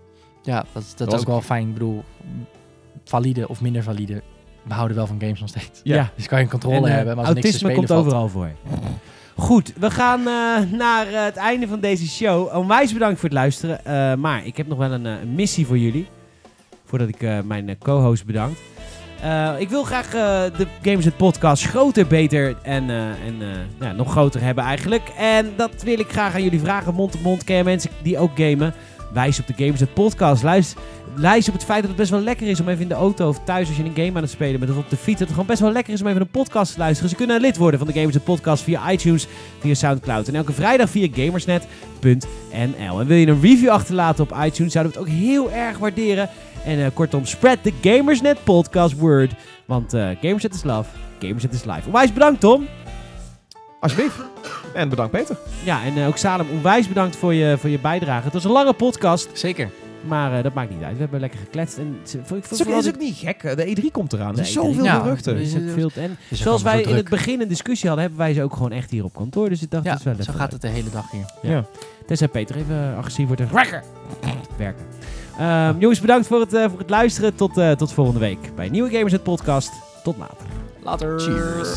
Speaker 4: Ja, dat, is- dat is ook wel fijn. Ik bedoel, valide of minder valide, we houden wel van games nog steeds.
Speaker 3: Ja.
Speaker 1: Ja.
Speaker 4: Dus kan je een controle
Speaker 1: En, eh,
Speaker 4: hebben, maar als niks te
Speaker 1: autisme
Speaker 4: spelen
Speaker 1: komt
Speaker 4: valt.
Speaker 1: overal voor. Goed, we gaan eh, naar eh, het einde van deze show. Onwijs bedankt voor het luisteren. Eh, maar ik heb nog wel een, eh, missie voor jullie. Voordat ik eh, mijn co-host bedank. Eh, ik wil graag eh, de Gamersnet podcast groter, beter en, eh, en ja, nog groter hebben eigenlijk. En dat wil ik graag aan jullie vragen. Mond op mond ken je mensen die ook gamen. Wijs op de Gamersnet podcast. Luister, lijst op het feit dat het best wel lekker is om even in de auto of thuis als je een game aan het spelen bent of op de fiets. Dat het gewoon best wel lekker is om even een podcast te luisteren. Ze kunnen lid worden van de Gamers Podcast via iTunes, via Soundcloud en elke vrijdag via gamersnet.nl. En wil je een review achterlaten op iTunes, zouden we het ook heel erg waarderen. En eh, kortom, spread the Gamersnet podcast word. Want eh Gamersnet is love, Gamersnet is life. Onwijs bedankt Tom.
Speaker 3: Alsjeblieft. En bedankt Peter.
Speaker 1: Ja, en eh, ook Salem, onwijs bedankt voor je, voor je bijdrage. Het was een lange podcast,
Speaker 4: Zeker.
Speaker 1: maar eh, dat maakt niet uit. We hebben lekker gekletst. En ik vond-
Speaker 3: Het is ook,
Speaker 1: vooral
Speaker 3: is ook niet gek. De E3 komt eraan. Er
Speaker 1: De
Speaker 3: is zoveel
Speaker 1: E3.
Speaker 4: Ja,
Speaker 3: geruchten.
Speaker 1: Er is ook veel en zoals wij in het begin een discussie hadden, hebben wij ze ook gewoon echt hier op kantoor. Dus ik dacht,
Speaker 4: Ja,
Speaker 1: dat is wel
Speaker 4: zo gaat
Speaker 1: leuk.
Speaker 4: het de hele dag hier.
Speaker 3: Ja.
Speaker 1: Tenzij Peter even agressief wordt en werken. Ehm, jongens, bedankt voor het, eh, voor het luisteren. Tot, eh, tot volgende week bij een nieuwe Gamers Podcast. Tot later.
Speaker 4: Later.
Speaker 3: Cheers.